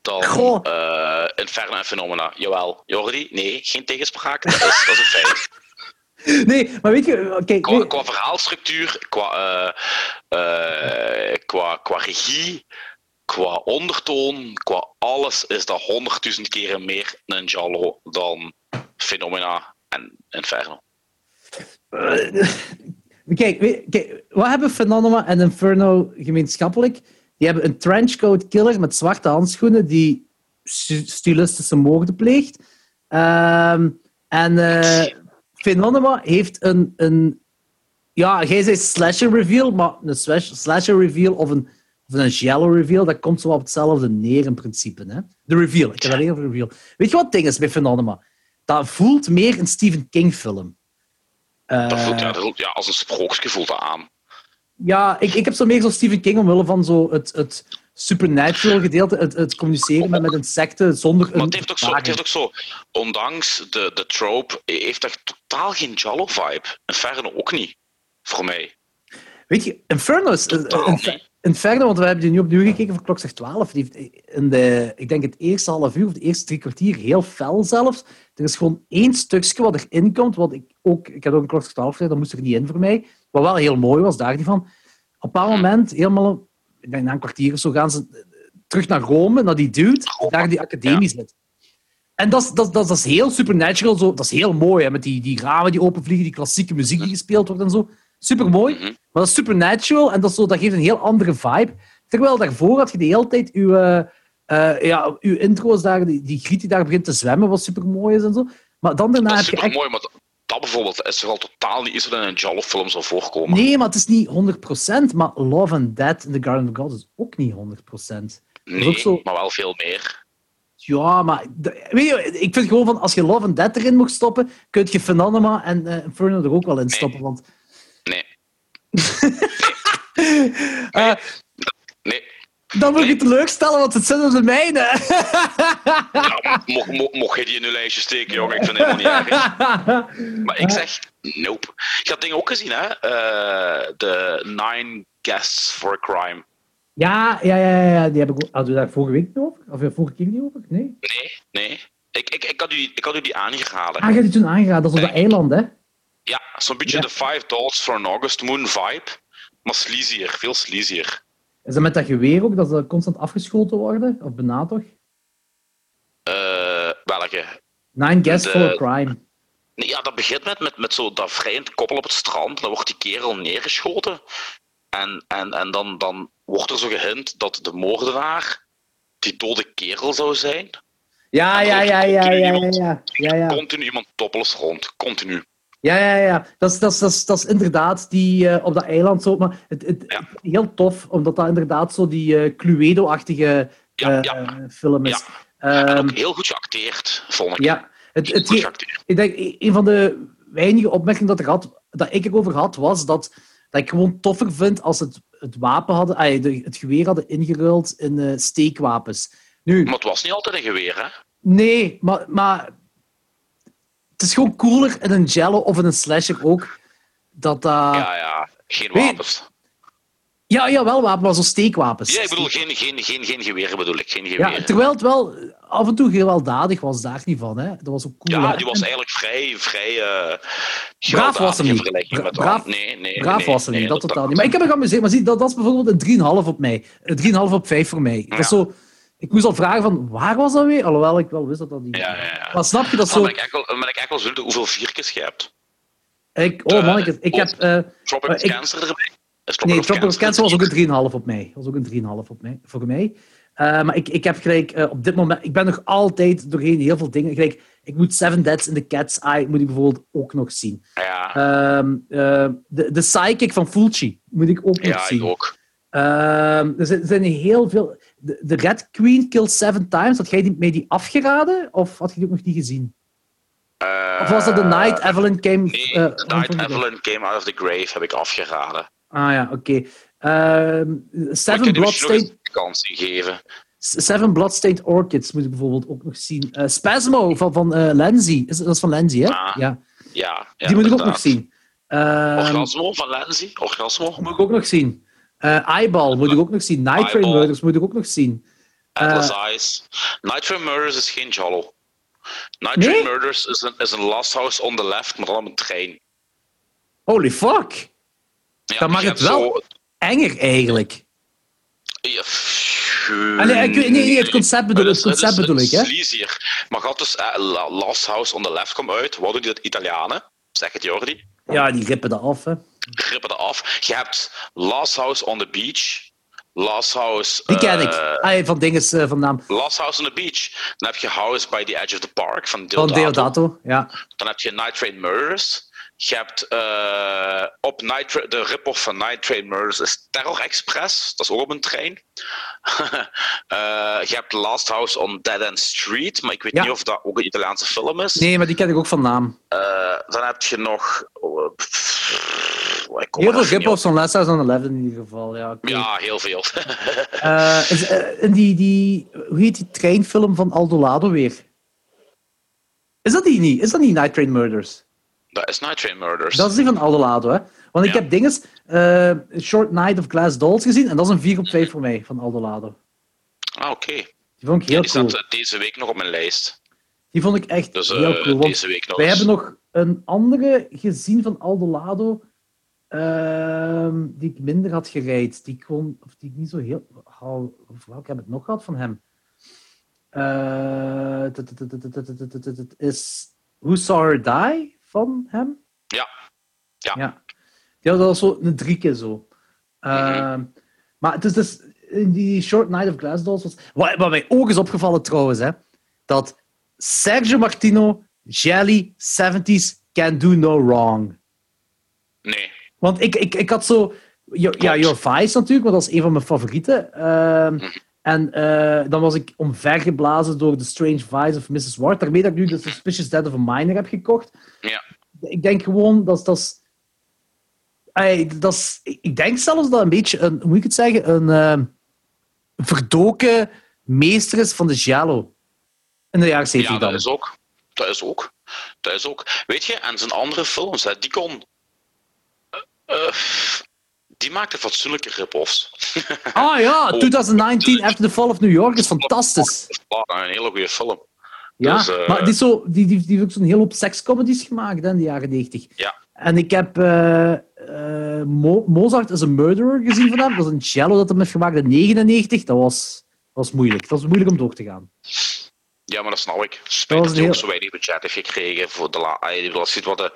B: dan eh, Inferno en Phenomena. Jawel. Jordi? Nee, geen tegenspraak. Dat is, dat is een feit.
A: Nee, maar weet je... Oké,
B: Qua,
A: nee,
B: qua verhaalstructuur, qua, eh, eh, qua, qua regie, qua ondertoon, qua alles is dat honderdduizend keren meer een Jallo dan Phenomena en Inferno.
A: Kijk, wat hebben Phenomena en Inferno gemeenschappelijk? Die hebben een trenchcoat killer met zwarte handschoenen die stilistische moorden pleegt. Ehm, en eh Phenomena heeft een, een... Ja, jij zei slasher reveal, maar een slash- slasher reveal of een, of een reveal, dat komt zo op hetzelfde neer in principe. Hè? De reveal, ik heb alleen over reveal. Weet je wat het ding is bij Phenomena? Dat voelt meer een Stephen King film.
B: Dat voelt,
A: Eh,
B: ja, dat voelt- ja, als een sprookje voelt dat aan.
A: ja, ik, ik heb zo meer zo Stephen King omwille van zo het, het supernatural gedeelte, het, het communiceren met, met insecten zonder
B: Maar
A: een
B: het heeft ook zo, het heeft ook zo ondanks de, de trope, heeft echt totaal geen Jallo-vibe. Inferno ook niet, voor mij.
A: Weet je, Inferno is... eh, Infer-. Inferno, want we hebben die nu opnieuw gekeken voor klok zegt 12. Die heeft in de, ik denk het eerste half uur of de eerste drie kwartier heel fel zelfs. Er is gewoon één stukje wat erin komt, wat ik ook... Ik had ook een 12 gezegd, dat moest er niet in voor mij. Wat wel heel mooi was, daar niet van. Op een bepaald moment, helemaal... Ik denk na een kwartier of zo, gaan ze eh, terug naar Rome, naar die dude, die daar die academie zit. En dat is, dat, dat, dat is heel supernatural, zo, dat is heel mooi, hè, met die, die ramen die openvliegen, die klassieke muziek die gespeeld wordt en zo. Super mooi,
B: Mhm.
A: maar dat is supernatural en dat, is zo, dat geeft een heel andere vibe. Terwijl daarvoor had je de hele tijd uw, eh, eh, ja, uw intro's daar, die, die griet die daar begint te zwemmen, wat super mooi is en zo. Maar dan daarna
B: Dat
A: heb
B: is
A: je
B: super
A: echt...
B: mooi, maar dat- bijvoorbeeld is er al totaal niet iets wat in een Jallo-film zou voorkomen.
A: Nee, maar het is niet 100%, maar Love and Dead in the Garden of God is ook niet 100%.
B: Nee,
A: zo-
B: maar wel veel meer.
A: Ja, maar weet je, ik vind gewoon van als je Love and Dead erin mocht stoppen, kun je Phenomena en eh, Inferno er ook wel in stoppen. Want
B: Nee.
A: eh,
B: Nee.
A: Dan moet ik je teleurstellen, want het zijn onze mijne.
B: Ja, mocht, mocht, mocht je die in je lijstje steken, jongen, ik vind het helemaal niet erg. Maar ik zeg, nope. Je had dingen ook gezien, hè? Eh, De Nine Guests for a Crime.
A: ja, ja, ja, ja, die heb ik. Hadden we daar vorige week niet over? Of vorige keer niet over? Nee.
B: Nee, nee. Ik, ik, ik, had, u, ik had u die aangeraden.
A: Ah, je hebt die toen aangeraden, dat is op dat eiland, hè?
B: Ja, zo'n beetje
A: Ja.
B: de Five Dollars for an August Moon vibe. Maar sleazier, veel sleazier.
A: Is dat met dat geweer ook, dat ze constant afgeschoten worden? Of bijna toch?
B: Eh, welke?
A: Nine Guests
B: De-
A: for a Crime.
B: Nee, ja, dat begint met, met, met zo dat vrijend koppel op het strand. Dan wordt die kerel neergeschoten. En, en, en dan, dan wordt er zo gehint dat de moordenaar die dode kerel zou zijn.
A: Ja, ja, ja, ja, ja, ja, ja. Ja, ja.
B: Continu iemand toppels rond. Continu.
A: Ja, ja, ja. Dat is, dat is, dat is, dat is inderdaad die eh, op dat eiland zo. Maar het, het,
B: Ja.
A: heel tof, omdat dat inderdaad zo die eh, Cluedo-achtige
B: Ja, ja.
A: eh, film is.
B: En
A: Ehm,
B: ook heel goed geacteerd, vond ik.
A: ja, het, het, ik denk, een van de weinige opmerkingen dat, ik had, dat ik erover had, was dat, dat ik gewoon toffer vind als het, het wapen hadden, ah, de- het geweer hadden ingeruild in steekwapens. Nu,
B: Maar het was niet altijd een geweer, hè?
A: Nee, maar, maar het is gewoon cooler in een jello of in een slasher ook. Dat dat... Ja,
B: Ja, ja. Geen
A: Weet-
B: wapens.
A: ja, wel wapen, maar zo steekwapens.
B: Ja, ik bedoel, geen, geen, geen, geen geweren bedoel ik. Geen
A: Ja,
B: geweren.
A: terwijl het wel af en toe gewelddadig was, daar niet van. Hè. Dat was ook cool.
B: Ja,
A: hè.
B: die was eigenlijk vrij, vrij eh
A: Braaf was hem
B: in
A: niet. Braaf-
B: Nee, nee,
A: Braaf
B: nee,
A: was er
B: nee,
A: niet, dat
B: dat-
A: totaal niet. Maar ik heb me geamuseerd. Maar zie, dat, dat is bijvoorbeeld een 3,5 op mij. Een 3,5 op 5 voor mij. Dat is
B: Ja.
A: zo... Ik moest al vragen van, waar was dat weer? Alhoewel, ik wel wist dat dat niet...
B: Ja, ja, ja.
A: Maar snap je, dat zo...
B: ben ik echt wel, dan ben ik echt wel zullen hoeveel vierkes je hebt.
A: Ik, oh man, ik, ik heb...
B: Tropic
A: Maar ik-
B: Cancer erbij.
A: Nee, Tropic Cancer was ook een 3,5 op mij. was ook een 3,5 op mij, voor mij. Eh, maar ik, ik heb gelijk op dit moment... Ik ben nog altijd doorheen heel veel dingen. Gelijk, ik moet Seven Deads in the Cat's Eye moet ik bijvoorbeeld ook nog zien.
B: Ja,
A: Ehm, eh, de, de Psychic van Fulci moet ik ook nog
B: ja,
A: zien.
B: ik ook.
A: Ehm, er zijn heel veel... De, de Red Queen Kills Seven Times, had jij die, mij die afgeraden? Of had je die ook nog niet gezien?
B: Eh,
A: Of was dat The Night Evelyn Came...
B: Nee,
A: eh,
B: The
A: on
B: Night Evelyn Came Out of the Grave heb ik afgeraden.
A: Ah ja, oké. Ehm,
B: Maar
A: Seven Bloodstained...
B: kans geven.
A: Seven Bloodstained Orchids moet ik bijvoorbeeld ook nog zien. Eh, Spasmo van, van eh Lenzi. Is, dat is van Lenzi, hè?
B: Ah,
A: ja.
B: Ja, ja
A: Die moet ik ook nog zien. Ehm,
B: Orgasmo van Lenzi? Orgasmo?
A: moet ik ook nog zien. Eh, Eyeball moet ik ook nog zien. Night Train. Murders moet ik ook nog zien.
B: Atlas
A: Eh,
B: Eyes. Night Train Murders is geen Jallo. Night
A: Nee?
B: Train Murders is een, is een Last House on the Left, maar dan een trein.
A: Holy fuck.
B: Ja,
A: Dan mag
B: je
A: het wel
B: zo-
A: Enger eigenlijk.
B: Ja,
A: Allee, ik weet- nee, nee, het concept bedoel- het concept bedoel ik, hè?
B: Het is sleazier. Maar gaat dus La- Last House on the Left komt uit. Wat doen die dat Italianen? Zeg het Jordi.
A: Ja, die rippen dat af, hè.
B: Rippen dat af. Je hebt Last House on the Beach. Last House...
A: Die ken ik.
B: eh,
A: Ah, van dinges eh, van naam.
B: Last House on the Beach. Dan heb je House by the Edge of the Park van Deodato.
A: Van Deodato, ja.
B: Dan heb je Night Train Murders. Je hebt eh, op Night de rip-off van Night Train Murders is Terror Express. Dat is ook op een trein. Je hebt Last House on Dead End Street. Maar ik weet
A: Ja.
B: niet of dat ook een Italiaanse film is.
A: Nee, maar die ken ik ook van naam.
B: Dan heb je nog... oh, pff, ik kom
A: Heel veel rip-offs van Last House on the Left in ieder geval, ja.
B: Ja, heel veel.
A: Eh, is, eh, die, die, hoe heet die treinfilm van Aldolado weer? Is dat die niet? Is dat niet Night Train Murders?
B: dat is Night Train Murders.
A: Dat is die van Aldolado, hè? Want ik
B: Ja.
A: heb dinges, eh, Short Night of Glass Dolls gezien en dat is een 4 op 5 voor mij van Aldolado.
B: Ah, oké.
A: Die vond ik heel
B: Die
A: cool.
B: staat deze week nog op mijn lijst.
A: Die vond ik echt
B: Dus
A: heel cool. Want
B: deze week nog
A: wij
B: eens.
A: hebben nog een andere gezien van Aldolado die ik minder had gereid, die ik of die ik niet zo heel. Hou, welke heb ik nog gehad van hem? Het is Who Saw Her Die van hem?
B: Ja. Ja.
A: ja. Die had al zo een drie keer zo. Maar het is dus in die Short Night of Glass Dolls. Was, wat, mij ook is opgevallen trouwens, hè, dat Sergio Martino, Jelly, 70s, can do no wrong.
B: Nee.
A: Want ik, ik, ik had zo. Ja, Your Vice natuurlijk, want dat is een van mijn favorieten. Ehm, En eh, dan was ik omvergeblazen door The Strange Vice of Mrs. Ward. Daarmee dat ik nu The Suspicious Death of a Minor heb gekocht.
B: Ja.
A: Ik denk gewoon dat dat is. Dat is ik denk zelfs dat een beetje een, hoe moet ik het zeggen, een eh, verdoken meester is van de Giallo. In de jaren 70
B: Ja,
A: dan.
B: dat is ook. Dat is ook. Dat is ook. Weet je, en zijn andere films, hè, die kon... eh, die maakte fatsoenlijke rip-offs.
A: Ah ja,
B: Oh.
A: 2019 After the Fall of New York is fantastisch.
B: een hele goede film.
A: Ja,
B: Dus, eh,
A: maar die, is zo, die, die, die heeft ook zo'n hele hoop sekscomedies gemaakt hè, in de jaren 90.
B: Ja.
A: En ik heb eh, Mo- Mozart is a Murderer gezien van hem. Dat is een cello dat hem heeft gemaakt in 99. Dat was, was moeilijk. Dat was moeilijk om door te gaan.
B: Ja, maar dat snap ik. Spijt
A: was
B: dat hij
A: een
B: ook
A: heel-
B: zo weinig budget heeft gekregen voor de la... Je bedoelt, als je wat de...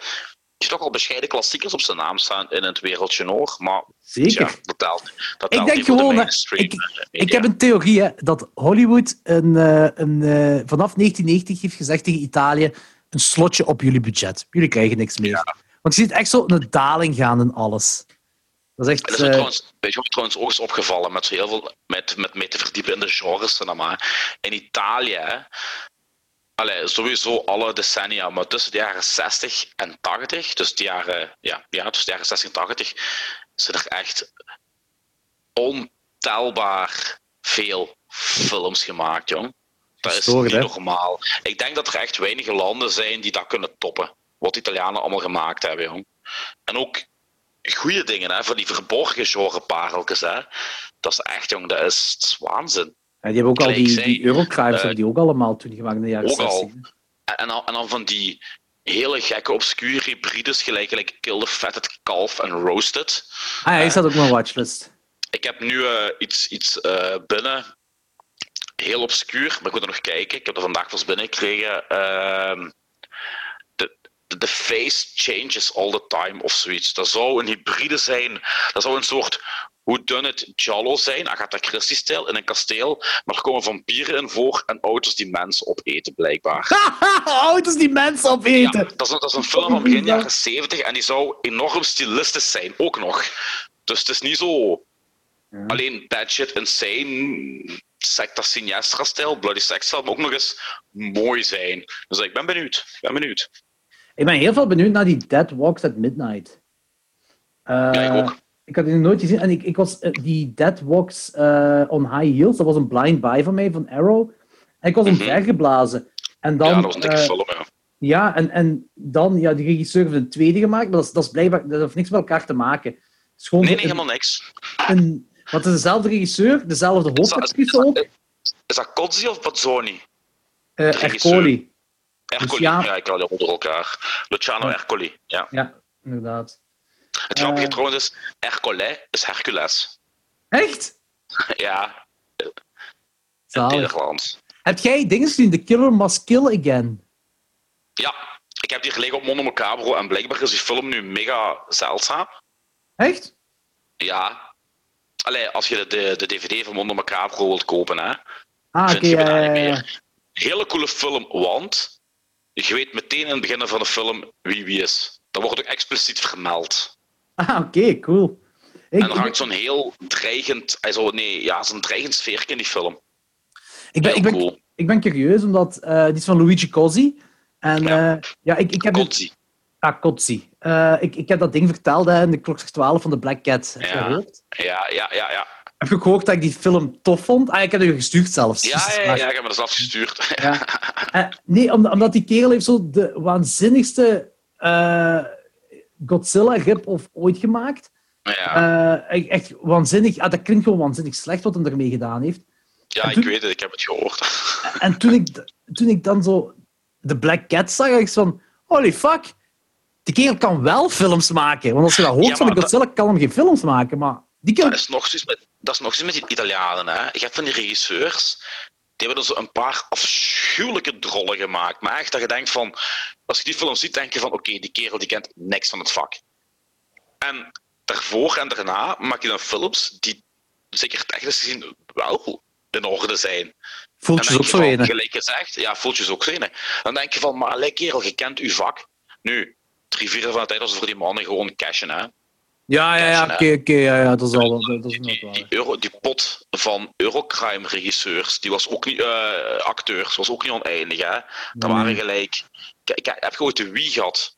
B: Toch al bescheiden klassiekers op zijn naam staan in het wereldje hoor, maar
A: Zeker.
B: ja, dat telt, dat
A: Ik denk
B: de
A: gewoon, ik-
B: eh,
A: Ik heb een theorie hè, dat Hollywood een, eh, een, eh, vanaf 1990 heeft gezegd tegen Italië: een slotje op jullie budget. Jullie krijgen niks meer. Want je ziet echt zo een daling gaan in alles. Dat is echt.
B: Dat is me trouwens, weet je wat trouwens ook is opgevallen met zo heel veel met, met, met te verdiepen in de genres cinema. In Italië, allee, sowieso alle decennia, maar tussen de jaren 60 en 80, dus de jaren, ja, ja, tussen de jaren 60 en 80, zijn er echt ontelbaar veel films gemaakt, jong. Dat is niet normaal. Ik denk dat er echt weinige landen zijn die dat kunnen toppen. Wat Italianen allemaal gemaakt hebben, jong. En ook goede dingen, hè, van die verborgen genrepareltjes, hè. Dat is echt, jong, dat is, dat is waanzin.
A: Ja, die hebben ook al die, die
B: eh,
A: hebben die ook allemaal toen gemaakt in de jaren
B: ook al.
A: 60.
B: En, en, dan, en dan van die hele gekke, obscure hybrides, gelijk, gelijk Kill the Fatted Calf en Roasted.
A: Ah ja, die staat ook op mijn watchlist.
B: Ik heb nu eh, iets, iets eh, binnen, heel obscuur, maar ik moet er nog kijken. Ik heb er vandaag pas binnengekregen. De, de, the face changes all the time of zoiets. Dat zou een hybride zijn. Dat zou een soort hoe dun het Giallo zijn, Agatha Christie-stijl, in een kasteel. Maar er komen vampieren in voor en auto's die mensen opeten, blijkbaar.
A: Auto's die mensen
B: Ja,
A: opeten.
B: dat, is een, dat is een film van begin jaren 70 en die zou enorm stilistisch zijn, ook nog. Dus het is niet zo Alleen Bad Shit Insane, Secta Siniestra-stijl, Bloody Sex zal ook nog eens mooi zijn. Dus ik ben benieuwd. Ik ben benieuwd.
A: Ik ben heel veel benieuwd naar die Dead Walks at Midnight. Uh,
B: ja, ik ook.
A: Ik had die nog nooit gezien. En ik, ik was uh, die Dead Walks uh, on High Heels, dat was een blind buy van mij, van Arrow. En ik was
B: Mhm.
A: omvergeblazen. En dan,
B: ja, dat was een dikke
A: eh,
B: film, ja.
A: Ja, en, en dan, ja, die regisseur heeft een tweede gemaakt, maar dat is, dat is blijkbaar, dat heeft niks met elkaar te maken. Is
B: Nee, nee, helemaal niks.
A: een- wat is dezelfde regisseur, dezelfde hoofdactrice
B: is
A: ook,
B: is dat of
A: eh
B: regisseur?
A: Ercoli.
B: Ercoli,
A: Luciano.
B: ja, ik had die onder elkaar. Luciano. Ercoli, ja.
A: Ja, inderdaad.
B: Het grappige
A: Eh.
B: trouwens is, Ercole is Hercules.
A: Echt?
B: Ja, in. Nederland.
A: Heb jij dingen gezien, The Killer Must Kill Again?
B: Ja, ik heb die gelegen op Mondo Macabro en blijkbaar is die film nu mega zeldzaam.
A: Echt?
B: Ja. Allee, als je de, de, de DVD van Mondo Macabro wilt kopen, hè.
A: Ah, oké.
B: vind je
A: ja,
B: bijna
A: ja,
B: niet meer. Hele coole film, want je weet meteen in het begin van de film wie wie is. Dat wordt ook expliciet vermeld.
A: Ah, oké, cool. Ik,
B: en er hangt zo'n heel dreigend, also, nee, ja, zo'n dreigend sfeer in die film.
A: ik ben,
B: Heel
A: ik, ben,
B: cool.
A: ik ben curieus, omdat eh die is van Luigi Cozzi. En
B: Ja.
A: ja, ja ik, ik heb... Ah, Cozzi. Eh, ik, ik heb dat ding verteld hè, in de klok 12 van de Black Cat. Heb je
B: Ja.
A: gehoord?
B: Ja, ja, ja, ja.
A: Heb je gehoord dat ik die film tof vond? Ah, ik heb je gestuurd zelfs.
B: Ja, ja, ja, ik heb me dat zelf gestuurd.
A: Ja. Eh, nee, omdat, omdat die kerel heeft zo de waanzinnigste eh, Godzilla-rip of ooit gemaakt.
B: Ja,
A: Eh, echt waanzinnig. Ah, dat klinkt gewoon waanzinnig slecht wat hij ermee gedaan heeft.
B: ja ik weet het, ik heb het gehoord.
A: En toen ik, toen ik dan zo de Black Cat zag, dacht ik van, holy fuck, die kerel kan wel films maken. Want als je dat hoort
B: Ja,
A: van de Godzilla, kan hem geen films maken. Maar die kerel...
B: Dat is nog zoiets met, dat is nog zoiets met die Italianen. Hè. Je hebt van die regisseurs, die hebben er zo een paar afschuwelijke drollen gemaakt. Maar echt dat je denkt van, als je die film ziet, denk je van, oké, die kerel die kent niks van het vak. En daarvoor en daarna maak je dan films die zeker technisch gezien wel in orde zijn.
A: Voelt je
B: Dan
A: ook zo een.
B: Gelijk gezegd, ja, voelt je ook zo. Dan denk je van, maar allee, kerel, je kent uw vak. Nu, drie vierde van de tijd was voor die mannen gewoon cashen, hè.
A: Ja, ja, ja, oké, oké, ja, ja, dat is dat, is
B: Die, Euro, die pot van Eurocrime-regisseurs, die was ook niet, eh, acteurs, was ook niet oneindig, hè. Dat
A: Nee.
B: waren gelijk... Ik, ik heb gewoon de Wii gehad.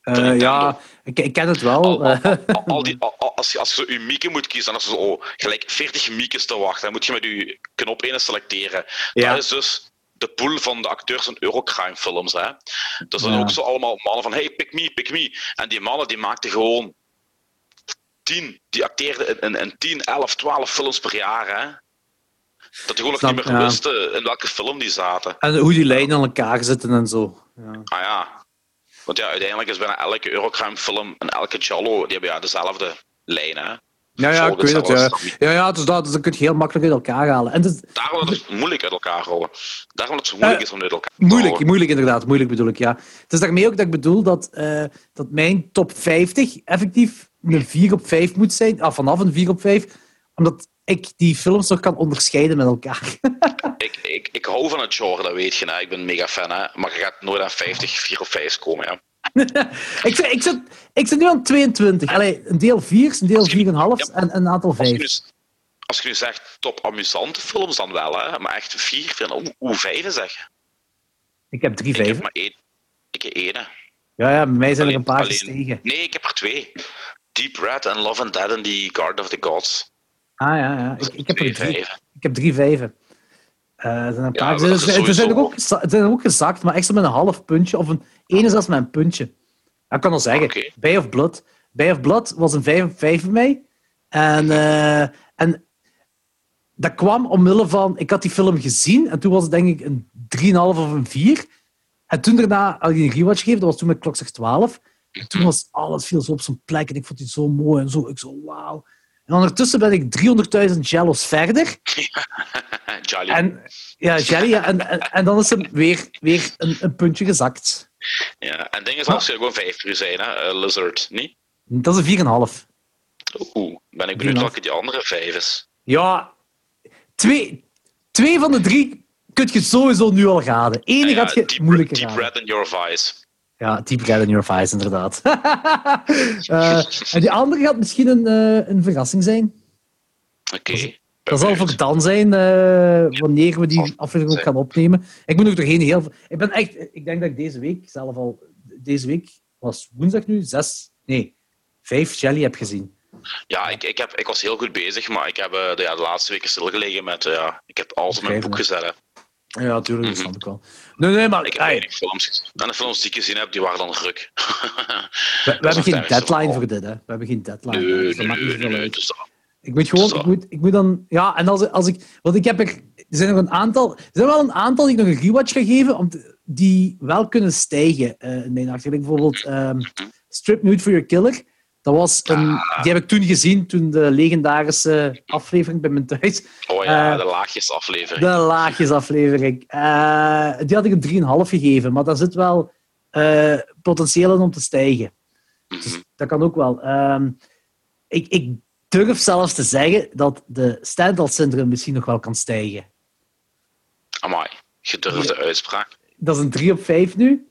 A: Eh,
B: Nintendo.
A: ja, ik, ik ken het wel.
B: Al, al, al- al die, al- al- als, je, als je zo je mieke moet kiezen, dan is er zo oh, gelijk 40 miekes te wachten. Dan moet je met je knop 1 selecteren.
A: Ja.
B: Dat is dus de pool van de acteurs in Eurocrime-films. Hè. Dat zijn
A: Ja.
B: ook zo allemaal mannen van, hey, pick me, pick me. En die mannen die maakten gewoon 10, die acteerden in, in, in 10, 11, 12 films per jaar. Hè. Dat die gewoon nog
A: Snap,
B: niet meer
A: ja.
B: wisten in welke film die zaten.
A: En hoe die lijnen aan elkaar zitten en zo. Ja.
B: Ah ja. Want ja, uiteindelijk is bijna elke Eurocrime-film en elke Giallo, die hebben ja dezelfde lijn. Hè.
A: Ja, ja, ik weet het. Ja, ja, ja dus dat, dus dat kun je heel makkelijk uit elkaar halen. En is
B: Daarom dat het moeilijk uit elkaar houden. Daarom dat het zo moeilijk
A: Eh,
B: is om uit elkaar te
A: moeilijk,
B: houden.
A: moeilijk inderdaad. Moeilijk bedoel ik, ja. Het is daarmee ook dat ik bedoel dat, eh, dat mijn top 50 effectief een 4 op 5 moet zijn. Ah, vanaf een 4 op 5. Omdat ik die films nog kan onderscheiden met elkaar.
B: Ik, ik, ik hou van het genre, dat weet je. Hè. Ik ben mega fan, hè. maar je gaat nooit aan 50, 4 of 5 komen. Ja.
A: ik, zit, ik, zit, ik zit nu aan 22. Allee, een deel 4, een deel 4,5
B: Ja.
A: en een aantal
B: Als, je
A: 5.
B: nu, als je nu zegt top amusante films, dan wel. Hè. Maar echt 4, vind hoe, hoe 5 zeg.
A: Ik heb drie
B: Ik heb
A: vijven.
B: maar één. Ik heb één.
A: Ja, ja, bij mij zijn er een paar
B: Alleen-
A: gestegen.
B: Nee, ik heb er twee. Deep Red en Love and Dead en die Guard of the Gods.
A: Ah ja, ja. Ik, ik, heb er drie, ik heb drie vijven. Eh, er zijn een paar. er,
B: dat
A: zijn- er zijn er ook, geza- er zijn er ook gezakt, maar echt zo met een half puntje. Of een ene zelfs met een puntje. Ik kan al zeggen.
B: Oké.
A: Bay of Blood. Bay of Blood was een 5 op 5 voor mij. En, eh, en dat kwam omwille van... Ik had die film gezien en toen was het denk ik een 3,5 of een 4. En toen daarna had ik een rewatch gegeven. Dat was toen met Klokslag 12. En toen was alles viel zo op zijn plek en ik vond die zo mooi en zo. Ik zo, wauw. En ondertussen ben ik 300.000 jellos verder.
B: Jolly.
A: En, ja, Jelly. ja, En, en, en dan is er weer, weer een, een puntje gezakt.
B: Ja, en ding is als je gewoon 5 uur zijn, hè. eh, Lizard, niet?
A: Dat is een 4,5.
B: Oeh, ben ik benieuwd welke die andere 5 is.
A: Ja, twee, twee van de drie kun je sowieso nu al raden. Eén
B: Ja,
A: gaat je moeilijker
B: deep
A: raden.
B: Red in Your Vice.
A: Ja, Deep Red in Your Eyes, inderdaad. Eh, en die andere gaat misschien een, eh, een verrassing zijn.
B: Oké.
A: Dat zal voor dan zijn eh, wanneer we die aflevering ook gaan opnemen. Ik moet nog doorheen heel veel. Ik ben echt. Ik denk dat ik deze week zelf al. Deze week was woensdag nu zes. Nee, vijf jelly heb gezien.
B: Ja, ik, ik, heb, ik was heel goed bezig, maar ik heb de, ja, de laatste weken stilgelegen met. ja, ik heb alles op mijn boek gezet.
A: Ja, natuurlijk, dat
B: Mhm.
A: snap ik wel. Nee, nee, maar
B: Ik weinig films. En de films die ik gezien heb, die waren dan ruk.
A: we, we hebben geen deadline voor dit, hè. We hebben geen deadline.
B: Nee,
A: dus dat
B: nee, nee, nee, dus
A: Ik moet gewoon, ik moet, ik moet dan, ja, en als, als ik, want ik heb er, er zijn nog een aantal, er zijn wel een aantal die ik nog een rewatch ga geven, om te- die wel kunnen stijgen eh, in mijn achtergrond. Bijvoorbeeld ehm, Strip Nude for Your Killer. Dat was een,
B: Ah.
A: die heb ik toen gezien, toen de legendarische aflevering bij mijn thuis.
B: Oh ja,
A: Eh,
B: de laagjes aflevering.
A: De laagjesaflevering. Eh die had ik een 3,5 gegeven, maar daar zit wel eh, potentieel in om te stijgen.
B: Mhm.
A: Dat kan ook wel. Ehm, ik, ik durf zelfs te zeggen dat de Stendhal-syndroom misschien nog wel kan stijgen.
B: Amai, gedurfde uitspraak.
A: Dat is een 3 op 5 nu.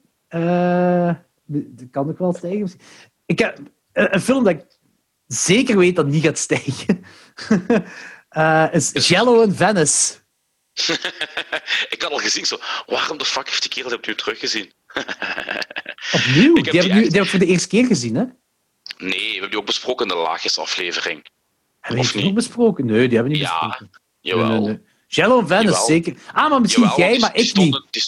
A: Dat kan nog wel stijgen. Ik heb een film dat ik zeker weet dat niet gaat stijgen. eh, is Jello in Venice.
B: ik had al gezien, zo, waarom de fuck heeft die kerel dit opnieuw teruggezien?
A: Opnieuw. Die
B: heb
A: heb, ik
B: die
A: nu,
B: echt-
A: die heb ik voor de eerste keer gezien, hè?
B: Nee, we hebben die ook besproken in de laagjes aflevering.
A: Hebben we die
B: niet?
A: ook besproken? Nee, die hebben we niet
B: Ja,
A: besproken.
B: Jawel.
A: Nee, nee, nee. Jello in Venice,
B: Jawel.
A: zeker. Ah, maar misschien
B: Jawel,
A: jij, maar ik
B: stonden-
A: niet.
B: die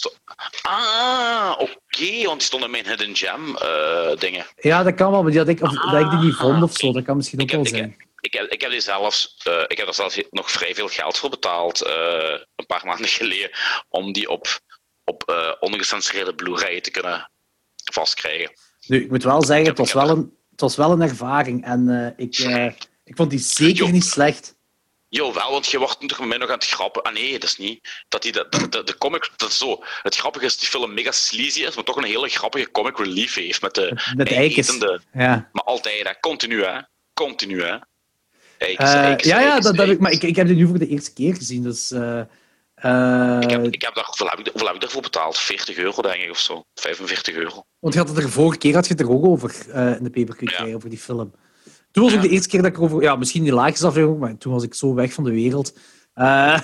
B: ah, oké, want die stonden in mijn Hidden Gem eh, dingen.
A: Ja, dat kan wel, maar die had ik, of, dat ik die niet vond of zo. Dat kan misschien ook
B: heb,
A: wel
B: ik,
A: zijn.
B: ik, heb, ik heb die zelfs, eh, ik heb er zelfs nog vrij veel geld voor betaald, eh, een paar maanden geleden, om die op, op eh ongecensureerde Blu-ray te kunnen vastkrijgen.
A: Nu, ik moet wel zeggen, het was wel een, het was wel een ervaring. En ik, ik vond die zeker
B: Jo.
A: niet slecht.
B: Jawel, want je wordt toch met mij nog aan het grappen. Ah nee, dat is niet. Dat die, de, de, de comic, dat is zo. Het grappige is dat die film mega sleazy is, maar toch een hele grappige comic relief heeft. Met de
A: Met de eikens.
B: eietende-
A: Ja,
B: Maar altijd, hè. Continu, hè. Continu, hè.
A: Eh, ja, dat, dat heb ik, maar ik, ik heb die nu voor de eerste keer gezien. Dus, eh,
B: Ik heb, ik heb daar, hoeveel, heb ik, hoeveel heb ik daarvoor betaald? 40 euro, denk ik, of zo. 45 euro.
A: Want je had het er vorige keer had je het er ook over in de papercut
B: Ja.
A: over die film. Toen was ook de eerste keer dat ik over... Ja, misschien die laagjes aflevering, maar toen was ik zo weg van de wereld. Eh,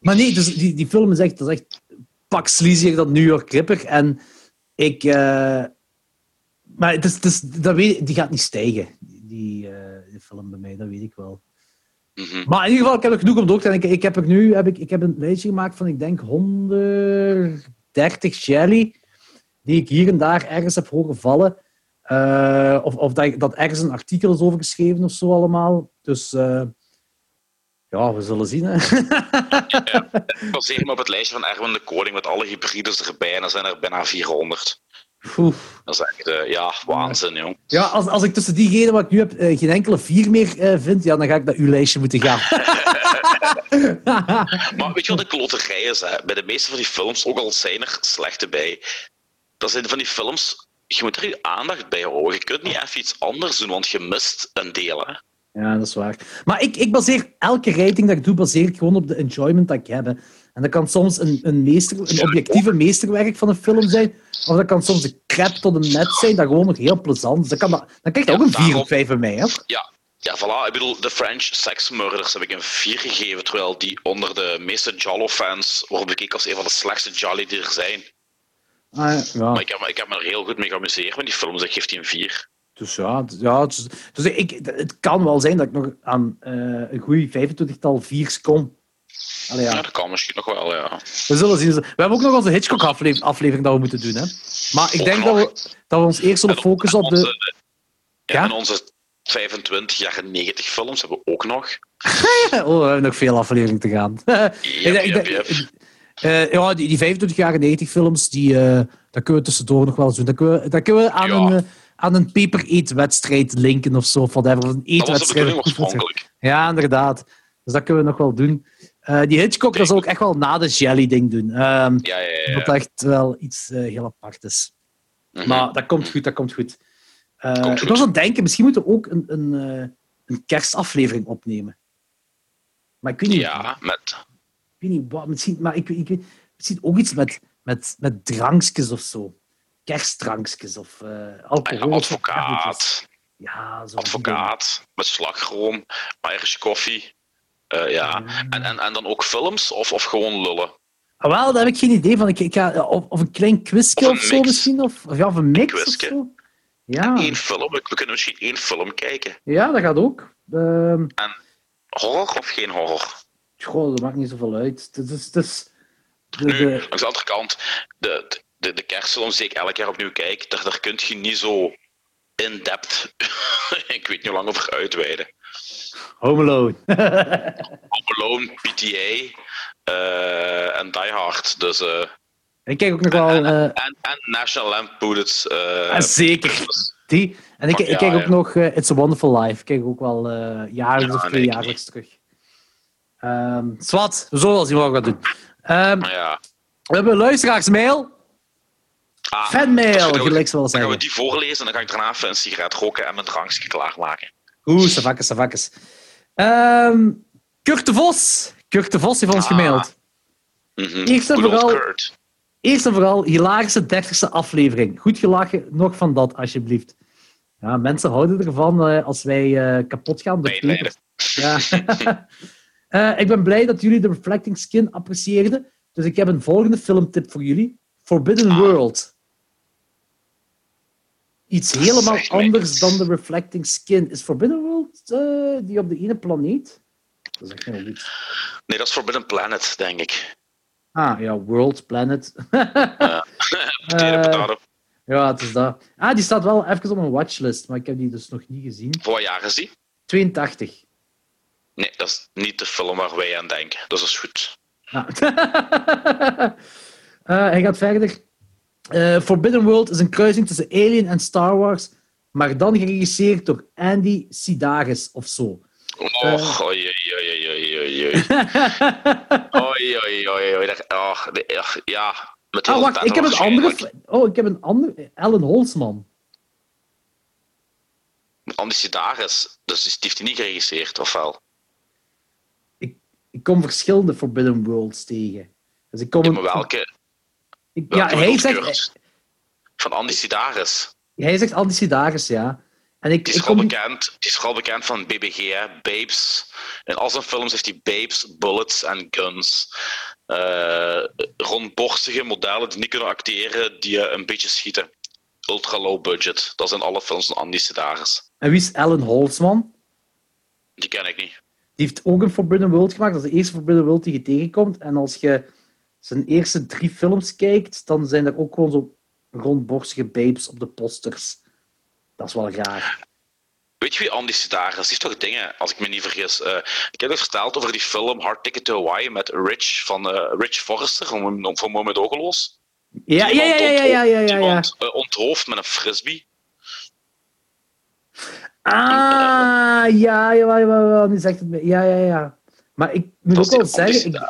A: maar nee, dus die, die film is echt, dat is echt pak sleazier dan New York Ripper. En ik... eh, maar het is, het is, dat weet, die gaat niet stijgen, die, eh, die film bij mij, dat weet ik wel.
B: Mhm.
A: Maar in ieder geval, ik heb er genoeg om door te gaan. Ik, ik heb er nu heb ik, ik heb een lijstje gemaakt van, ik denk, 130 jelly, die ik hier en daar ergens heb horen vallen. Eh, of of dat, ergens een artikel is over geschreven of zo allemaal. Dus eh, ja, we zullen zien. Hè.
B: Ik baseer me op het lijstje van Erwin de Koning met alle hybrides erbij en dan zijn er bijna 400.
A: Oeh.
B: Dat is echt, eh, ja, waanzin, jong.
A: Ja, als, als ik tussen diegenen wat ik nu heb geen enkele vier meer vind, ja, dan ga ik naar uw lijstje moeten gaan.
B: Maar weet je wat de kloterij is? Hè? Bij de meeste van die films, ook al zijn er slechte bij, dat zijn van die films, je moet er je aandacht bij houden. Je kunt niet even iets anders doen, want je mist een deel. Hè?
A: Ja, dat is waar. Maar ik, ik baseer elke rating dat ik doe, baseer ik gewoon op de enjoyment dat ik heb. hè. En dat kan soms een, een, meester, een objectieve meesterwerk van een film zijn, of dat kan soms een crap tot een net zijn, dat gewoon nog heel plezant is. Dat kan dat, dan krijg je
B: Ja,
A: ook een 4
B: daarom-
A: op 5 bij mij. Hè?
B: Ja, ja, voilà. Ik bedoel, de French Sex Murders heb ik een 4 gegeven, terwijl die onder de meeste Jollo-fans wordt bekeken als een van de slechtste Jolly die er zijn.
A: Ah, ja.
B: Maar ik heb, me- ik heb me er heel goed mee geamuseerd met die films. Ik geef die een 4.
A: Dus ja, het- ja dus, dus ik, het kan wel zijn dat ik nog aan eh, een goede 25-tal 4's kom. Allee,
B: Ja.
A: ja.
B: dat kan misschien nog wel, ja.
A: We zullen zien. We hebben ook nog onze Hitchcock-aflevering dat we moeten doen. Hè? Maar ik
B: Ook
A: denk
B: nog.
A: dat we, dat we ons eerst zullen focussen op de...
B: Onze- ja? En onze 25 jaren 90 films hebben we ook nog.
A: Oh, we hebben nog veel afleveringen te gaan.
B: Yep,
A: Ik denk-
B: yep,
A: ik eh, ja, die, die 25 jaren 90 films, die, eh dat kunnen we tussendoor nog wel eens doen. Dat kunnen we, dat kunnen we aan,
B: Ja.
A: een, eh, aan een paper-eat-wedstrijd linken of zo. Of whatever. Of een eetwedstrijd. Ja, inderdaad. Dus dat kunnen we nog wel doen. Die Hitchcock, dat zal ook echt wel na de Jelly-ding doen. Ehm
B: Ja.
A: Dat echt wel iets heel apart is.
B: Mhm.
A: Maar dat komt goed, dat komt goed.
B: Komt
A: Ik was aan het denken, misschien moeten we ook een, een, een kerstaflevering opnemen. Maar ik weet niet,
B: Ja, met...
A: ik weet niet wat. Misschien, maar ik, ik, misschien ook iets met, met, met drankjes of zo. Kerstdrankjes of eh alcohol. of zo.
B: advocaat.
A: Ja, zo
B: Advocaat, met slagroom, Irish koffie. Eh, ja. En, en, en dan ook films of, of gewoon lullen?
A: Ah, wel, daar heb ik geen idee van. Ik, ik ga, of, of een klein quizje
B: Of
A: of,
B: een
A: zo
B: mix.
A: misschien. Of, of ja, of een mix of
B: quizje.
A: zo. Ja.
B: Eén film, we kunnen misschien één film kijken.
A: ja, dat gaat ook. Ehm
B: Horror of geen horror?
A: Goh, dat maakt niet zoveel uit. Het is, het is, de,
B: Nu,
A: de,
B: langs de andere kant, de, de, de kerstfilms die ik elk jaar opnieuw kijk, daar, daar kun je niet zo in-depth, ik weet niet hoe lang over uitweiden.
A: Home Alone.
B: Home Alone, PTA eh, en Die Hard. Dus, eh,
A: ik kijk ook nog wel...
B: en, en National Lampoon's.
A: Ah, zeker.
B: Christmas.
A: Die. En ik, ik
B: Ja,
A: kijk ook
B: ja.
A: nog It's a Wonderful Life. Ik kijk ook wel jaarlijks
B: Ja,
A: of twee jaarlijks terug. Ehm Swat, we zullen wel zien wat we gaan doen. Ehm,
B: ja.
A: we hebben een luisteraarsmail.
B: Ah,
A: Fanmail,
B: dus
A: gelijk ze wel
B: Dan gaan we
A: zeggen.
B: die voorlezen en dan ga ik daarna even een sigaret roken en mijn drankje klaarmaken.
A: Oeh, savakkes, savakkes. Ehm Kurt de Vos. Kurt de Vos heeft ons
B: Ah.
A: gemaild.
B: Mhm.
A: Eerst en vooral-
B: Kurt.
A: Eerst en vooral, hilarische dertigste aflevering. Goed gelachen, nog van dat, alsjeblieft. Ja, mensen houden ervan eh, als wij eh, kapot gaan. door. Ja. Eh, ik ben blij dat jullie de Reflecting Skin apprecieerden. Dus ik heb een volgende filmtip voor jullie. Forbidden
B: Ah.
A: World. Iets helemaal anders dan de Reflecting Skin. Is Forbidden World eh, die op de ene planeet? Dat is echt heel iets.
B: Nee, dat is Forbidden Planet, denk ik.
A: Ah, ja, World, Planet. Eh. Ja, het is dat. Ah, die staat wel even op mijn watchlist, maar ik heb die dus nog niet gezien.
B: Voor jaar is die?
A: 82.
B: Nee, dat is niet de film waar wij aan denken. Dus dat is goed.
A: Eh, hij gaat verder. Eh, Forbidden World is een kruising tussen Alien en Star Wars, maar dan geregisseerd door Andy Sidaris of zo.
B: Oh, oei, oei, oei, oei, oei, oei. Oei, oei, oh, ja, met
A: ah, wacht, ik heb een andere. Oh, ik heb een andere. Alan Holzman.
B: Andy Sidaris, dus die heeft hij niet geregisseerd, of wel?
A: Ik kom verschillende Forbidden Worlds tegen. Dus ik kom
B: Ja, maar welke?
A: ik- ja,
B: welke
A: hij
B: bedoelt
A: zegt?
B: Van Andy Sidaris.
A: hij zegt Andy Sidaris, ja. En ik,
B: Die
A: ik
B: is, vooral
A: kom,
B: bekend, die is vooral bekend van BBG, hè? Babes. In al zijn films heeft hij babes, bullets en guns. Eh, rondborstige modellen die niet kunnen acteren, die een beetje schieten. Ultra low budget. Dat zijn alle films van Andy Sidaris.
A: en wie is Alan Holzman?
B: Die ken ik niet
A: heeft ook een Forbidden World gemaakt. Dat is de eerste Forbidden World die je tegenkomt. En als je zijn eerste drie films kijkt, dan zijn er ook gewoon zo rondborstige babes op de posters. Dat is wel raar.
B: Weet je wie Andy Sidaris heeft toch dingen, als ik me niet vergis. Eh, ik heb het verteld over die film Hard Ticket to Hawaii met Rich van uh, Rich Forrester van, van Moment Ogeloos.
A: Ja, ja, ja, ja, ja, ja, ja. Die.
B: Ont, eh, onthoofd met een frisbee.
A: Ah, ja, ja, ja, ja, nu zegt het me. Ja, ja, ja. Maar ik moet
B: Dat
A: ook wel zeggen,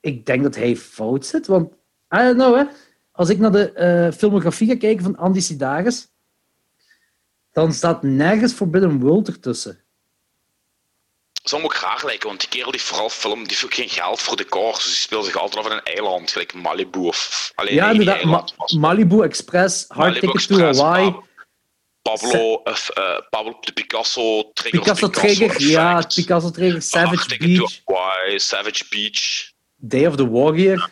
A: ik, denk dat hij fout zit. Want, I don't know, hè. Als ik naar de eh, filmografie ga kijken van Andy Sidaris, dan staat nergens Forbidden World ertussen.
B: zou me ook raar lijken, want die kerel die vooral film, die heeft ook geen geld voor decors, dus die speelt zich altijd af in een eiland, gelijk Malibu of alleen
A: Ja, inderdaad. Ma- Malibu Express, Hard
B: Malibu
A: Ticket to Hawaii,
B: Pablo, of, eh, Pablo de Picasso, Trigger of
A: Picasso Trigger, ja, Picasso Trigger,
B: Hard
A: Savage Beach,
B: Hawaii, Savage Beach.
A: Day of the Warrior. Er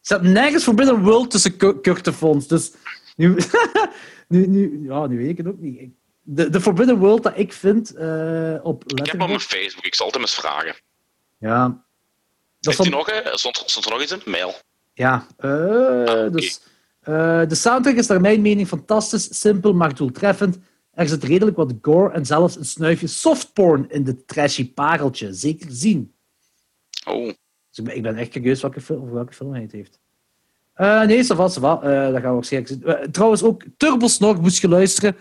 A: staat nergens Forbidden World tussen Ku- Kurt de Fons. Dus nu, nu, nu, ja, nu weet ik het ook niet. De, de Forbidden World dat ik vind eh, op
B: Ik heb hem op mijn. Facebook, ik zal het hem eens vragen.
A: Ja. Dat stond,
B: nog, eh, stond, stond er nog iets in de mail?
A: Ja, eh,
B: oké.
A: dus, eh, de soundtrack is naar mijn mening fantastisch, simpel, maar doeltreffend. Er zit redelijk wat gore en zelfs een snuifje softporn in dit trashy pareltje. Zeker zien.
B: Oh,
A: Dus ik ben, ik ben echt curieus welke film, welke film hij het heeft. Eh, nee, ça va. Eh, dat gaan we waarschijnlijk zien. Eh, trouwens, ook Turbosnog moest je luisteren.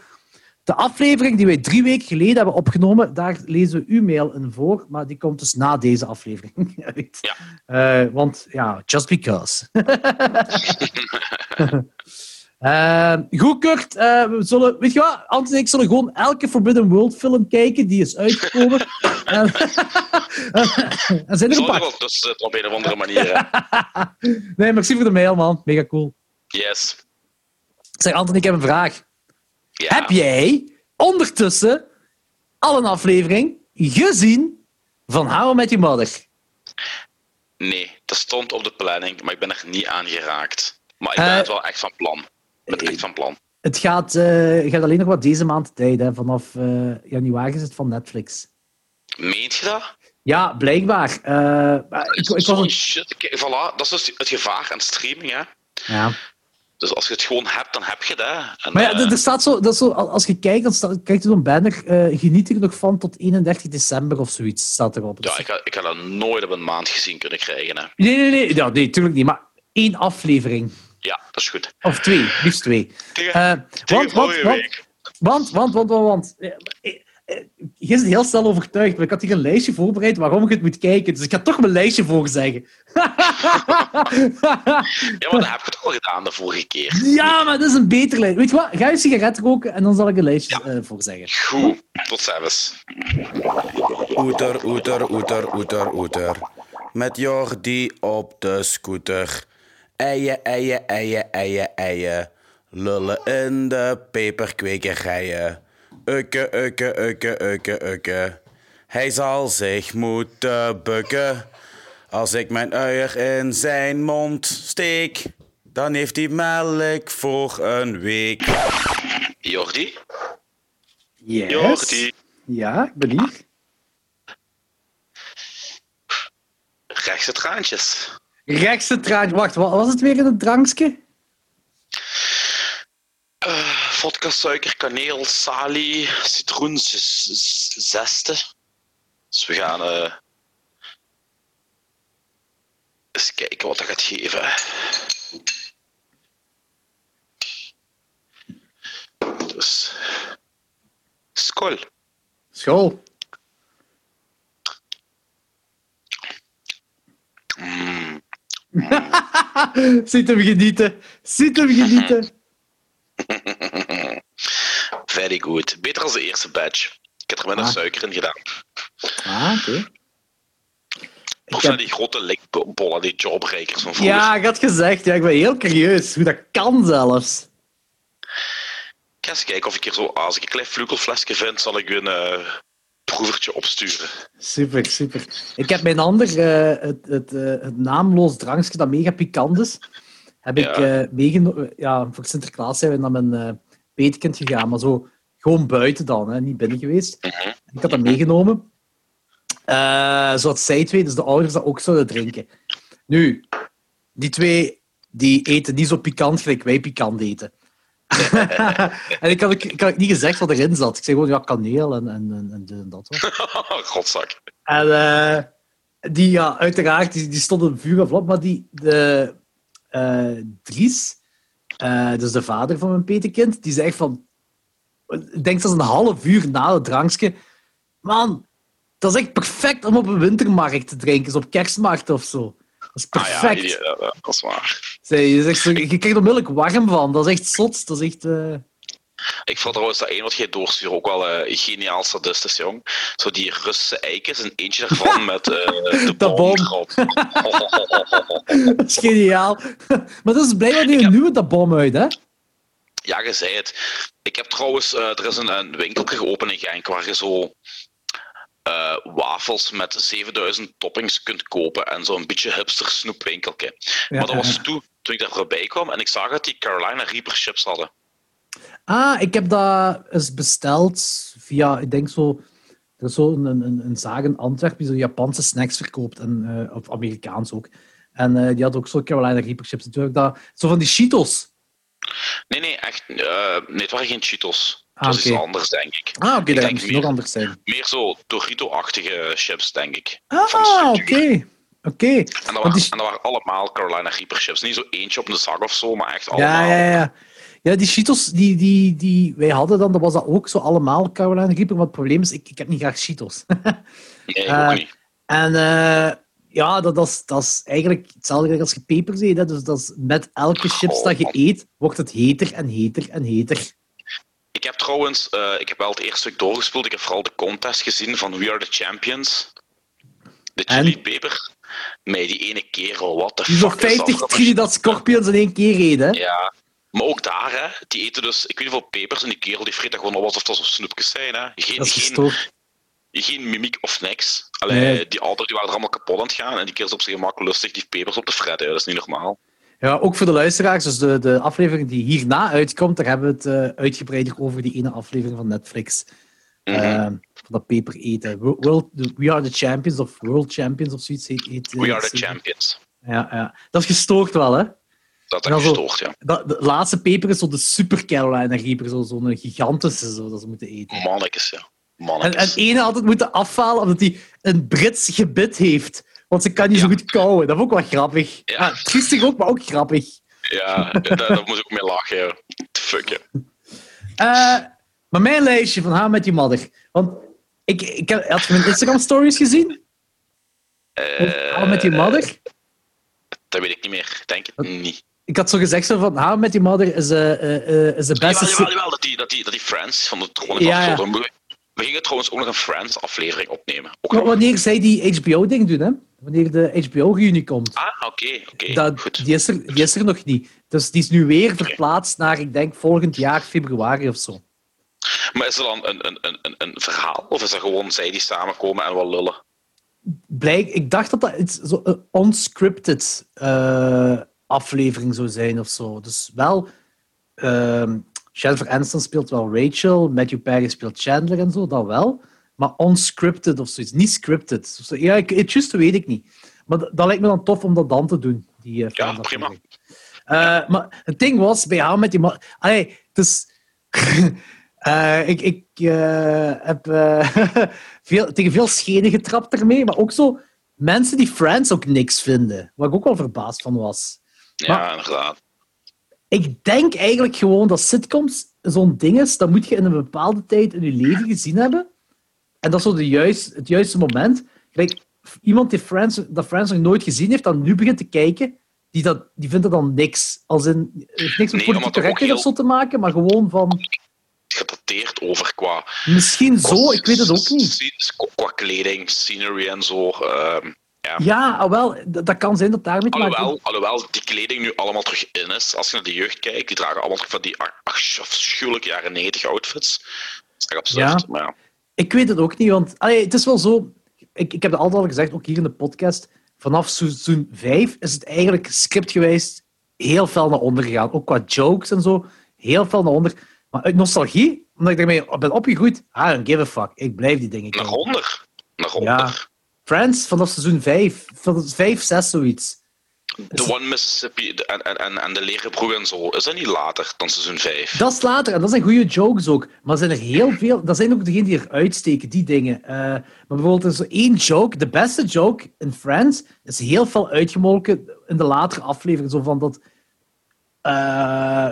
A: De aflevering die wij drie weken geleden hebben opgenomen, daar lezen we uw mail in voor, maar die komt dus na deze aflevering. Weet.
B: Ja.
A: Eh, want ja, just because. Eh, goed, Kurt. eh, we zullen, weet je wat? Anton en ik zullen gewoon elke Forbidden World film kijken die is uitgekomen. en, zijn er gepakt.
B: tussen zitten op een of andere manier.
A: Nee, merci voor de mail, man. Mega cool.
B: Yes.
A: Zeg, Anton, ik heb een vraag.
B: Ja.
A: Heb jij ondertussen al een aflevering gezien van How I Met Your Mother?
B: Nee, dat stond op de planning, maar ik ben er niet aan geraakt. Maar ik ben
A: Eh,
B: het wel echt van plan. Ik ben het echt van plan.
A: Het gaat, eh, gaat alleen nog wat deze maand tijd. Hè. Vanaf eh, januari is het van Netflix.
B: Meent je dat?
A: Ja, blijkbaar. Eh, maar ik, ik was
B: Zo'n
A: een-
B: shit. Voilà, dat is dus het gevaar aan streaming, hè.
A: ja.
B: Dus als je het gewoon hebt, dan heb je dat. En,
A: Maar ja,
B: eh,
A: er- staat zo, dat zo, als je kijkt, dan staat, krijg je zo'n banner. eh, geniet er nog van tot 31 december of zoiets, staat erop.
B: ja, ik, had- ik had dat nooit op een maand gezien kunnen krijgen. Hè.
A: Nee, nee, nee, ja, nee, tuurlijk niet. Maar één aflevering.
B: Ja, dat is goed.
A: Of twee, liefst twee.
B: Tegen,
A: Eh,
B: tegen
A: want, want, want,
B: week.
A: want, want, want, want, want, je is heel snel overtuigd, maar ik had hier een lijstje voorbereid waarom je het moet kijken. Dus ik ga toch mijn lijstje voorzeggen.
B: Ja, maar dat heb ik het al gedaan de vorige keer.
A: ja, maar dat is een beter lijstje. Weet je wat? Ga je sigaret roken en dan zal ik een lijstje eh, voorzeggen.
B: Goed, tot zelfs.
C: Oeter, oeter, oeter, oeter, oeter. Met Jordi op de scooter. Eien, eien, eien, eien, eien. Lullen in de peperkwekerijen. Ukke, ukke, ukke, ukke, ukke. Hij zal zich moeten bukken. Als ik mijn uier in zijn mond steek, dan heeft hij melk voor een week.
B: Jordi?
A: Yes.
B: Jordi.
A: Ja, ik ben hier.
B: Rechtse traantjes.
A: Rechtse traantje. Wacht, wat was het weer in het drankje?
B: Eh, vodka, suiker, kaneel, salie, citroen, z- z- zeste. Dus we gaan eh, eens kijken wat dat gaat geven. Dus. Skol.
A: School.
B: Mm.
A: Ziet hem genieten. Ziet hem genieten.
B: Very good. Beter als de eerste batch. Ik heb er minder
A: Ah.
B: suiker in gedaan.
A: Ah, oké.
B: Of zijn
A: heb-
B: die grote likbollen, die jawbreakers van vroeger.
A: Ja, ik had gezegd. Ja, ik ben heel curieus hoe dat kan zelfs.
B: Ik ga eens kijken of ik hier zo, als ik een klein vlugelflesje vind, zal ik een eh, proevertje opsturen.
A: Super, super. Ik heb mijn ander, eh, het, het, eh, het naamloos drankje dat mega pikant is, heb ik
B: Ja.
A: meegenomen. Ja, voor Sinterklaas zijn we naar mijn gegaan, maar zo gewoon buiten dan, hè, niet binnen geweest. Ik had dat meegenomen. Eh, zodat zij twee, dus de ouders, dat ook zouden drinken. Nu, die twee, die eten niet zo pikant gelijk wij pikant eten. en ik had, ook- ik had ook niet gezegd wat erin zat. Ik zei gewoon, ja, kaneel en, en, en, en dit en dat. Hoor.
B: Godzak.
A: En eh, die, ja, uiteraard, die, die stonden vuur en vlam, maar die, de eh, Dries, dus de vader van mijn petekind, die echt van, ik denk dat is een half uur na het drankje, man, dat is echt perfect om op een wintermarkt te drinken, zo op kerstmarkt of zo. Dat is
B: Ah
A: perfect.
B: ja, dat is waar.
A: Zij, je, zegt zo, je krijgt er onmiddellijk warm van, dat is echt zot, dat is echt... eh,
B: Ik vond trouwens dat één wat jij doorstuurt ook wel eh, geniaal sadistisch, jong. Zo die Russische eikens en eentje daarvan met eh, de bom
A: bom.
B: erop.
A: dat is geniaal. maar dat is blijkbaar nu een nieuwe dat bom uit, hè?
B: Ja, je zei het. Ik heb trouwens, eh, er is een, een winkeltje geopend in Genk waar je zo wafels met 7000 toppings kunt kopen en zo'n beetje hipster snoepwinkeltje.
A: Ja,
B: maar dat was toen, toen ik daar voorbij kwam en ik zag dat die Carolina Reaper chips hadden.
A: Ah, ik heb dat eens besteld via, ik denk zo, er is zo een, een, een zaak in Antwerpen die zo Japanse snacks verkoopt, en, eh, of Amerikaans ook. En eh, die had ook zo Carolina Reaper chips. En toen heb ik dat, zo van die Cheetos.
B: Nee, nee, echt. eh, nee, het waren geen Cheetos. Het
A: Ah,
B: was iets
A: oké.
B: anders, denk ik.
A: Ah, oké,
B: Ik
A: dat
B: denk
A: moet nog anders zijn.
B: Meer zo Dorito-achtige chips, denk ik.
A: Ah, oké. Oké.
B: En dat,
A: die-
B: en dat waren allemaal Carolina Reaper chips. Niet zo eentje op de zak of zo, maar echt allemaal.
A: Ja, ja, ja. Ja, die Cheetos die, die, die wij hadden dan, dat was dat ook zo allemaal Carolina Reaper. Maar het probleem is, ik, ik heb niet graag Cheetos.
B: Nee,
A: Eh,
B: ook niet.
A: En eh, ja, dat, dat, is, dat is eigenlijk hetzelfde als je pepers eet. Hè. Dus dat is met elke chips dat je eet, wordt het heter en heter en heter.
B: Ik heb trouwens, eh, ik heb wel het eerste stuk doorgespeeld. Ik heb vooral de contest gezien van We Are the Champions. De
A: En?
B: chili peper. Met die ene kerel, wat de
A: Die
B: fuck is dat?
A: 50
B: Dat is-
A: Scorpions in één keer hè.
B: Ja, Maar ook daar, hè, die eten dus, ik weet niet hoeveel pepers en die kerel die vreet dat gewoon alsof dat zo snoepjes zijn. Hè. Geen,
A: Dat is
B: geen, geen mimiek of niks. Allee,
A: Nee.
B: Die auto's die waren er allemaal kapot aan het gaan en die kerel is op zijn gemak lustig die pepers op te fretten. Dat is niet normaal.
A: Ja, ook voor de luisteraars. Dus de, de aflevering die hierna uitkomt, daar hebben we het eh, uitgebreider over die ene aflevering van Netflix.
B: Mhm.
A: Eh, van dat peper eten. World, We Are the Champions of World Champions of zoiets heet. heet
B: We
A: eh,
B: are the champions.
A: Ja, ja. Dat is gestoord wel, hè?
B: Dat
A: Ja,
B: is
A: zo.
B: gestoord, ja.
A: Dat, de laatste peper is zo de Super Carolina Reaper, zo- zo'n gigantische zo, dat ze moeten eten.
B: Mannetjes, ja.
A: En,
B: Mannetjes.
A: en ene altijd moeten afhalen omdat hij een Brits gebit heeft. Want ze kan niet zo goed kauwen. Dat is ook wel grappig.
B: Ja.
A: Ah, triestig ook, maar ook grappig.
B: Ja, daar, daar moet ik ook mee lachen, ja. Fuck, ja.
A: Eh, maar mijn lijstje van How Met Your Mother. Want ik, ik heb, had je mijn Instagram stories gezien?
B: Eh,
A: How Met Your Mother?
B: Dat weet ik niet meer. Denk het niet.
A: Ik had zo gezegd zo van How Met Your Mother is, eh, eh, eh, is de beste...
B: Jawel, jawel, jawel, dat die, dat die, dat die Friends van het gewoon
A: Ja, ja.
B: ja, We gingen trouwens ook nog een Friends-aflevering opnemen. Ook
A: Maar wanneer zij die HBO-ding doen, hè? Wanneer de HBO-reunie komt.
B: Ah, oké, oké. Goed.
A: die, is er, die is er nog niet. Dus die is nu weer verplaatst naar, ik denk, volgend jaar februari of zo.
B: Maar is er dan een, een, een, een- een verhaal? Of is dat gewoon zij die samenkomen en wat lullen?
A: Blijk, ik dacht dat dat iets zo unscripted aflevering zou zijn of zo. Dus wel, ehm Jennifer Aniston speelt wel Rachel, Matthew Perry speelt Chandler en zo, dat wel. Maar unscripted of zoiets, niet scripted. Zo- Ja, ik, het juiste weet ik niet. Maar dat, dat lijkt me dan tof om dat dan te doen. Die, eh,
B: Ja,
A: Friends-aflevering. Eh, maar het ding was, bij haar met die man... Allee, dus... eh, ik ik heb eh, veel, tegen veel schenen getrapt ermee, maar ook zo mensen die Friends ook niks vinden. Waar ik ook wel verbaasd van was.
B: Ja,
A: Maar-
B: inderdaad.
A: Ik denk eigenlijk gewoon dat sitcoms zo'n ding is, dat moet je in een bepaalde tijd in je leven gezien hebben. En dat is zo de juist, het juiste moment. Gelijk, iemand die Friends, dat Friends nog nooit gezien heeft, dan nu begint te kijken, die, dat, die vindt er dan niks. Als in, het heeft niks met
B: Nee, ook
A: correctheid of zo te maken, maar gewoon van,
B: Gedateerd over qua...
A: misschien zo, ik weet het ook niet.
B: Qua- Qua kleding, scenery en zo. ehm, ja.
A: Ja, ah, wel, dat, kan zijn dat daarmee te maken
B: Alhoewel, alhoewel die kleding nu allemaal terug in is. Als je naar de jeugd kijkt, die dragen allemaal van die afschuwelijke jaren 90 outfits. Dat is echt absurd.
A: Ja.
B: Maar ja.
A: Ik weet het ook niet, want allee, het is wel zo. Ik, ik heb het altijd al gezegd, ook hier in de podcast. Vanaf seizoen 5 is het eigenlijk scriptgewijs heel fel naar onder gegaan. Ook qua jokes en zo. Heel fel naar onder. Maar uit nostalgie, omdat ik daarmee ben opgegroeid, I don't give a fuck. Ik blijf die dingen
B: Naar
A: kijken.
B: onder. Naar
A: Ja. Friends vanaf seizoen 5. Van 5, 6, zoiets.
B: The One Mississippi en, en, en, en de leren broer en zo. Is dat niet later dan seizoen 5?
A: Dat is later, en dat zijn goede jokes ook. Maar er zijn er heel veel. Dat zijn ook degenen die eruit steken, die dingen. Eh, maar bijvoorbeeld, er is zo één joke. De beste joke in Friends is heel veel uitgemolken in de latere aflevering. Zo van dat. eh,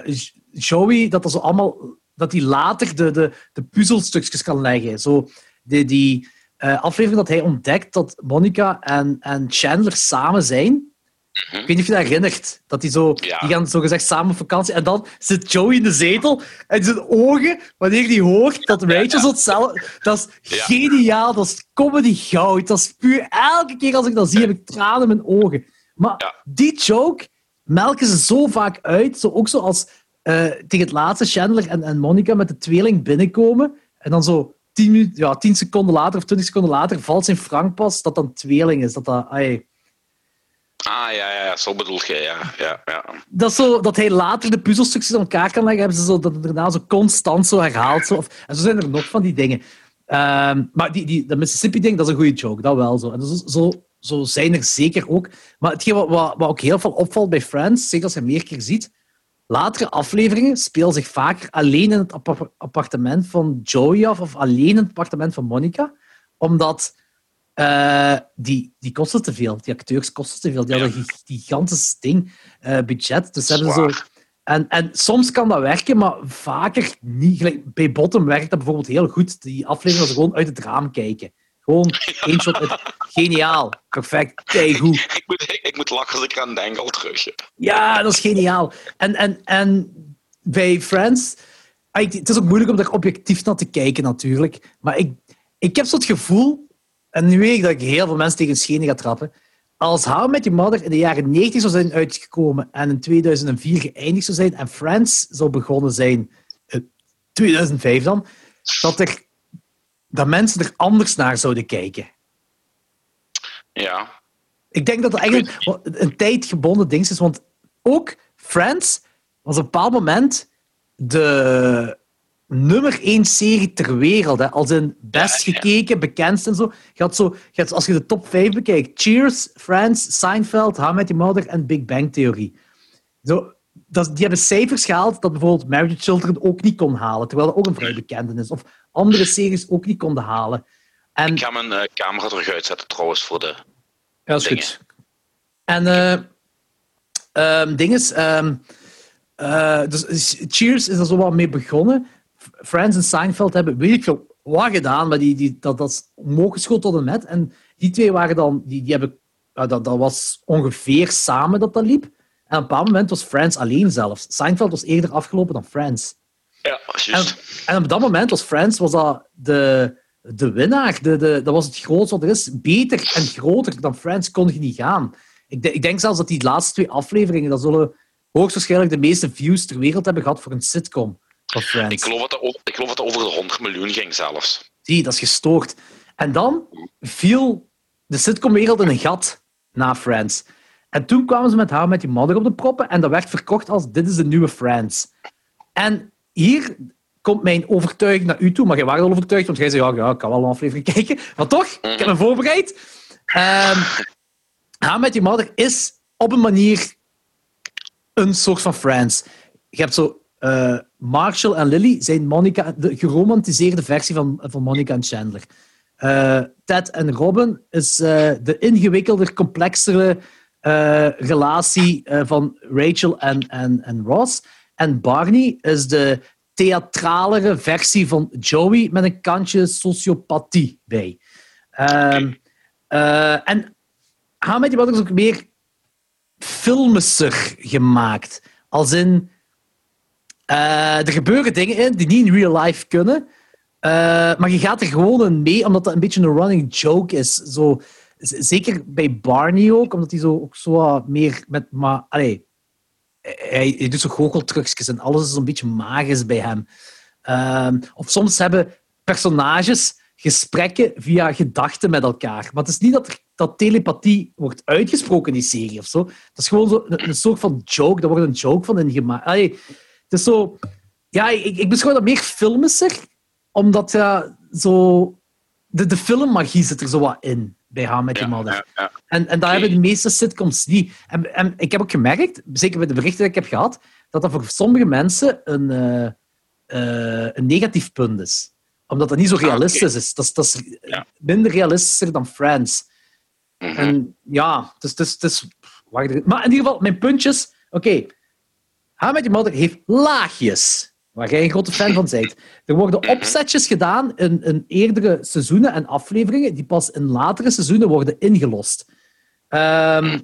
A: Joey, dat er zo allemaal. Dat hij later de, de, de puzzelstukjes kan leggen. Zo, die, die eh, aflevering dat hij ontdekt dat Monica en, en Chandler samen zijn. Ik weet niet of je dat herinnert. Dat die, zo,
B: Ja.
A: die gaan zo gezegd samen op vakantie. En dan zit Joey in de zetel. En zijn ogen, wanneer hij hoort dat Rachel zo hetzelfde... Dat is geniaal. Dat is comedy goud. Dat is puur... Elke keer als ik dat zie, heb ik tranen in mijn ogen. Maar die joke melken ze zo vaak uit. Zo, ook zo als eh, tegen het laatste Chandler en, en Monica met de tweeling binnenkomen. En dan zo tien, minuten- ja, tien seconden later of twintig seconden later valt zijn Frank pas dat dan tweeling is. Dat dat... ai,
B: Ah, ja, ja, ja, zo bedoel je, ja. ja, ja.
A: dat, zo, dat hij later de puzzelstukjes aan elkaar kan leggen, hebben ze zo, dat het daarna zo constant zo herhaalt. Zo. Of, en zo zijn er nog van die dingen. Ehm, maar die, die, dat Mississippi-ding, dat is een goede joke, dat wel zo. En zo, zo, zo zijn er zeker ook. Maar hetgeen wat, wat, wat ook heel veel opvalt bij Friends, zeker als je meer keer ziet, latere afleveringen spelen zich vaker alleen in het appa- appartement van Joey af, of alleen in het appartement van Monica, omdat eh, die, die kosten te veel. Die acteurs kosten te veel. Die
B: Ja.
A: hadden een gigantisch ding, eh, budget. Dus hebben zo... En, en soms kan dat werken, maar vaker niet. Gelijk, bij Bottom werkt dat bijvoorbeeld heel goed. Die aflevering was gewoon uit het raam kijken. Gewoon één shot. Geniaal. Perfect. Keigoed.
B: Ik, moet, ik, ik moet lachen als ik eraan denk al terug.
A: Ja, dat is geniaal. En, en, en bij Friends... ah, Het is ook moeilijk om daar objectief naar te kijken, natuurlijk. Maar ik, ik heb zo het gevoel... En nu weet ik dat ik heel veel mensen tegen schenen ga trappen. als How I Met Your Mother in de jaren 90 zou zijn uitgekomen en in 2004 geëindigd zou zijn en Friends zou begonnen zijn in 2005 dan, dat, er, dat mensen er anders naar zouden kijken.
B: Ja.
A: Ik denk dat het eigenlijk een tijdgebonden ding is, want ook Friends was op een bepaald moment de nummer één serie ter wereld. Hè. Als in best gekeken, bekendst en zo. Je had zo je had, als je de top 5 bekijkt, Cheers, Friends, Seinfeld, How I Met Your Mother en Big Bang Theory. Zo, dat, die hebben cijfers gehaald dat bijvoorbeeld Marriage Children ook niet kon halen, terwijl dat ook een vrij bekende is. Of andere series ook niet konden halen. En,
B: Ik ga mijn eh, camera terug uitzetten trouwens voor de...
A: ja, dat is
B: dingen.
A: goed. En eh ehm, ding is, ehm, eh, dus Cheers is er zo wat mee begonnen. Friends en Seinfeld hebben weet ik veel wat gedaan, maar die, die, dat, dat is omhoog geschoten tot en met. En die twee waren dan, die, die hebben, ja, dat, dat was ongeveer samen dat dat liep. En op een bepaald moment was Friends alleen zelfs. Seinfeld was eerder afgelopen dan Friends.
B: Ja,
A: En,
B: juist.
A: en op dat moment was Friends was dat de, de winnaar. De, de, dat was het grootste wat er is. Beter en groter dan Friends kon je niet gaan. Ik, de- ik denk zelfs dat die laatste twee afleveringen, dat zullen hoogstwaarschijnlijk de meeste views ter wereld hebben gehad voor een sitcom van Friends.
B: Ik geloof, dat dat, ik geloof dat dat over de 100 miljoen ging zelfs.
A: Zie, dat is gestoord. En dan viel de sitcomwereld in een gat na Friends. En toen kwamen ze met I Met Your Mother op de proppen en dat werd verkocht als dit is de nieuwe Friends. En hier komt mijn overtuiging naar u toe, maar jij was al overtuigd, want jij zei, ja, ja, ik kan wel een aflevering kijken. Maar toch, ik heb me voorbereid. Um, I Met Your Mother is op een manier een soort van Friends. Je hebt zo... eh, Marshall en Lily zijn Monica, de geromantiseerde versie van, van Monica en Chandler. Eh, Ted en Robin is eh, de ingewikkelder, complexere relatie eh, van Rachel en, en, en Ross. En Barney is de theatralere versie van Joey met een kantje sociopathie bij. Ehm, eh, en How Met Mother is ook meer filmischer gemaakt. Als in... eh, er gebeuren dingen in die niet in real life kunnen. eh, maar je gaat er gewoon mee, omdat dat een beetje een running joke is. Zo, zeker bij Barney ook, omdat hij zo, ook zo meer met... Maar, allee, hij, doet zo goocheltrucjes en alles is een beetje magisch bij hem. Ehm, of soms hebben personages gesprekken via gedachten met elkaar. Maar het is niet dat, dat telepathie wordt uitgesproken in die serie of zo. Dat is gewoon zo een, soort van joke. Daar wordt een joke van ingemaakt. Allee, het is zo... Ja, ik, ik beschouw dat meer filmischer, omdat ja, zo... De, de filmmagie zit er zo wat in bij I Met Your
B: Ja,
A: Mother.
B: ja, ja.
A: En, en daar
B: Oké.
A: hebben de meeste sitcoms niet. En, en ik heb ook gemerkt, zeker bij de berichten die ik heb gehad, dat dat voor sommige mensen een, eh, eh, een negatief punt is. Omdat dat niet zo
B: Ah,
A: realistisch is. Dat is, dat is minder realistischer dan Friends.
B: Mhm.
A: En ja, is wacht er- maar in ieder geval, mijn puntjes... Oké, How I Met Your Mother heeft laagjes, waar jij een grote fan van bent. Er worden opzetjes gedaan in, in eerdere seizoenen en afleveringen die pas in latere seizoenen worden ingelost. Ehm,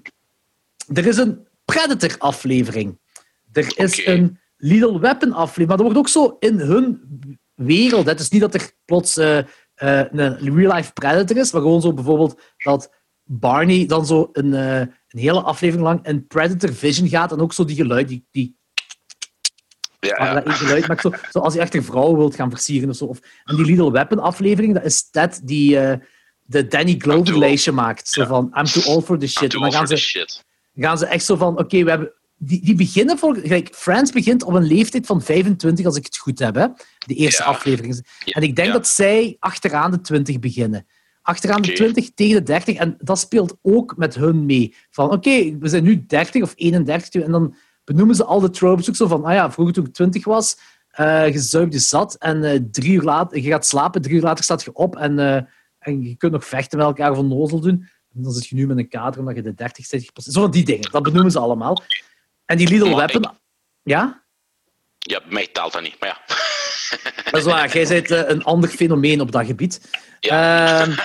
A: er is een Predator-aflevering. Er is een Little Weapon-aflevering. Maar er wordt ook zo in hun wereld. Het is niet dat er plots eh, eh, een real-life Predator is, maar gewoon zo bijvoorbeeld dat Barney dan zo een, eh, een hele aflevering lang in Predator Vision gaat en ook zo die geluid, die, die
B: Ja,
A: dat één geluid maakt. Zo, zo als je echt een vrouw wilt gaan versieren of zo. Of, en die Little Weapon aflevering, dat is Ted die eh, de Danny Glover lijstje maakt. Zo van, I'm too old for this
B: I'm
A: shit. En dan gaan ze, gaan ze echt zo van, oké, we hebben... Die, die beginnen voor... Gelijk, Friends begint op een leeftijd van 25, als ik het goed heb, hè. De eerste
B: Ja.
A: aflevering. En ik denk dat zij achteraan de 20 beginnen. Achteraan de
B: Oké.
A: 20 tegen de 30. En dat speelt ook met hun mee. Van, oké, we zijn nu 30 of 31. En dan benoemen ze al de tropes ook zo van, ah ja, vroeger toen ik 20 was, eh je zuipt je zat en eh, drie uur later, je gaat slapen, drie uur later staat je op en, eh, en je kunt nog vechten met elkaar van nozel doen. En dan zit je nu met een kader omdat je de 30 zit. Zo van die dingen, dat benoemen ze allemaal. En die Little
B: Maar
A: Weapon... Ja?
B: Ja, mij telt dat niet, maar ja.
A: Dat is waar, jij bent een ander fenomeen op dat gebied.
B: Ja.
A: Ehm,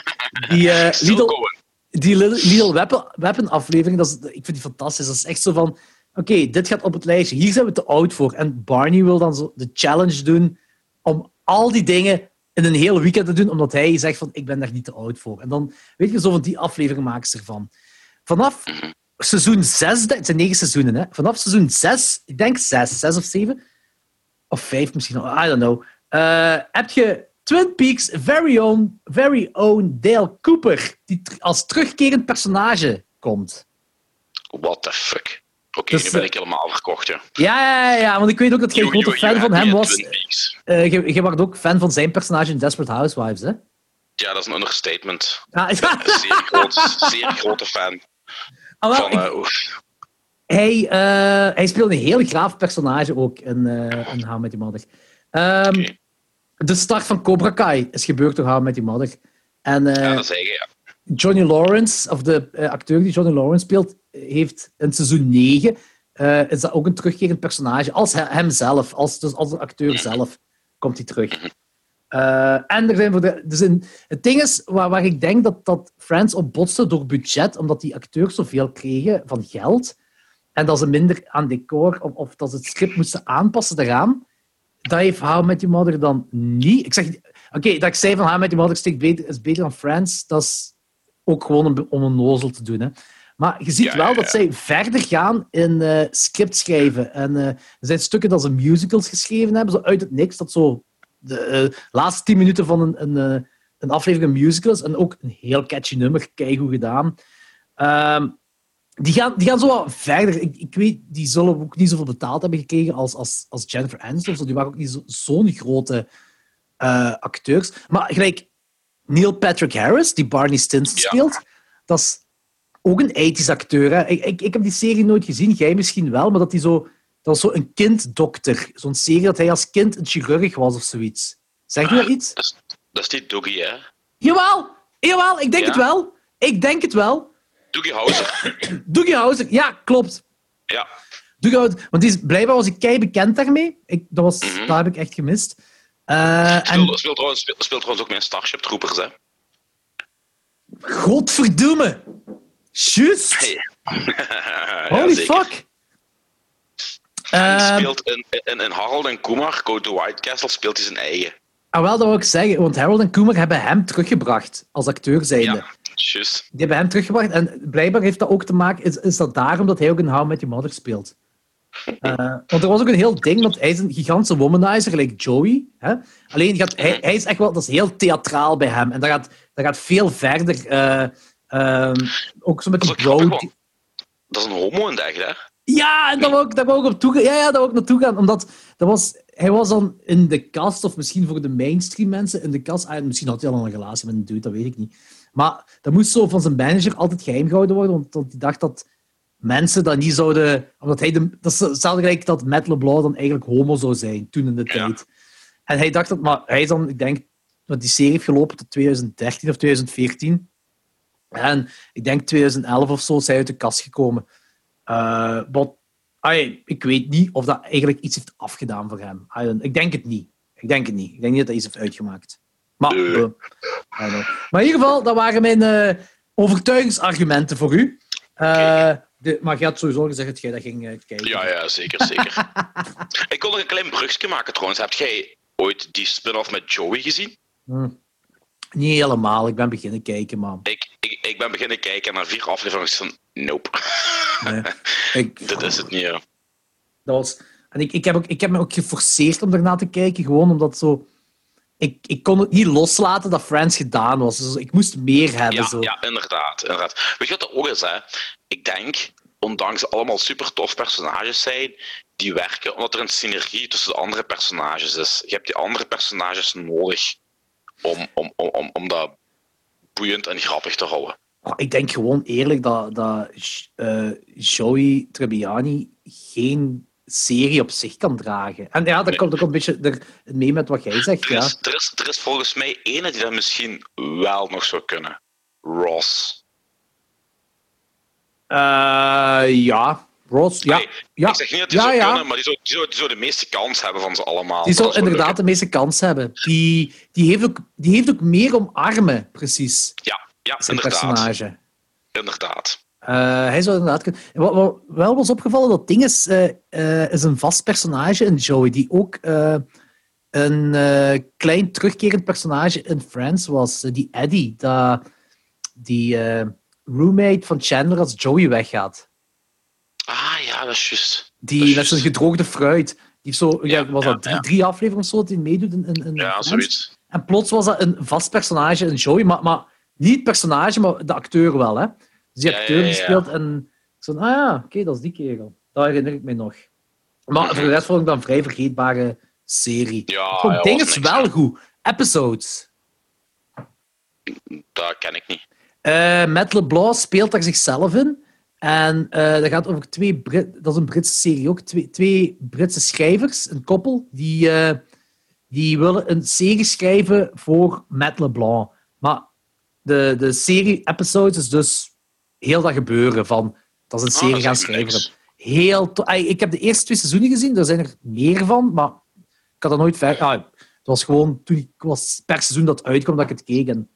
A: die Little,
B: going.
A: die Little Weapon, Weapon aflevering, dat is, ik vind die fantastisch. Dat is echt zo van, oké, dit gaat op het lijstje. Hier zijn we te oud voor. En Barney wil dan zo de challenge doen om al die dingen in een heel weekend te doen, omdat hij zegt van, ik ben daar niet te oud voor. En dan, weet je, zo van die aflevering maken ze ervan. vanaf seizoen 6, het zijn negen seizoenen, hè? vanaf seizoen 6, ik denk 6, 6 of 7, of 5 misschien, I don't know, eh, heb je Twin Peaks' very own, very own Dale Cooper, die als terugkerend personage komt.
B: What the fuck? Oké,
A: Dus,
B: nu ben
A: eh,
B: ik helemaal verkocht, ja.
A: Ja, ja, ja, want ik weet ook dat jij een grote fan
B: you
A: van hem was. Eh, je, je was ook fan van zijn personage in Desperate Housewives, hè?
B: Ja, dat is een understatement.
A: Ja,
B: Een zeer, groot, zeer grote fan
A: Ah, wel,
B: van...
A: ik-
B: eh, oef.
A: Hij, eh, hij speelt een heel graaf personage ook in, eh in How I Met Your Mother. Ehm. De start van Cobra Kai is gebeurd door How Met Your Mother. En eh,
B: ja, dat is eigen, ja.
A: Johnny Lawrence, of de eh, acteur die Johnny Lawrence speelt, heeft in seizoen 9 eh, is dat ook een terugkerend personage. Als he- hemzelf, als, dus als de acteur zelf, komt hij terug. Eh, en er zijn voor de, dus in, het ding is, waar, waar ik denk dat, dat Friends op botste door budget, omdat die acteurs zoveel kregen van geld, en dat ze minder aan decor, of, of dat ze het script moesten aanpassen daaraan, dat heeft How Met Your Mother dan niet. Ik zeg, oké, dat ik zei van How Met Your Mother beter, is beter dan Friends, dat is ook gewoon om, een nozel te doen. Hè. Maar je ziet
B: Ja,
A: wel dat zij verder gaan in script schrijven. En eh, er zijn stukken dat ze musicals geschreven hebben, zo uit het niks, dat zo de eh, laatste tien minuten van een, een, een aflevering een musical is. En ook een heel catchy nummer, keigoed gedaan. Ehm, die, gaan, die gaan zo wat verder. Ik, ik weet, die zullen ook niet zoveel betaald hebben gekregen als, als, als Jennifer Aniston. Die waren ook niet zo- zo'n grote eh, acteurs. Maar gelijk Neil Patrick Harris, die Barney Stinson
B: Ja.
A: speelt, dat is ook een 80s acteur. Hè. Ik, ik, ik heb die serie nooit gezien, jij misschien wel, maar dat hij zo... Dat was zo een kinddokter. Zo'n serie dat hij als kind een chirurg was of zoiets. Zeg je dat iets?
B: Dat is, dat is die Doogie, hè?
A: Jawel! Jawel, ik denk
B: Ja?
A: het wel. Ik denk het wel.
B: Doogie Howser.
A: Doogie Howser, ja, klopt.
B: ja.
A: Doogie. Want die is, blijkbaar was ik kei bekend daarmee. Ik, dat, was,
B: Mhm.
A: dat heb ik echt gemist. Eh, en
B: Speelt, speelt, trouwens, speelt, speelt trouwens ook met Starship Troopers, hè?
A: godverdomme! Juist!
B: Hey.
A: Holy fuck! Eh,
B: speelt in, in, in Harold en Kumar, Go to White Castle, speelt hij zijn eigen.
A: ah, wel, dat wil ik zeggen, want Harold en Kumar hebben hem teruggebracht als acteur zijnde.
B: Ja, juist.
A: Die hebben hem teruggebracht en blijkbaar heeft dat ook te maken, is, is dat daarom dat hij ook in How Met Your Mother speelt. Eh, want er was ook een heel ding, want hij is een gigantische womanizer, gelijk Joey. Hè? Alleen gaat, hij, hij is echt wel, dat is heel theatraal bij hem. En dat gaat, dat gaat veel verder. eh, ehm, ook zo met die bro.
B: dat is een homo in de echt, hè?
A: Ja, en daar wou ik, daar wou ik op toe. Ja, ja, daar wou ik naartoe gaan. Omdat dat was, hij was dan in de kast, of misschien voor de mainstream mensen in de kast. Ah, misschien had hij al een relatie met een dude, dat weet ik niet. Maar dat moest zo van zijn manager altijd geheim gehouden worden, want want hij dacht dat mensen dat niet zouden... Omdat hij de, dat is hetzelfde gelijk dat Matt LeBlanc dan eigenlijk homo zou zijn, toen in de
B: Ja.
A: tijd. En hij dacht dat... Maar hij is dan, ik denk, dat die serie heeft gelopen tot 2013 of 2014. En ik denk 2011 of zo is hij uit de kast gekomen. Wat, ai, ik weet niet of dat eigenlijk iets heeft afgedaan voor hem. I ik denk het niet. Ik denk het niet. Ik denk niet dat hij iets heeft uitgemaakt. Maar, eh, maar in ieder geval, dat waren mijn eh, overtuigingsargumenten voor u. de, maar je had sowieso gezegd dat jij dat ging eh, kijken.
B: Ja, ja, zeker, zeker. ik wil nog een klein brugje maken trouwens. Heb jij ooit die spin-off met Joey gezien?
A: Hm. Niet helemaal. Ik ben beginnen kijken, man.
B: Ik, ik, ik ben beginnen kijken en na vier afleveringen van nope.
A: Nee. Ik,
B: Dit is het niet, ja.
A: Dat was, en ik, ik, heb ook, ik heb me ook geforceerd om daarna te kijken, gewoon omdat zo... Ik, ik kon het niet loslaten dat Friends gedaan was. Dus ik moest meer hebben.
B: Ja,
A: zo.
B: ja inderdaad, inderdaad. Weet je wat er ook is, hè? Ik denk, ondanks ze allemaal super tof personages zijn, die werken omdat er een synergie tussen de andere personages is. Je hebt die andere personages nodig om, om, om, om, om dat boeiend en grappig te houden.
A: Oh, ik denk gewoon eerlijk dat, dat eh, Joey Tribbiani geen serie op zich kan dragen. En ja, dat komt ook een beetje mee met wat jij zegt.
B: Er
A: Ja.
B: is, er, is, er is volgens mij ene die dat misschien wel nog zou kunnen. Ross.
A: Eh, ja, Ross. Ja,
B: Nee,
A: ja.
B: Ik zeg niet dat die
A: ja,
B: zou
A: ja.
B: kunnen, maar die zou, die, zou, die zou de meeste kans hebben van ze allemaal.
A: Die zou inderdaad de meeste kans hebben. Die, die, heeft ook, die heeft ook meer omarmen, precies.
B: Ja, ja
A: Zijn
B: inderdaad.
A: personage.
B: Inderdaad.
A: Eh, hij zou inderdaad kunnen. Wat, wat wel was opgevallen, dat ding is, eh, eh, is een vast personage in Joey, die ook een klein terugkerend personage in Friends was. Die Eddie, dat, die, roommate van Chandler als Joey weggaat.
B: Ah ja, dat is juist.
A: Die
B: Dat is
A: met zijn gedroogde fruit. Die zo, ja, was
B: ja,
A: dat drie,
B: ja.
A: drie afleveringen of zo dat hij meedoet in, in, in
B: Ja, zoiets.
A: En plots was dat een vast personage, een Joey, maar, maar niet het personage, maar de acteur wel. Hè? Dus die acteur die speelt en ik zo, ah ja, oké, dat is die kerel. Dat herinner ik me nog. Maar voor de rest vond ik dat een vrij vergeetbare serie.
B: Ja,
A: dingen
B: was
A: is wel goed. Episodes.
B: Dat ken ik niet.
A: Eh Matt LeBlanc speelt daar zichzelf in. En eh dat gaat over twee Brit dat is een Britse serie ook, twee, twee Britse schrijvers, een koppel, die, eh, die willen een serie schrijven voor Matt LeBlanc. Maar de, de serie episodes is dus heel dat gebeuren van dat ze een
B: Ah,
A: serie gaan schrijven. Heel Ay, ik heb de eerste twee seizoenen gezien, er zijn er meer van, maar ik had dat nooit ver. Ah, het was gewoon toen ik was per seizoen dat uitkwam dat ik het keek en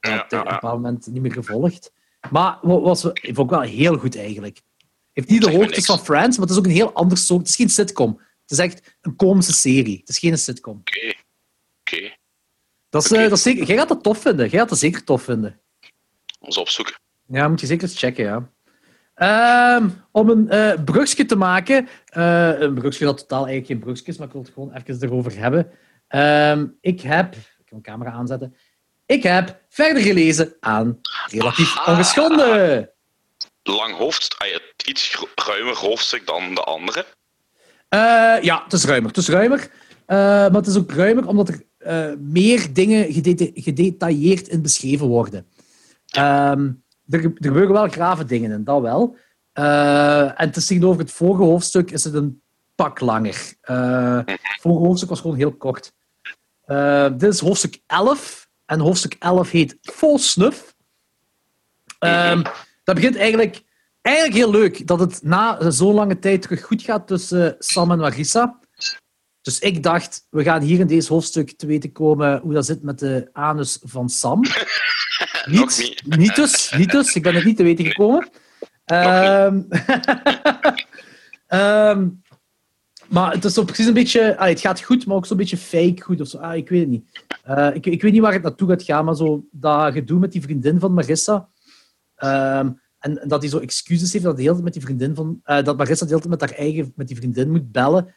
A: ja,
B: Ja,
A: op een bepaald moment niet meer gevolgd. Maar wa- was, ik vond ik wel heel goed eigenlijk. Heeft niet de hoogtes van Friends, maar het is ook een heel ander soort. Het is geen sitcom. Het is echt een komische serie. Het is geen sitcom.
B: Oké. Oké.
A: Dat is, eh, dat is zeker, jij gaat dat tof vinden. Jij gaat dat zeker tof vinden.
B: Ons opzoeken.
A: Ja, moet je zeker eens checken, ja. Ehm, om een brugje te maken. eh, een brugje dat totaal eigenlijk geen brugje is, maar ik wil het gewoon even erover hebben. Ehm, ik heb... Ik kan mijn camera aanzetten. Ik heb verder gelezen aan Relatief
B: Aha.
A: Ongeschonden.
B: Lang hoofd, ah, ja, iets ruimer hoofdstuk dan de andere.
A: Eh, ja, het is ruimer. Het is ruimer. Maar het is ook ruimer omdat er meer dingen gedeta- gedetailleerd in beschreven worden. Ehm, er, er gebeuren wel grave dingen in, dat wel. Eh, en het is tegenover het vorige hoofdstuk is het een pak langer. Eh, het vorige hoofdstuk was gewoon heel kort. Eh, dit is hoofdstuk 11. En hoofdstuk 11 heet Vol Snuf. Ehm, dat begint eigenlijk, eigenlijk heel leuk dat het na zo'n lange tijd terug goed gaat tussen Sam en Marissa. Dus ik dacht, we gaan hier in deze hoofdstuk te weten komen hoe dat zit met de anus van Sam. Niet, dus, niet dus. Ik ben het niet te weten gekomen. Ehm, ehm, maar het is zo precies een beetje... ah, het gaat goed, maar ook zo'n beetje fake goed. Of zo. Ah, ik weet het niet. Eh, ik, ik weet niet waar het naartoe gaat gaan, maar zo dat gedoe met die vriendin van Marissa... Ehm, en, dat hij zo excuses heeft dat de hele tijd met die vriendin van... eh, dat Marissa de hele tijd met haar eigen... met die vriendin moet bellen.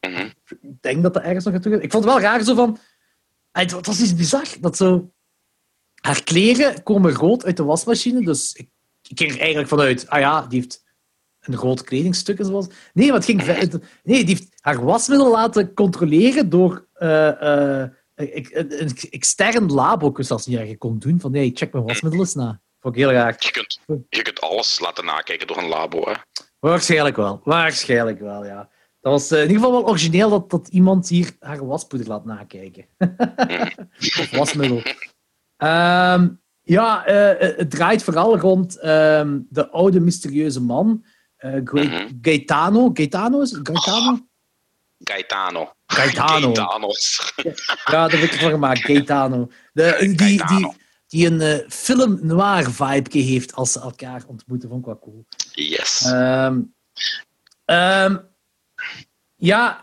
B: Mhm.
A: Ik denk dat dat ergens nog gaat. Ik vond het wel raar zo van... het was iets bizar. Dat zo... Haar kleren komen rood uit de wasmachine, dus ik, ik ging er eigenlijk vanuit... Ah ja, die heeft een rood kledingstuk zoals. Nee, het ging Nee, die heeft haar wasmiddel laten controleren door eh, eh, een, een extern labo. Ik wist zelfs niet dat je kon doen van nee, check mijn wasmiddel eens na. Vond ik heel raar.
B: Je kunt, je kunt alles laten nakijken door een labo. Hè.
A: Waarschijnlijk wel. Waarschijnlijk wel, ja. Dat was eh, in ieder geval wel origineel dat, dat iemand hier haar waspoeder laat nakijken. of wasmiddel. Ehm, ja, eh, het draait vooral rond ehm, de oude mysterieuze man. eh,
B: Mhm.
A: Gaetano. Gaetano is het? Gaetano?
B: Gaetano.
A: Gaetano.
B: Gaetanos.
A: Ja, dat heb ik ervan gemaakt. Gaetano. De, die, die,
B: Gaetano.
A: die een eh, film noir vibe heeft als ze elkaar ontmoeten. Vond ik wel cool.
B: Yes.
A: Ehm, ja,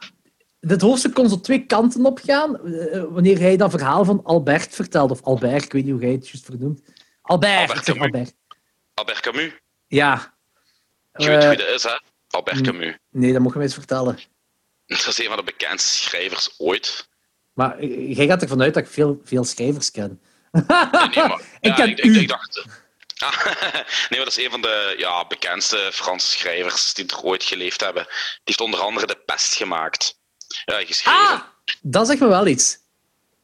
A: dit hoofdstuk kon zo twee kanten op gaan. eh, wanneer hij dat verhaal van Albert vertelt. Of Albert, ik weet niet hoe jij het juist vernoemt. Albert,
B: Albert Camus.
A: Albert.
B: Albert Camus.
A: Ja.
B: Je weet
A: Eh,
B: wie dat is, hè? Albert Camus.
A: nee, dat mogen we eens vertellen.
B: Dat is een van de bekendste schrijvers ooit.
A: Maar eh, jij gaat ervan uit dat ik veel, veel schrijvers ken.
B: Nee, maar,
A: Ik
B: ja,
A: ken
B: ik,
A: u.
B: ik, ik dacht... Nee, maar dat is een van de ja, bekendste Franse schrijvers die er ooit geleefd hebben. Die heeft onder andere De Pest gemaakt. Ja, geschreven.
A: Ah, dat zegt me wel iets.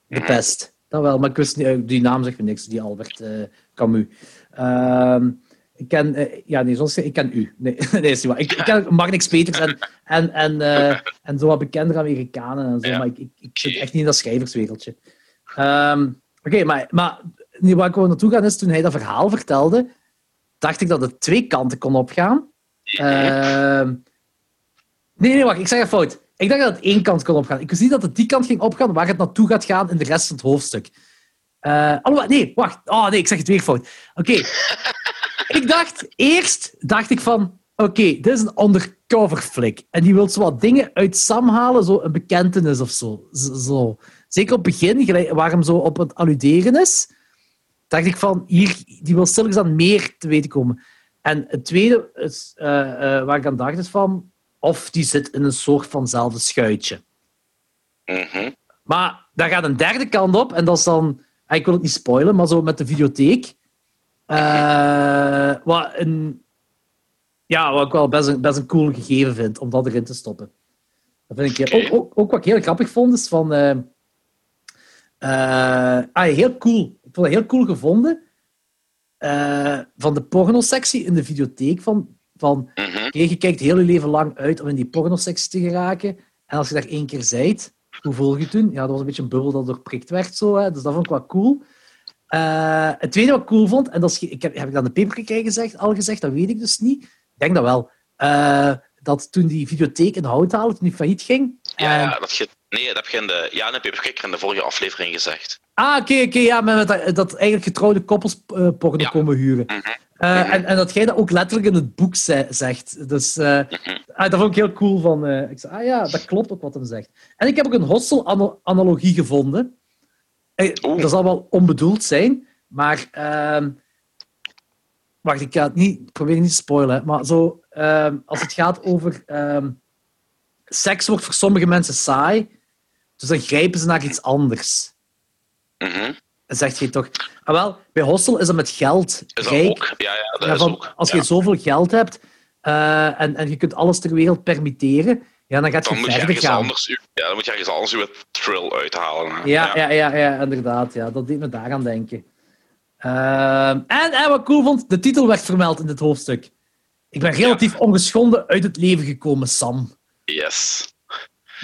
A: De
B: Mhm.
A: pest. Dat wel, maar ik wist niet, eh, die naam zegt me niks, die Albert eh, Camus. Ehm, ik ken, eh, ja, nee, zoals ik ik ken u. Nee, nee is niet waar. Ik, ik ken Magnix Peters en, en, en, en zo wat bekendere Amerikanen en zo,
B: Ja.
A: maar ik, ik, ik zit echt niet in dat schrijverswereldje. Ehm, Oké, maar, maar nu waar ik wil naartoe gaan is, toen hij dat verhaal vertelde, dacht ik dat het twee kanten kon opgaan. Ehm, nee, nee, wacht, ik zeg het fout. Ik dacht dat het één kant kon opgaan. Ik wist niet dat het die kant ging opgaan waar het naartoe gaat gaan in de rest van het hoofdstuk. Alhoewel, nee, wacht. Oh nee, ik zeg het weer fout. Oké. ik dacht, eerst dacht ik van, oké, dit is een undercover flick. En die wil zo wat dingen uit Sam halen, zo een bekentenis of zo. Zo. Zeker op het begin, waar hem zo op het alluderen is. dacht ik van, hier, die wil stilletjes aan meer te weten komen. En het tweede eh, eh, waar ik aan dacht is van, of die zit in een soort vanzelfde schuitje.
B: Mhm.
A: Maar daar gaat een derde kant op, en dat is dan, ah, ik wil het niet spoilen, maar zo met de videotheek. Eh, wat, een, ja, wat ik wel best een, best een cool gegeven vind om dat erin te stoppen. Dat vind ik, ook, ook, ook wat ik heel grappig vond, is van. eh, eh, ah, heel cool. Ik vond het heel cool gevonden. van de pornosectie in de videotheek. Van, van oké, je kijkt heel je leven lang uit om in die pornosectie te geraken. En als je daar één keer zijt, hoe voel je toen? Ja, dat was een beetje een bubbel dat doorprikt werd. Zo, hè. Dus dat vond ik wel cool. Eh, het tweede wat ik cool vond, en dat is, ge- ik heb, heb ik dat in de paperkijk gezegd, al gezegd, dat weet ik dus niet. Ik denk dat wel. Eh, dat toen die videotheek in Houthalen, toen die failliet ging.
B: Ja,
A: en-
B: ja, dat je, nee, dat heb je in de, ja, in de paperkikker in de vorige aflevering gezegd.
A: Ah, oké, oké, ja, met, dat, dat eigenlijk getrouwde koppels eh, porno
B: Ja.
A: komen huren.
B: Mhm.
A: Eh,
B: Mhm.
A: en, en dat jij dat ook letterlijk in het boek ze- zegt. Dus eh,
B: Mhm.
A: ah, dat vond ik heel cool. Van, eh, ik zei, ah ja, dat klopt ook wat hem zegt. En ik heb ook een hostel-analogie gevonden. Eh, dat zal wel onbedoeld zijn, maar... ehm, wacht, ik ga het niet, ik probeer niet te spoilen. Maar zo, ehm, als het gaat over... ehm, seks wordt voor sommige mensen saai, dus dan grijpen ze naar iets anders.
B: Mhm.
A: Zegt je toch... Ah, wel, bij hostel is dat met geld.
B: Is dat
A: rijk.
B: ook? Ja, ja, dat
A: Ja,
B: is ook.
A: als je zoveel geld hebt eh, en, en je kunt alles ter wereld permitteren, ja, dan gaat je
B: Dan moet je
A: verder
B: ergens
A: gaan.
B: anders, ja, dan moet je ergens anders uw thrill uithalen.
A: Ja, ja. Ja, ja, inderdaad. Ja, dat deed me daaraan denken. Ehm, en, en wat ik cool vond, de titel werd vermeld in dit hoofdstuk. Ik ben relatief ongeschonden uit het leven gekomen, Sam.
B: Yes.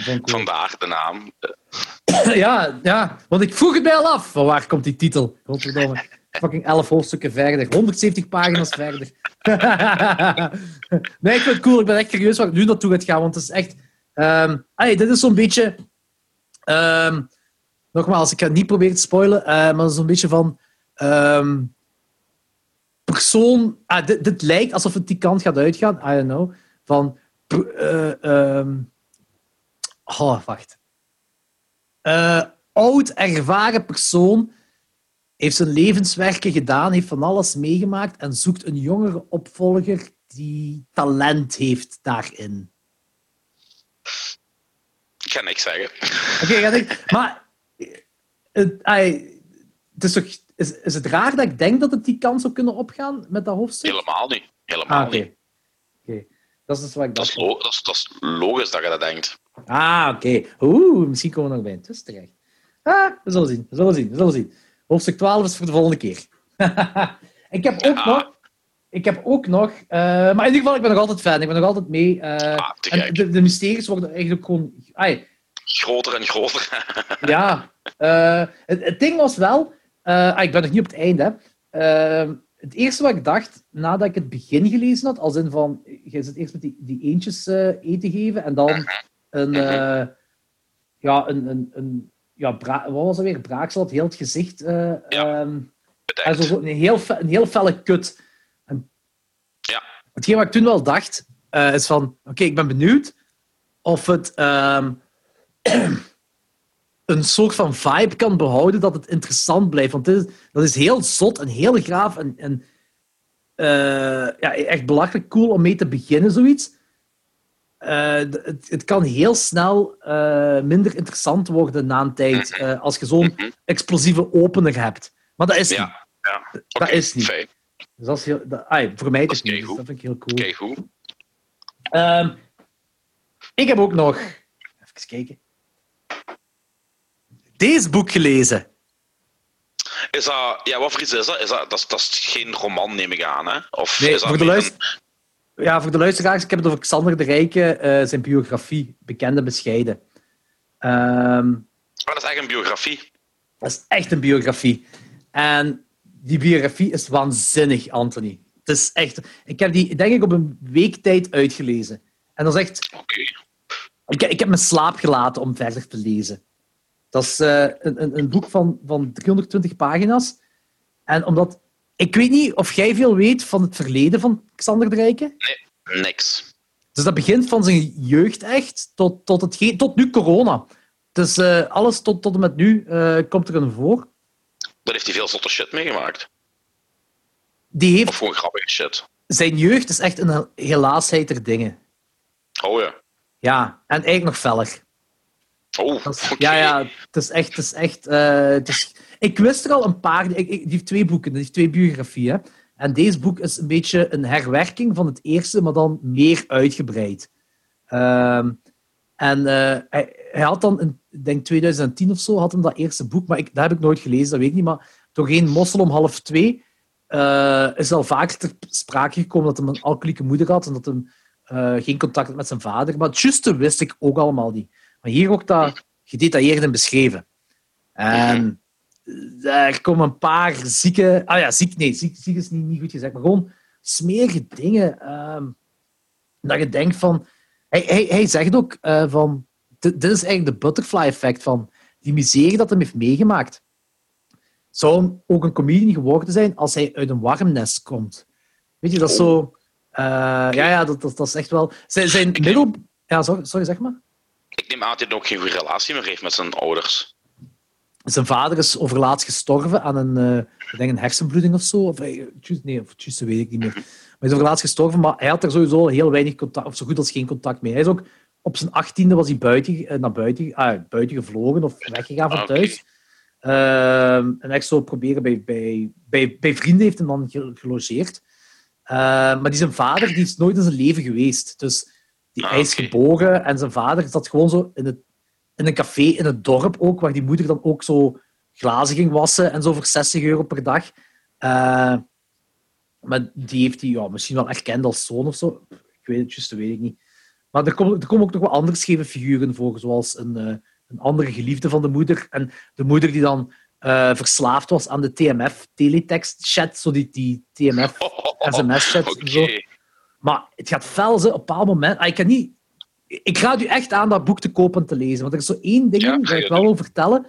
A: Cool.
B: Vandaar de naam.
A: Ja, ja, want ik vroeg het mij al af. Van waar komt die titel? Godverdomme. Fucking 11 hoofdstukken verder. 170 pagina's verder. nee, ik vind het cool. Ik ben echt curieus waar ik nu naartoe gaat gaan. Want het is echt... ehm allee, dit is zo'n beetje... ehm, nogmaals, ik ga het niet proberen te spoilen. eh, maar het is zo'n beetje van... ehm, persoon... Ah, dit, dit lijkt alsof het die kant gaat uitgaan. I don't know. Van... eh, ehm, oh, wacht eh, oud, ervaren persoon heeft zijn levenswerken gedaan, heeft van alles meegemaakt en zoekt een jongere opvolger die talent heeft daarin.
B: Ik ga niks zeggen.
A: Oké, ik- maar het, ai, het is, toch, is, is het raar dat ik denk dat het die kans zou kunnen opgaan met dat hoofdstuk?
B: Helemaal niet. Helemaal
A: Ah, oké.
B: niet.
A: Oké. Dat is dus wat ik
B: Dat
A: dacht.
B: is, lo- dat, is, dat is logisch dat je dat denkt.
A: Ah, oké. Oeh, misschien komen we nog bij een twist terecht. Ah, we zullen zien, we zullen zien, we zullen zien. Hoofdstuk 12 is voor de volgende keer. ik heb ook
B: Ja.
A: nog... Ik heb ook nog... eh, maar in ieder geval, ik ben nog altijd fan. Ik ben nog altijd mee. eh,
B: Ah,
A: en de, de mysteries worden eigenlijk gewoon... ai,
B: Groter en groter.
A: ja. eh, het, het ding was wel... ah, ik ben nog niet op het einde. hè. Eh, het eerste wat ik dacht, nadat ik het begin gelezen had, als in van... Je zit eerst met die, die eentjes eten geven en dan een... eh, ja, een... een, een ja, wat was dat weer? Braaksel had heel het gezicht...
B: Ja. Bedenkt.
A: zo, een, heel, een heel felle kut. En
B: Ja.
A: Hetgeen wat ik toen wel dacht, eh, is van... Oké, ik ben benieuwd of het ehm, een soort van vibe kan behouden dat het interessant blijft. Want dit is, dat is heel zot en heel graaf en, en ja, echt belachelijk cool om mee te beginnen, zoiets. Eh, het, het kan heel snel eh, minder interessant worden na een tijd, eh, als je zo'n
B: Mhm.
A: explosieve opener hebt. Maar dat is niet.
B: Ja, ja.
A: Dat is niet.
B: fijn.
A: Dus dat is heel, dat, ai, voor mij
B: Dat
A: is het niet. Dus dat vind ik heel cool.
B: Goed.
A: Ehm, ik heb ook nog... Even kijken. Deze boek gelezen.
B: Is dat, ja, wat voor iets is dat? Is dat, dat, is, dat is geen roman, neem ik aan, hè? Of
A: Nee,
B: is dat
A: voor de, luister... ja, voor de luisteraars, ik heb het over Xander de Rijke, eh, zijn biografie, bekende bescheiden.
B: Maar dat is echt een biografie.
A: dat is echt een biografie. En die biografie is waanzinnig, Anthony. Het is echt... Ik heb die, denk ik, op een week tijd uitgelezen. En dat is echt...
B: Oké.
A: Ik, ik heb mijn slaap gelaten om verder te lezen. Dat is eh, een boek van, van 320 pagina's. En omdat... Ik weet niet of jij veel weet van het verleden van Xander de Rijke.
B: Niks.
A: Dus dat begint van zijn jeugd echt tot, tot, het, tot nu corona. Dus eh, alles tot, tot en met nu eh, komt er een voor.
B: Dan heeft hij veel zotte shit meegemaakt.
A: Die heeft
B: Of gewoon grappige shit.
A: zijn jeugd is echt een helaasheid der dingen.
B: Oh ja.
A: Ja, en eigenlijk nog feller.
B: Oh.
A: Ja, ja, het is echt. Het is echt het is, ik wist er al een paar. Ik, ik, die heeft twee boeken, die heeft twee biografieën. En deze boek is een beetje een herwerking van het eerste, maar dan meer uitgebreid. Ehm, en eh, hij, hij had dan, in, ik denk 2010 of zo, had hem dat eerste boek, maar ik, dat heb ik nooit gelezen, dat weet ik niet. Maar doorheen Mossel om half twee eh, is al vaker ter sprake gekomen dat hij een alcoholieke moeder had en dat hij eh, geen contact had met zijn vader. Maar het juiste wist ik ook allemaal niet. Maar hier wordt dat gedetailleerd en beschreven. En eh, er komen een paar zieke... Ah ja, ziek, nee, ziek, ziek is niet, niet goed gezegd, maar gewoon smerige dingen. ehm, dat je denkt van... Hij, hij, hij zegt ook eh, van... Dit, is eigenlijk de butterfly effect van die miserie dat hij heeft meegemaakt. Zou hem ook een comedian geworden zijn als hij uit een warm nest komt. Weet je, dat is zo... eh, ja, ja, dat, dat, dat is echt wel... Zijn, zijn middel... Ja, sorry, sorry, zeg maar.
B: Ik neem aan dat hij ook geen goede relatie meer heeft met zijn ouders.
A: Zijn vader is overlaatst gestorven aan een, eh, ik denk een hersenbloeding of zo. Of, eh, nee, of juiste weet ik niet meer. Maar hij is overlaatst gestorven, maar hij had er sowieso heel weinig contact, of zo goed als geen contact mee. Hij is ook op zijn achttiende was hij buiten, eh, naar buiten, ah, buiten gevlogen of weggegaan van
B: Ah,
A: thuis. Ehm, en echt zo proberen bij, bij, bij, bij vrienden heeft hem dan ge- gelogeerd. Ehm, maar die zijn vader die is nooit in zijn leven geweest. Dus die,
B: Ah,
A: hij is geboren en zijn vader zat gewoon zo in, het, in een café in het dorp ook, waar die moeder dan ook zo glazen ging wassen en zo voor 60 euro per dag. Eh, maar die heeft hij ja, misschien wel erkend als zoon of zo. Ik weet het juist, dat weet ik niet. Maar er komen, er komen ook nog wel andere scheve figuren voor, zoals een, eh, een andere geliefde van de moeder. En de moeder die dan eh, verslaafd was aan de TMF, teletext-chat, zo die, die TMF, sms-chat
B: Oké.
A: en zo. Maar het gaat fel, ze, op een bepaald moment... Ah, ik kan niet... Ik raad u echt aan dat boek te kopen en te lezen. Want er is zo één ding
B: Ja,
A: ik wel wil vertellen.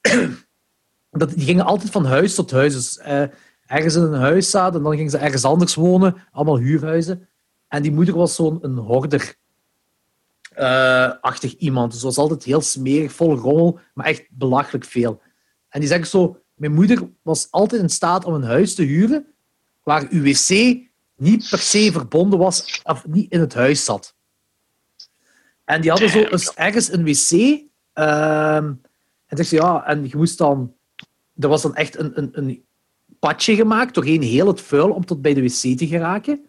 A: dat, die gingen altijd van huis tot huis. Dus eh, ergens in een huis zaten en dan gingen ze ergens anders wonen. Allemaal huurhuizen. En die moeder was zo'n een horder. eh, achtig iemand. Dus was altijd heel smerig, vol rommel, maar echt belachelijk veel. En die zegt zo: Mijn moeder was altijd in staat om een huis te huren waar uw wc niet per se verbonden was of niet in het huis zat. En die hadden zo eens ergens een wc. ehm, en ze ja, en je moest dan. Er was dan echt een, een, een padje gemaakt doorheen heel het vuil om tot bij de wc te geraken.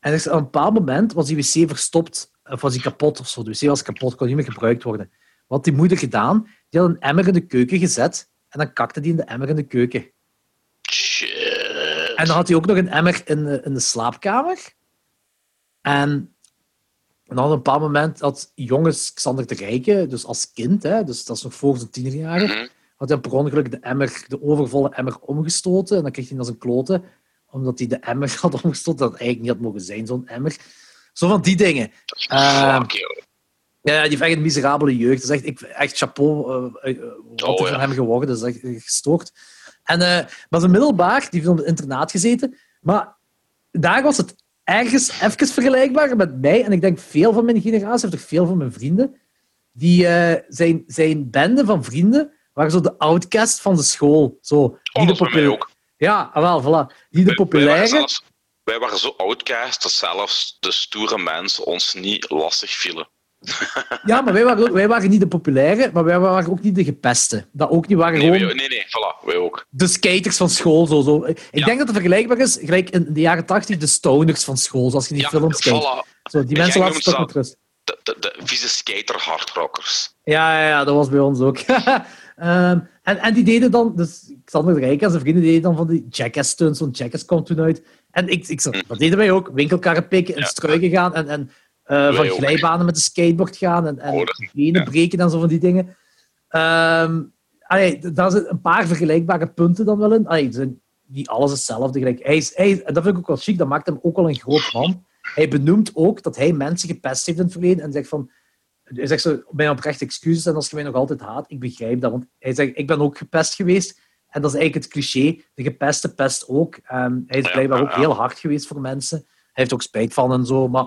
A: En ze, op een bepaald moment was die wc verstopt, of was die kapot of zo. De wc was kapot, kon niet meer gebruikt worden. Wat had die moeder gedaan? Die had een emmer in de keuken gezet en dan kakte die in de emmer in de keuken.
B: Shit.
A: En dan had hij ook nog een emmer in de, in de slaapkamer. En dan op een bepaald moment had jongens Xander de Rijke, dus als kind, hè, dus dat is nog voor zijn tienerjaren,
B: Mhm.
A: had hij per ongeluk de, emmer, de overvolle emmer omgestoten. En dan kreeg hij naar zijn kloten, omdat hij de emmer had omgestoten, dat eigenlijk niet had mogen zijn, zo'n emmer. Zo van die dingen.
B: Joh.
A: ja, die heeft echt een miserabele jeugd. Dat is echt, ik, echt chapeau eh, eh, wat
B: Oh,
A: er van hem geworden. Dat is echt eh, gestoord. En, eh, maar zijn middelbaar, die heeft op het internaat gezeten. Maar daar was het ergens even vergelijkbaar met mij. En ik denk veel van mijn generatie, of toch veel van mijn vrienden. Die eh, zijn, zijn bende van vrienden waren zo de outcast van de school. Zo,
B: Oh,
A: die
B: dat
A: de
B: is bij mij
A: popula-
B: ook.
A: Ja, ah, wel, voilà. Die de populaire.
B: wij waren zo outcast dat zelfs de stoere mensen ons niet lastig vielen.
A: Ja, maar wij waren, wij waren niet de populaire, maar wij waren ook niet de gepeste. Dat ook niet waren
B: Nee,
A: gewoon
B: nee, nee, voilà, wij ook.
A: de skaters van school. Zo, zo. Ik
B: Ja.
A: denk dat het vergelijkbaar is, gelijk in de jaren tachtig, de stoners van school, zoals je die
B: Ja,
A: films kijkt.
B: voilà.
A: Zo, die
B: En
A: mensen ze toch met rust.
B: De, de, de vieze skater hardrockers.
A: Ja, ja, ja, dat was bij ons ook. Ehm, en, en die deden dan, dus Xander de Rijk en zijn vrienden deden dan van die jackass stunts, want jackass kwam toen uit. En ik, ik zei, dat deden wij ook, winkelkarren pikken,
B: Ja.
A: struiken gaan en, en eh, van glijbanen met de skateboard gaan en, en
B: Oh,
A: benen
B: ja.
A: breken en zo van die dingen. Ehm allee, daar zijn een paar vergelijkbare punten dan wel in. Allee, zijn niet alles hetzelfde. Gelijk. Hij is, hij, dat vind ik ook wel chic, dat maakt hem ook wel een groot man. Hij benoemt ook dat hij mensen gepest heeft in het verleden en zegt van hij zegt zo, mijn oprechte excuses en als je mij nog altijd haat, ik begrijp dat. Want hij zegt, ik ben ook gepest geweest. En dat is eigenlijk het cliché. De gepeste pest ook. En hij is blijkbaar ook heel hard geweest voor mensen. Hij heeft ook spijt van en zo. Maar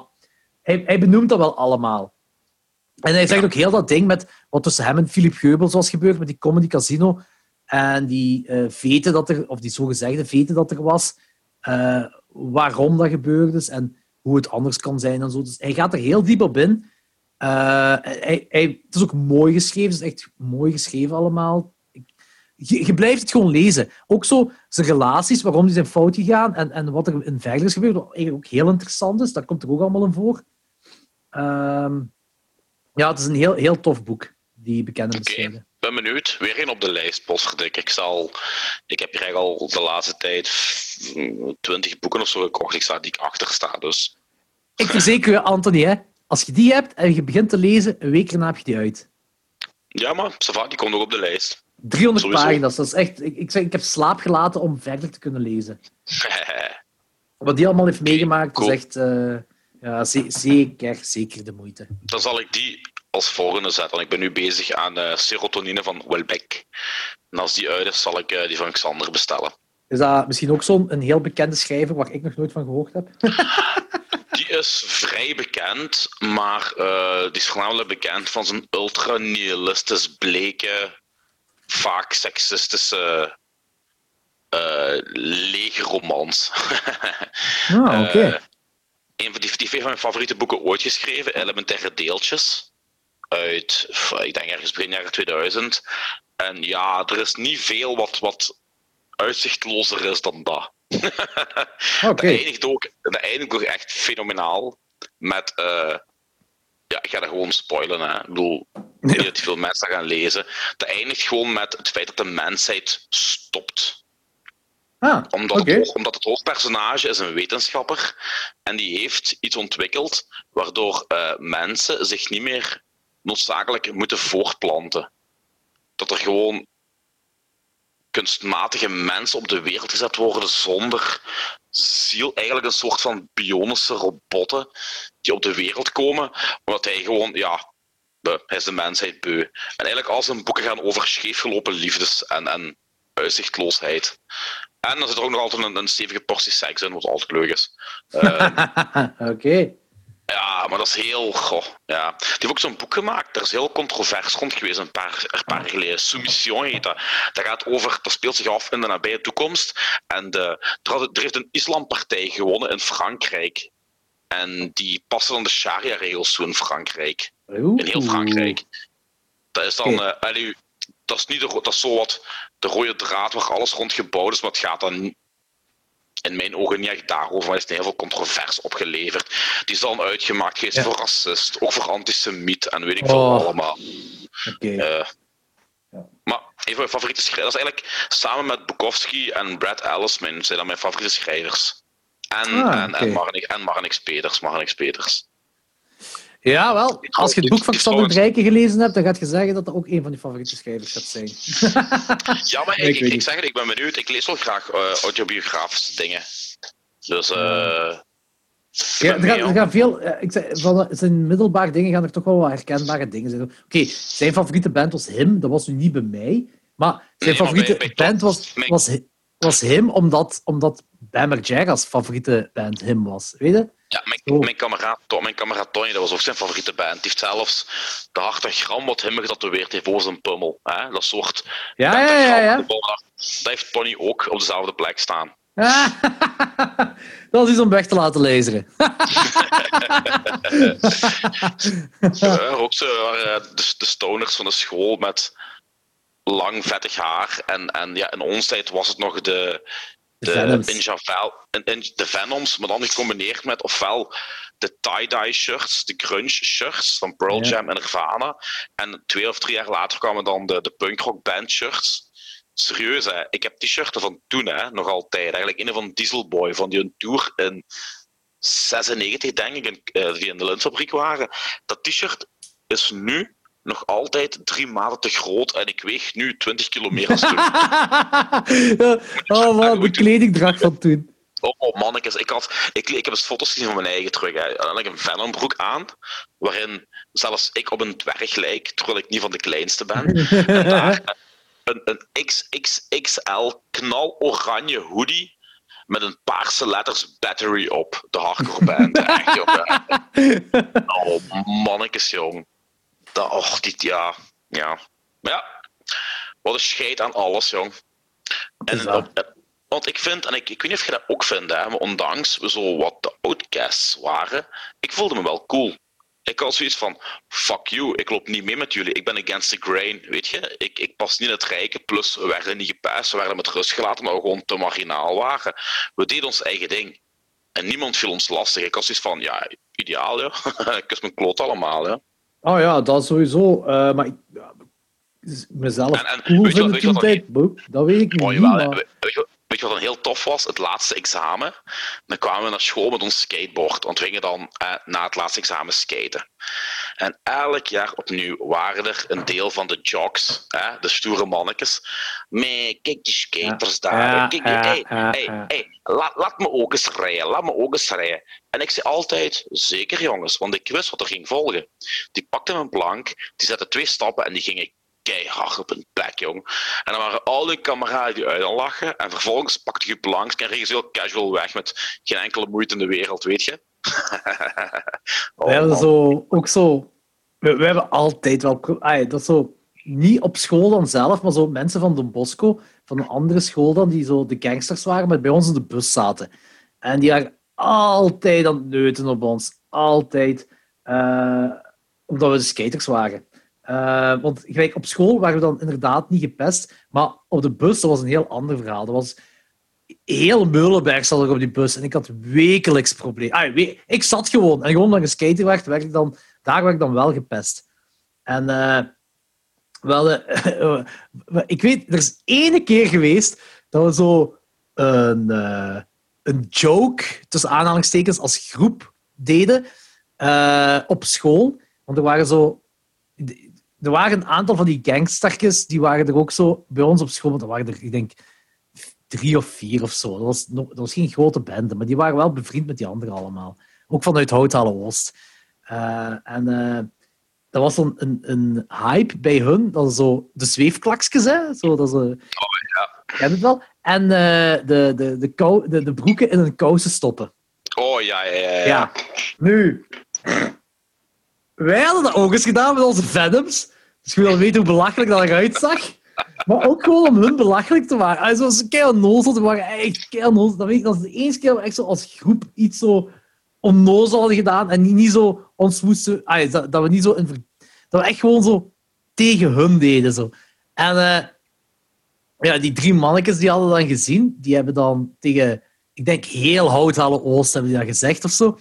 A: hij, hij benoemt dat wel allemaal. En hij zegt ook heel dat ding met wat tussen hem en Philip Geubels was gebeurd met die Comedy Casino. En die uh, weten dat er, of die zogezegde weten dat er was, uh, waarom dat gebeurd is en hoe het anders kan zijn en zo. Dus hij gaat er heel diep op in. Uh, hij, hij, het is ook mooi geschreven, het is echt mooi geschreven allemaal. Je, je, blijft het gewoon lezen. Ook zo zijn relaties, waarom die zijn fout gegaan en, en wat er in verder is gebeurd, wat eigenlijk ook heel interessant is. Dat komt er ook allemaal in voor. Uh, ja, het is een heel, heel tof boek, die bekende beschrijven.
B: Ik ben benieuwd. Weer een op de lijst, Postgedik. Ik, zal, ik heb hier al de laatste tijd twintig boeken of zo gekocht. Ik sta die ik achter sta, dus...
A: Ik verzeker je, Anthony, hè, als je die hebt en je begint te lezen, een week erna heb je die uit.
B: Ja, maar Sava, die komt nog op de lijst.
A: 300 Sowieso. pagina's, dat is echt... Ik, ik, zeg, ik heb slaap gelaten om verder te kunnen lezen. Wat die allemaal heeft meegemaakt, cool. is echt... Uh, ja, zeker, zeker de moeite.
B: Dan zal ik die als volgende zetten. Ik ben nu bezig aan uh, serotonine van Welbeck. En als die uit is, zal ik uh, die van Xander bestellen.
A: Is dat misschien ook zo'n heel bekende schrijver waar ik nog nooit van gehoord heb?
B: die is vrij bekend, maar die is voornamelijk bekend van zijn ultra-nihilistisch bleke, vaak seksistische uh, legerromans.
A: ah, oké. Okay.
B: een van die, die van mijn favoriete boeken ooit geschreven, Elementaire Deeltjes. Uit, ik denk ergens begin jaren 2000. En ja, er is niet veel wat, wat uitzichtlozer is dan dat. okay. Dat eindigt ook, dat eindigt ook echt fenomenaal. Met, uh, ja, ik ga dat gewoon spoilen. Hè. Ik bedoel, niet dat veel mensen gaan lezen. Dat eindigt gewoon met het feit dat de mensheid stopt.
A: Ah,
B: omdat,
A: okay.
B: het, omdat het hoofdpersonage is een wetenschapper en die heeft iets ontwikkeld waardoor uh, mensen zich niet meer noodzakelijk moeten voortplanten. Dat er gewoon kunstmatige mensen op de wereld gezet worden zonder ziel. Eigenlijk een soort van bionische robotten die op de wereld komen, omdat hij gewoon, ja, hij is de mensheid beu. En eigenlijk al zijn boeken gaan over scheefgelopen liefdes en, en uitzichtloosheid. En dan zit er ook nog altijd een, een stevige portie seks in, wat altijd leuk is.
A: Uh, Oké. Okay.
B: Ja, maar dat is heel. Goh, ja. Die heeft ook zo'n boek gemaakt. Er is heel controvers rond geweest een paar, een paar jaar geleden. Soumission heet dat. Dat gaat over. Dat speelt zich af in de nabije toekomst. En de, er, had, er heeft een islampartij gewonnen in Frankrijk. En die passen dan de sharia-regels toe in Frankrijk.
A: Oeh.
B: In heel Frankrijk. Dat is dan. Uh, allee, dat is, niet de, dat is zo wat de rode draad waar alles rond gebouwd is, maar het gaat dan in mijn ogen niet echt daarover, maar is heel veel controvers opgeleverd. Die is dan uitgemaakt geweest ja. voor racist, ook voor antisemiet en weet ik veel
A: Oh.
B: allemaal. Eh,
A: Ja.
B: Maar een van mijn favoriete schrijvers, dat is eigenlijk samen met Bukowski en Brad Ellis, mijn, zijn dat mijn favoriete schrijvers. En,
A: Ah,
B: en, en, Marnix, en Marnix Peters. Marnix Peters.
A: Ja, wel. Als je het boek van Xander Drijken gelezen hebt, dan gaat je zeggen dat dat ook een van je favoriete schrijvers gaat zijn.
B: Ja, maar
A: Ik
B: ik, zeg het, ik ben benieuwd. Ik lees wel graag eh, autobiografische dingen. Dus eh
A: Ja, er, gaan, er gaan veel... eh, Ik zei, van zijn middelbare dingen gaan er toch wel wat herkenbare dingen zijn. Oké, zijn favoriete band was Him. Dat was nu niet bij mij. Maar zijn
B: Nee, maar
A: favoriete
B: bij- bij
A: band was, was, was Him, omdat, omdat Bammer Jagger's favoriete band was. Weet je?
B: ja, mijn,
A: Oh.
B: mijn, kameraad, mijn kameraad Tony, dat was ook zijn favoriete band. Die heeft zelfs de hartogram wat hem getatoeëerd heeft over zijn pummel. Hè? Dat soort
A: Ja, ja, ja. ja.
B: Dat heeft Tony ook op dezelfde plek staan.
A: dat is iets om weg te laten lezen.
B: Ja, ook zo waren de, de stoners van de school met lang vettig haar. En, en ja, in ons tijd was het nog de,
A: De
B: de,
A: Venoms.
B: De maar dan gecombineerd met ofwel de tie-dye shirts, de grunge shirts van Pearl
A: Ja.
B: Jam en Nirvana. En twee of drie jaar later kwamen dan de, de punkrock band shirts. Serieus, hè? ik heb t-shirten van toen hè, nog altijd. Eigenlijk een van Dieselboy, van die een tour in 96, denk ik, in, eh, die in de lintfabriek waren. Dat t-shirt is nu nog altijd drie maanden te groot en ik weeg nu 20 kilo meer dan toen.
A: Oh man, de kledingdracht van toen.
B: Oh, oh mannetjes, ik, had, ik, ik heb eens foto's gezien van mijn eigen terug. Hè. Dan had ik een Venombroek aan, waarin zelfs ik op een dwerg lijk, terwijl ik niet van de kleinste ben. En daar een, een XXXL knaloranje hoodie met een paarse letters battery op. De hardcore band. Echt. Oh, mannetjes, jong. Dat, och, dit, ja. Ja. Maar ja. Wat een scheid aan alles, jong. En, op- want ik vind, en ik, ik weet niet of je dat ook vindt, hè, maar ondanks we zo wat de outcasts waren, ik voelde me wel cool. Ik had zoiets van, fuck you, ik loop niet mee met jullie, ik ben against the grain, weet je. Ik, ik pas niet in het rijken, plus we werden niet gepest, we werden met rust gelaten, maar we gewoon te marginaal waren. We deden ons eigen ding. En niemand viel ons lastig. Ik had zoiets van, ja, ideaal, ja. Kus mijn kloot allemaal, ja.
A: Oh ja, dat sowieso. eh, maar ik, ja, mezelf
B: En- en
A: cool
B: weet je wat- weet je wat
A: dat weet ik niet.
B: Oh, jawel,
A: maar-
B: we- weet, je, weet je wat dan heel tof was? Het laatste examen. Dan kwamen we naar school met ons skateboard. Want we gingen dan eh, na het laatste examen skaten. En elk jaar opnieuw waren er een deel van de jocks, hè, de stoere mannetjes. Mee, kijk die skaters
A: Ja,
B: daar.
A: ja,
B: kijk,
A: ja,
B: hey, hey, hey, laat, laat me ook eens rijden, laat me ook eens rijden. En ik zei altijd, zeker jongens, want ik wist wat er ging volgen. Die pakten mijn plank, die zetten twee stappen en die gingen keihard op een plek, jong. En dan waren al die kameraden die uit aan lachen. En vervolgens pakte je plank en reden ze heel casual weg met geen enkele moeite in de wereld, weet je. Oh,
A: we hebben zo, ook zo... We, we hebben altijd wel... dat zo... Niet op school dan zelf, maar zo mensen van Don Bosco, van een andere school dan, die zo de gangsters waren, maar bij ons in de bus zaten. En die waren altijd aan het neuten op ons. Altijd. Eh, omdat we de skaters waren. Eh, want gelijk op school waren we dan inderdaad niet gepest, maar op de bus dat was een heel ander verhaal. Dat was heel Meulenberg zat er op die bus en ik had wekelijks problemen. Ah, ik zat gewoon en gewoon naar een skater werd, ik dan, daar werd ik dan wel gepest. En eh, wel, ik weet, er is ene keer geweest dat we zo een, eh, een joke, tussen aanhalingstekens, als groep deden op school. Want er waren zo... Er waren een aantal van die gangstertjes, die waren er ook zo bij ons op school, want er waren er, ik denk, drie of vier of zo. Dat was, nog- dat was geen grote bende, maar die waren wel bevriend met die anderen allemaal. Ook vanuit Houthalen Oost. Eh, en eh, dat was dan een, een hype bij hun, dat is zo de zweefklaksjes, hè? Zo, dat is, eh,
B: ja.
A: ken het wel? En eh, de, de, de, kou, de, de broeken in een kousen stoppen.
B: Oh ja, ja. ja. Ja.
A: Nu, wij hadden dat ook eens gedaan met onze Venoms. Dus je wil weten hoe belachelijk dat eruit zag. Maar ook gewoon om hun belachelijk te maken. Also, ze keihard onnozel, ze waren echt keihard onnozel. Dat, weet ik, is de eerste keer dat we echt als groep iets zo onnozel hadden gedaan. En niet, zo ons moesten... dat, we niet zo... Dat we echt gewoon zo tegen hun deden. Zo. En eh, ja, die drie mannetjes die hadden dan gezien, die hebben dan tegen... Ik denk heel Houthalen Oost hebben die dat gezegd of zo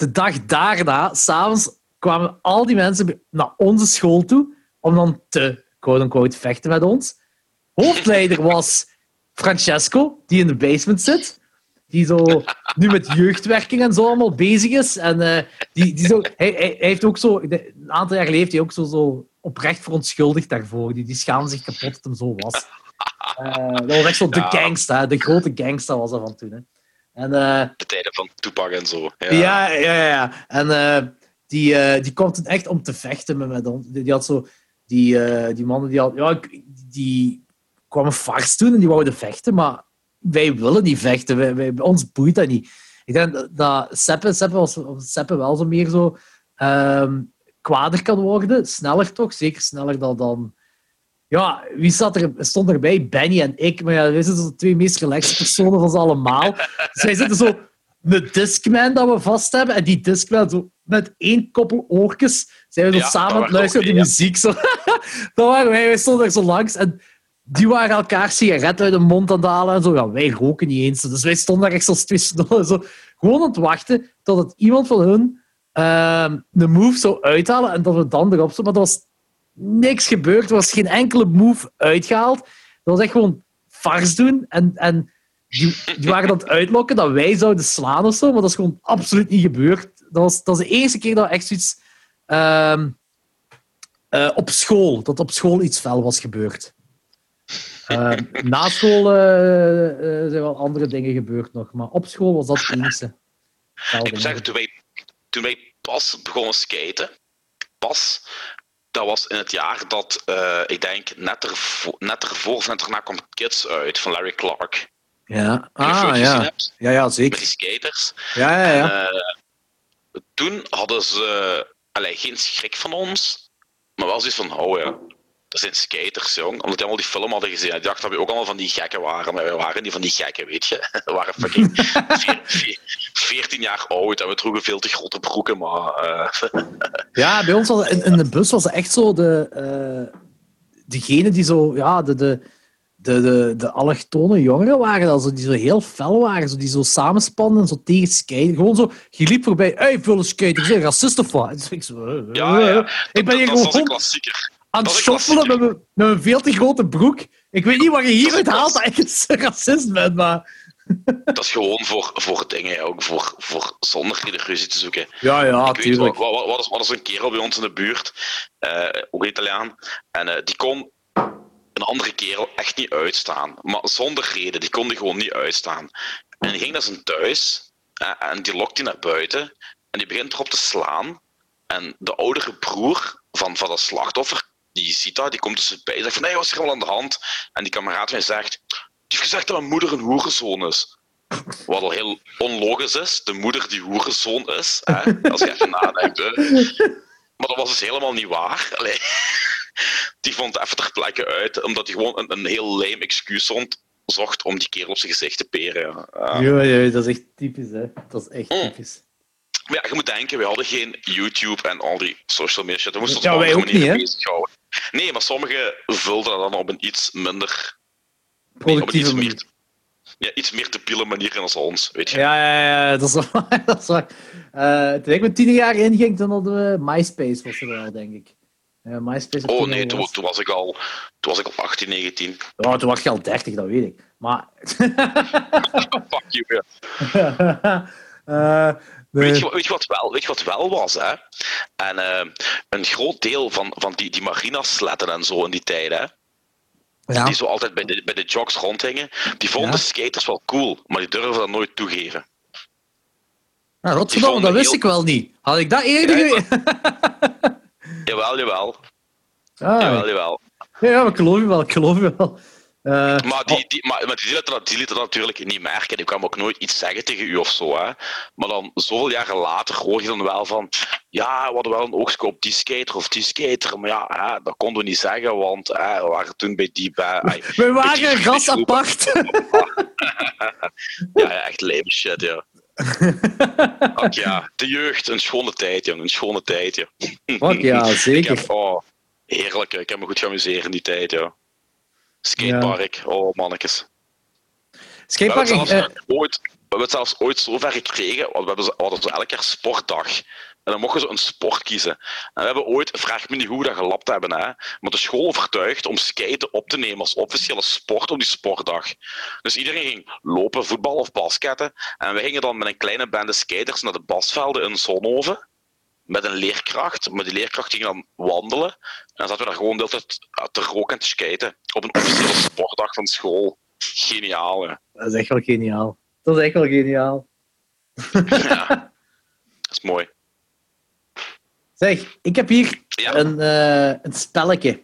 A: de dag daarna, s'avonds, kwamen al die mensen naar onze school toe om dan te, quote-unquote, vechten met ons. Hoofdleider was Francesco, die in de basement zit. Die zo nu met jeugdwerking en zo allemaal bezig is. En eh, die, die zo, hij, hij, hij heeft ook zo... Een aantal jaar geleden heeft hij ook zo, zo oprecht verontschuldigd daarvoor. Die, die schaamde zich kapot dat hem zo was. Eh, dat was echt zo de gangsta. De grote gangsta was dat van toen. Hè. En... eh,
B: De tijden van Tupac en zo. Ja.
A: ja, ja, ja. ja. En die, eh, die kwam toen echt om te vechten met, ons. Die, had zo... Die, eh, die mannen die had... Ja, die kwamen vars doen en die wouden vechten, maar wij willen niet vechten. Wij, wij, ons boeit dat niet. Ik denk dat- dat Seppe, Seppe, was, wel zo meer zo... ehm kwader kan worden. Sneller toch? Zeker sneller dan... dan ja, wie zat er, stond erbij? Benny en ik. Maar ja, wij zijn de twee meest relaxte personen van ze allemaal. Dus zitten zo een Discman dat we vast hebben. En die Discman, zo met één koppel oortjes, zijn we zo
B: Ja,
A: samen
B: dat
A: aan het luisteren naar die muziek. Zo. dat waren wij, wij stonden er zo langs. En die waren elkaar sigaretten uit de mond aan het halen en zo. Ja, wij roken niet eens. Dus wij stonden daar echt als zo Gewoon aan het wachten totdat iemand van hun ehm, de move zou uithalen en dat we dan erop zo. Maar er was niks gebeurd. Er was geen enkele move uitgehaald. Dat was echt gewoon vars doen. En, en die, die waren aan het uitlokken dat wij zouden slaan of zo. Maar dat is gewoon absoluut niet gebeurd. Dat was, dat de eerste keer dat echt zoiets... ehm, eh, op school, dat op school iets fel was gebeurd. Ehm, na school eh, eh, zijn wel andere dingen gebeurd nog, maar op school was dat het fel
B: Ik moet zeggen, toen wij, toen wij pas begonnen skaten, pas, dat was in het jaar dat, ik denk, net ervoor, net ervoor of net erna kwam Kids uit van Larry Clark.
A: Ja, ah ja. Ja, ja,
B: Met
A: zeker.
B: die skaters.
A: Ja, ja, ja.
B: Toen hadden ze allee, geen schrik van ons, maar wel zoiets van, oh ja, Dat zijn skaters, jong. Omdat die allemaal die film hadden gezien. Die dachten dat we ook allemaal van die gekken waren. Maar wij waren niet van die gekken, weet je. We waren fucking veer- veer- 14 jaar oud en we droegen veel te grote broeken, maar... eh,
A: Ja, bij ons was in, in de bus was echt zo de, eh degene die zo, ja, de, de, de, de, de allochtone jongeren waren, dat zo, die zo heel fel waren, zo, die zo samenspannen en zo tegen skaten. Gewoon zo, je liep voorbij, hey, vuile skater, zeg, racist of wat? Dus ik, zo,
B: ja, ja.
A: ik ben hier
B: dat, een
A: gewoon aan het
B: een
A: shoffelen met
B: klassieker.
A: mijn, met mijn veel te grote broek. Ik weet niet wat je hieruit haalt dat ik een racist ben, maar...
B: Dat is gewoon voor, voor dingen, ook voor, voor zonder ruzie te zoeken.
A: Ja, ja,
B: ik weet wat, wat, wat, is, wat is een kerel bij ons in de buurt, eh, ook een Italiaan, en eh, die kon een andere kerel echt niet uitstaan. Maar zonder reden, die kon die gewoon niet uitstaan. En die ging naar zijn thuis, en die lokt die naar buiten, en die begint erop te slaan. En de oudere broer van, van dat slachtoffer, die ziet dat, die komt tussenbij, en zegt van, nee, wat is er allemaal aan de hand? En die kameraad van zegt, die heeft gezegd dat mijn moeder een hoerenzoon is. Wat al heel onlogisch is, de moeder die hoerenzoon is, als je even nadenkt. Hè? Maar dat was dus helemaal niet waar. Die vond even ter plekke uit, omdat hij gewoon een, een heel lame excuus vond, zocht om die kerel op zijn gezicht te peren. Ja. Ja.
A: Ja, dat is echt typisch, hè. Dat is echt
B: Mm.
A: typisch.
B: Maar ja, je moet denken, we hadden geen YouTube en al die social media shit. We moesten ons
A: Ja,
B: op een
A: wij
B: andere
A: ook
B: manier
A: niet, hè?
B: bezighouden. Nee, maar sommigen vulden dat dan op een iets minder... nee, op een
A: Productieve
B: iets
A: manier.
B: meer, ja, iets meer debiele manier dan als ons, weet je.
A: Ja, ja, ja, dat is waar. Dat is waar. Eh, toen ik met tien jaar inging, toen hadden we MySpace, was er wel, denk ik. Ja, MySpace had
B: Oh nee, toen,
A: was.
B: toen, was ik al, toen was ik al 18, 19.
A: Ja, toen was je al 30, dat weet ik. Maar.
B: Fuck you.
A: Eh, de-
B: Weet je, wat- weet, je wat wel, weet je wat wel was, hè? En eh, een groot deel van, van die, die marina-sletten en zo in die tijd, hè?
A: ja.
B: Die zo altijd bij de, bij de jogs rondhingen, die vonden
A: Ja.
B: skaters wel cool, maar die durven dat nooit toegeven.
A: Nou, godverdomme,
B: vonden
A: dat wist
B: heel-
A: ik wel niet. Had ik dat eerder...
B: Ja? Jawel, jawel.
A: Ah,
B: Jawel, jawel.
A: ja, ik geloof je wel, ik geloof je wel. Eh,
B: Maar die, die, maar, maar die, lieten dat, die lieten dat natuurlijk niet merken. Die kwamen ook nooit iets zeggen tegen u of zo. Hè. Maar dan, zoveel jaren later, hoor je dan wel van... Ja, we hadden wel een oogstje op die skater of die skater. Maar ja, hè, dat konden we niet zeggen, want hè, we waren toen bij die... Bij,
A: we waren
B: groep.
A: apart.
B: Ja, ja, echt lame shit, ja. Ach, ja, de jeugd, een schone tijd, jong. Een schone tijd, ja.
A: Fuck ja, zeker.
B: heb, oh, heerlijk. Ik heb me goed geamuseerd in die tijd, ja. Skatepark, oh mannetjes. We
A: Skatepark,
B: hebben, het
A: eh,
B: zelfs ooit, we hebben het zelfs ooit zo ver gekregen, want we, hebben, zo- we hadden zo elk jaar sportdag. En dan mochten ze een sport kiezen. En we hebben ooit, vraag me niet hoe we dat gelapt hebben, hè, maar de school overtuigd om skaten op te nemen als officiële sport op die sportdag. Dus iedereen ging lopen, voetbal of basketten. En we gingen dan met een kleine bende skaters naar de basvelden in Zonhoven. Met een leerkracht. Maar die leerkracht ging dan wandelen. En dan zaten we daar gewoon de hele tijd te roken en te skaten. Op een officiële sportdag van school. Geniaal, hè.
A: dat is echt wel geniaal. Dat is echt wel geniaal.
B: Ja. Dat is mooi.
A: Zeg, ik heb hier
B: Ja.
A: een, eh, een spelletje.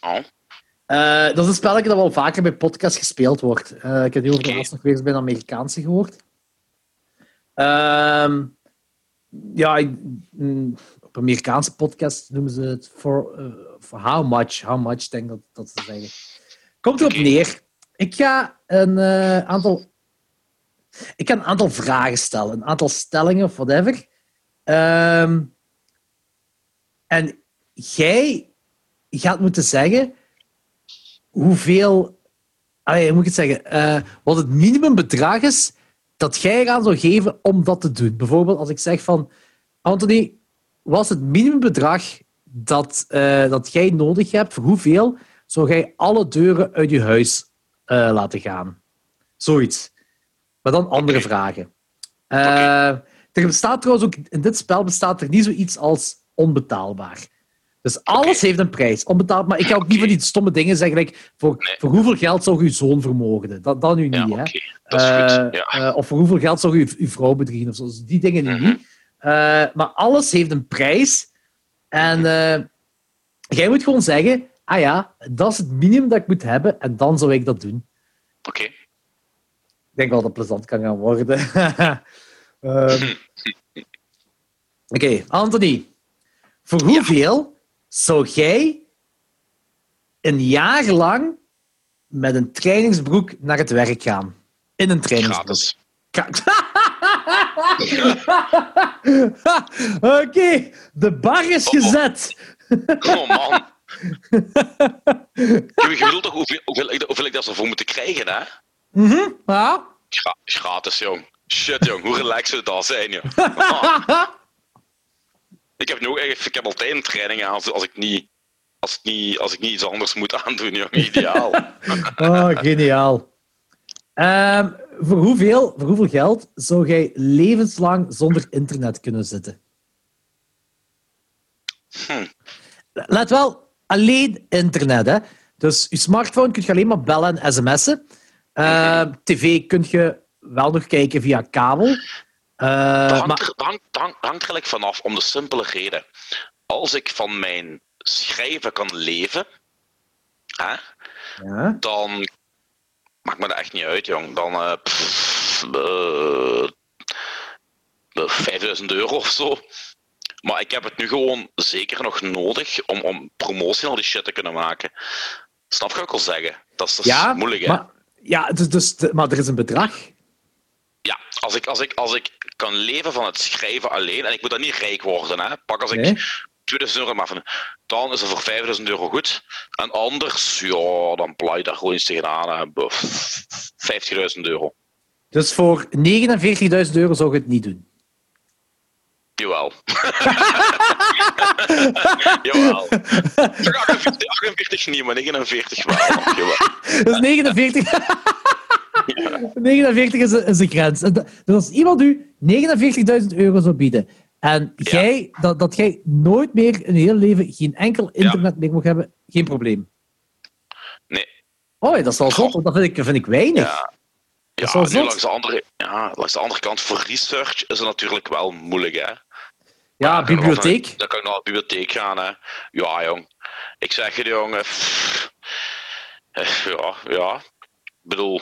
B: Oh,
A: dat is een spelletje dat wel vaker bij podcasts gespeeld wordt. Eh, ik heb die over de laatst nog weer eens bij een Amerikaanse gehoord. Ehm, ja, ik- mm, op Amerikaanse podcast noemen ze het for, for how much. How much, denk ik dat, dat ze zeggen. Komt erop neer. Ik ga een aantal... Ik ga een aantal vragen stellen. Een aantal stellingen of whatever. Ehm, en jij gaat moeten zeggen hoeveel, allee, moet ik het zeggen, eh, wat het minimumbedrag is dat jij eraan zou geven om dat te doen. Bijvoorbeeld als ik zeg van, Anthony, wat is het minimumbedrag dat, eh, dat jij nodig hebt, voor hoeveel zou jij alle deuren uit je huis eh, laten gaan? Zoiets. Maar dan andere vragen. Eh, Er bestaat trouwens ook, in dit spel bestaat er niet zoiets als onbetaalbaar. Dus alles heeft een prijs. Onbetaald, maar ik ga ook niet van die stomme dingen zeggen. like, voor,
B: Nee.
A: voor hoeveel geld zou je uw zoon vermogen? Dat, dat nu niet,
B: ja. Dat is goed.
A: Eh,
B: Ja.
A: eh, of voor hoeveel geld zou je uw vrouw bedriegen? Of zo. Dus die dingen nu
B: Mhm.
A: niet. Eh, maar alles heeft een prijs. En eh, jij moet gewoon zeggen: ah ja, dat is het minimum dat ik moet hebben. En dan zou ik dat doen.
B: Oké.
A: Ik denk wel dat het plezant kan gaan worden. Ehm, Oké, Anthony. Voor hoeveel zou jij een jaar lang met een trainingsbroek naar het werk gaan. In een trainingsbroek.
B: Gratis.
A: Oké, de bar is gezet.
B: Oh man. Je bedoelt toch hoeveel, hoeveel, ik, hoeveel ik daar zou voor moeten krijgen, hè?
A: Mhm, ja.
B: Gra- gratis, jong. Shit, jong. Hoe relaxed zou dat zijn, joh. Ik heb, nu ik heb altijd een training aan als, als, ik niet, als, ik niet, als ik niet iets anders moet aandoen, jong. Ideaal.
A: Oh, geniaal. Ehm, voor, hoeveel, voor hoeveel geld zou jij levenslang zonder internet kunnen zitten?
B: Hm.
A: Let wel, alleen internet. Hè? Dus je smartphone kun je alleen maar bellen en sms'en. Ehm, TV kun je wel nog kijken via kabel. Eh,
B: Dat hangt, er, hangt, hangt, eigenlijk vanaf, om de simpele reden. Als ik van mijn schrijven kan leven, hè,
A: ja.
B: dan maakt me dat echt niet uit, jong. Dan eh, pff, eh, eh, 5000 euro of zo. Maar ik heb het nu gewoon zeker nog nodig om, om promotie en al die shit te kunnen maken. Snap je wat ik wil zeggen? Dat is, dat is
A: ja,
B: moeilijk, hè?
A: maar, ja dus, dus, maar er is een bedrag.
B: Ja, als ik, als, ik, als ik kan leven van het schrijven alleen, en ik moet dan niet rijk worden, hè? pak als ik
A: Nee.
B: 2000 euro maar van, dan is het voor 5000 euro goed. En anders, ja, dan plai je daar gewoon iets tegenaan. hè. Bof, 50.000 euro.
A: Dus voor 49.000 euro zou je het niet doen.
B: Jawel. Jawel. 48, 48 niet, maar 49 wel. Jawel.
A: Dus 49. 49 is de, is de grens. En Dus als iemand u 49.000 euro zou bieden en jij, dat, dat jij nooit meer in je hele leven geen enkel internet meer mag hebben, geen probleem.
B: Nee.
A: Oh, dat is wel want dat vind ik, vind ik weinig.
B: Ja. Ja, nu langs de, andere, ja, langs de andere kant, voor research is het natuurlijk wel moeilijk, hè.
A: Ja, bibliotheek.
B: Dan kan ik naar de bibliotheek gaan, hè. Ja, jong. Ik zeg je, jongen. Ja, ja. Ik bedoel,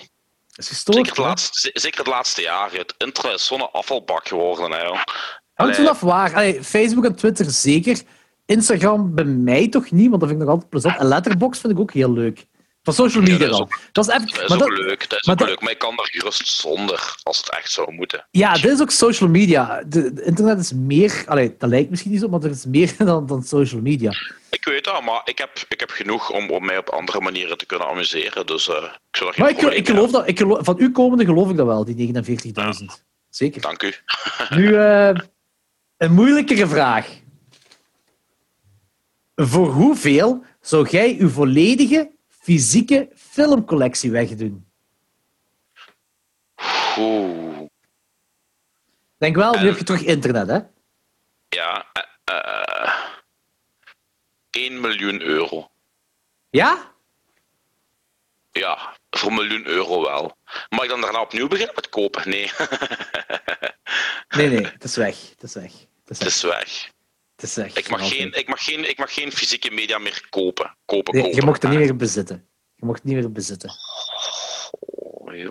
A: is gestoord.
B: zeker het, laatste, zeker het laatste jaar. Het internet is zo'n afvalbak geworden, hè.
A: Hangt vanaf waar. Allee, Facebook en Twitter zeker. Instagram bij mij toch niet, want dat vind ik nog altijd plezant. En Letterboxd vind ik ook heel leuk. Van social
B: Ja,
A: media
B: dat is
A: dan.
B: ook-
A: Dat is even,
B: Dat is
A: maar
B: ook
A: dat-
B: leuk, dat is
A: maar
B: ook leuk. Maar ik kan daar gerust zonder, als het echt zou moeten.
A: Ja, dit is ook social media. De, de internet is meer... Allee, dat lijkt misschien niet zo, maar er is meer dan, dan social media.
B: Ik weet dat, maar ik heb, ik heb genoeg om, om mij op andere manieren te kunnen amuseren. Dus eh, ik geen
A: Maar ik, ik geloof dat... Ik geloof, van u komende geloof ik dat wel, die 49.000. Zeker.
B: Dank u.
A: Nu, eh, een moeilijkere vraag. Voor hoeveel zou jij uw volledige fysieke filmcollectie wegdoen?
B: Oeh.
A: Denk wel, nu
B: Eh.
A: heb je terug internet, hè?
B: Ja, eh, eh, 1 miljoen euro.
A: Ja?
B: Ja, voor een miljoen euro wel. Mag ik dan daarna opnieuw beginnen met kopen? Nee,
A: Nee, nee, het is weg. Het is weg. Het is
B: het
A: weg.
B: is weg.
A: Is weg.
B: Ik mag, geen, ik, mag geen, ik mag geen fysieke media meer kopen. Kopen,
A: Nee,
B: kopen.
A: je mocht er niet meer bezitten. Je mocht het niet meer bezitten.
B: Oh.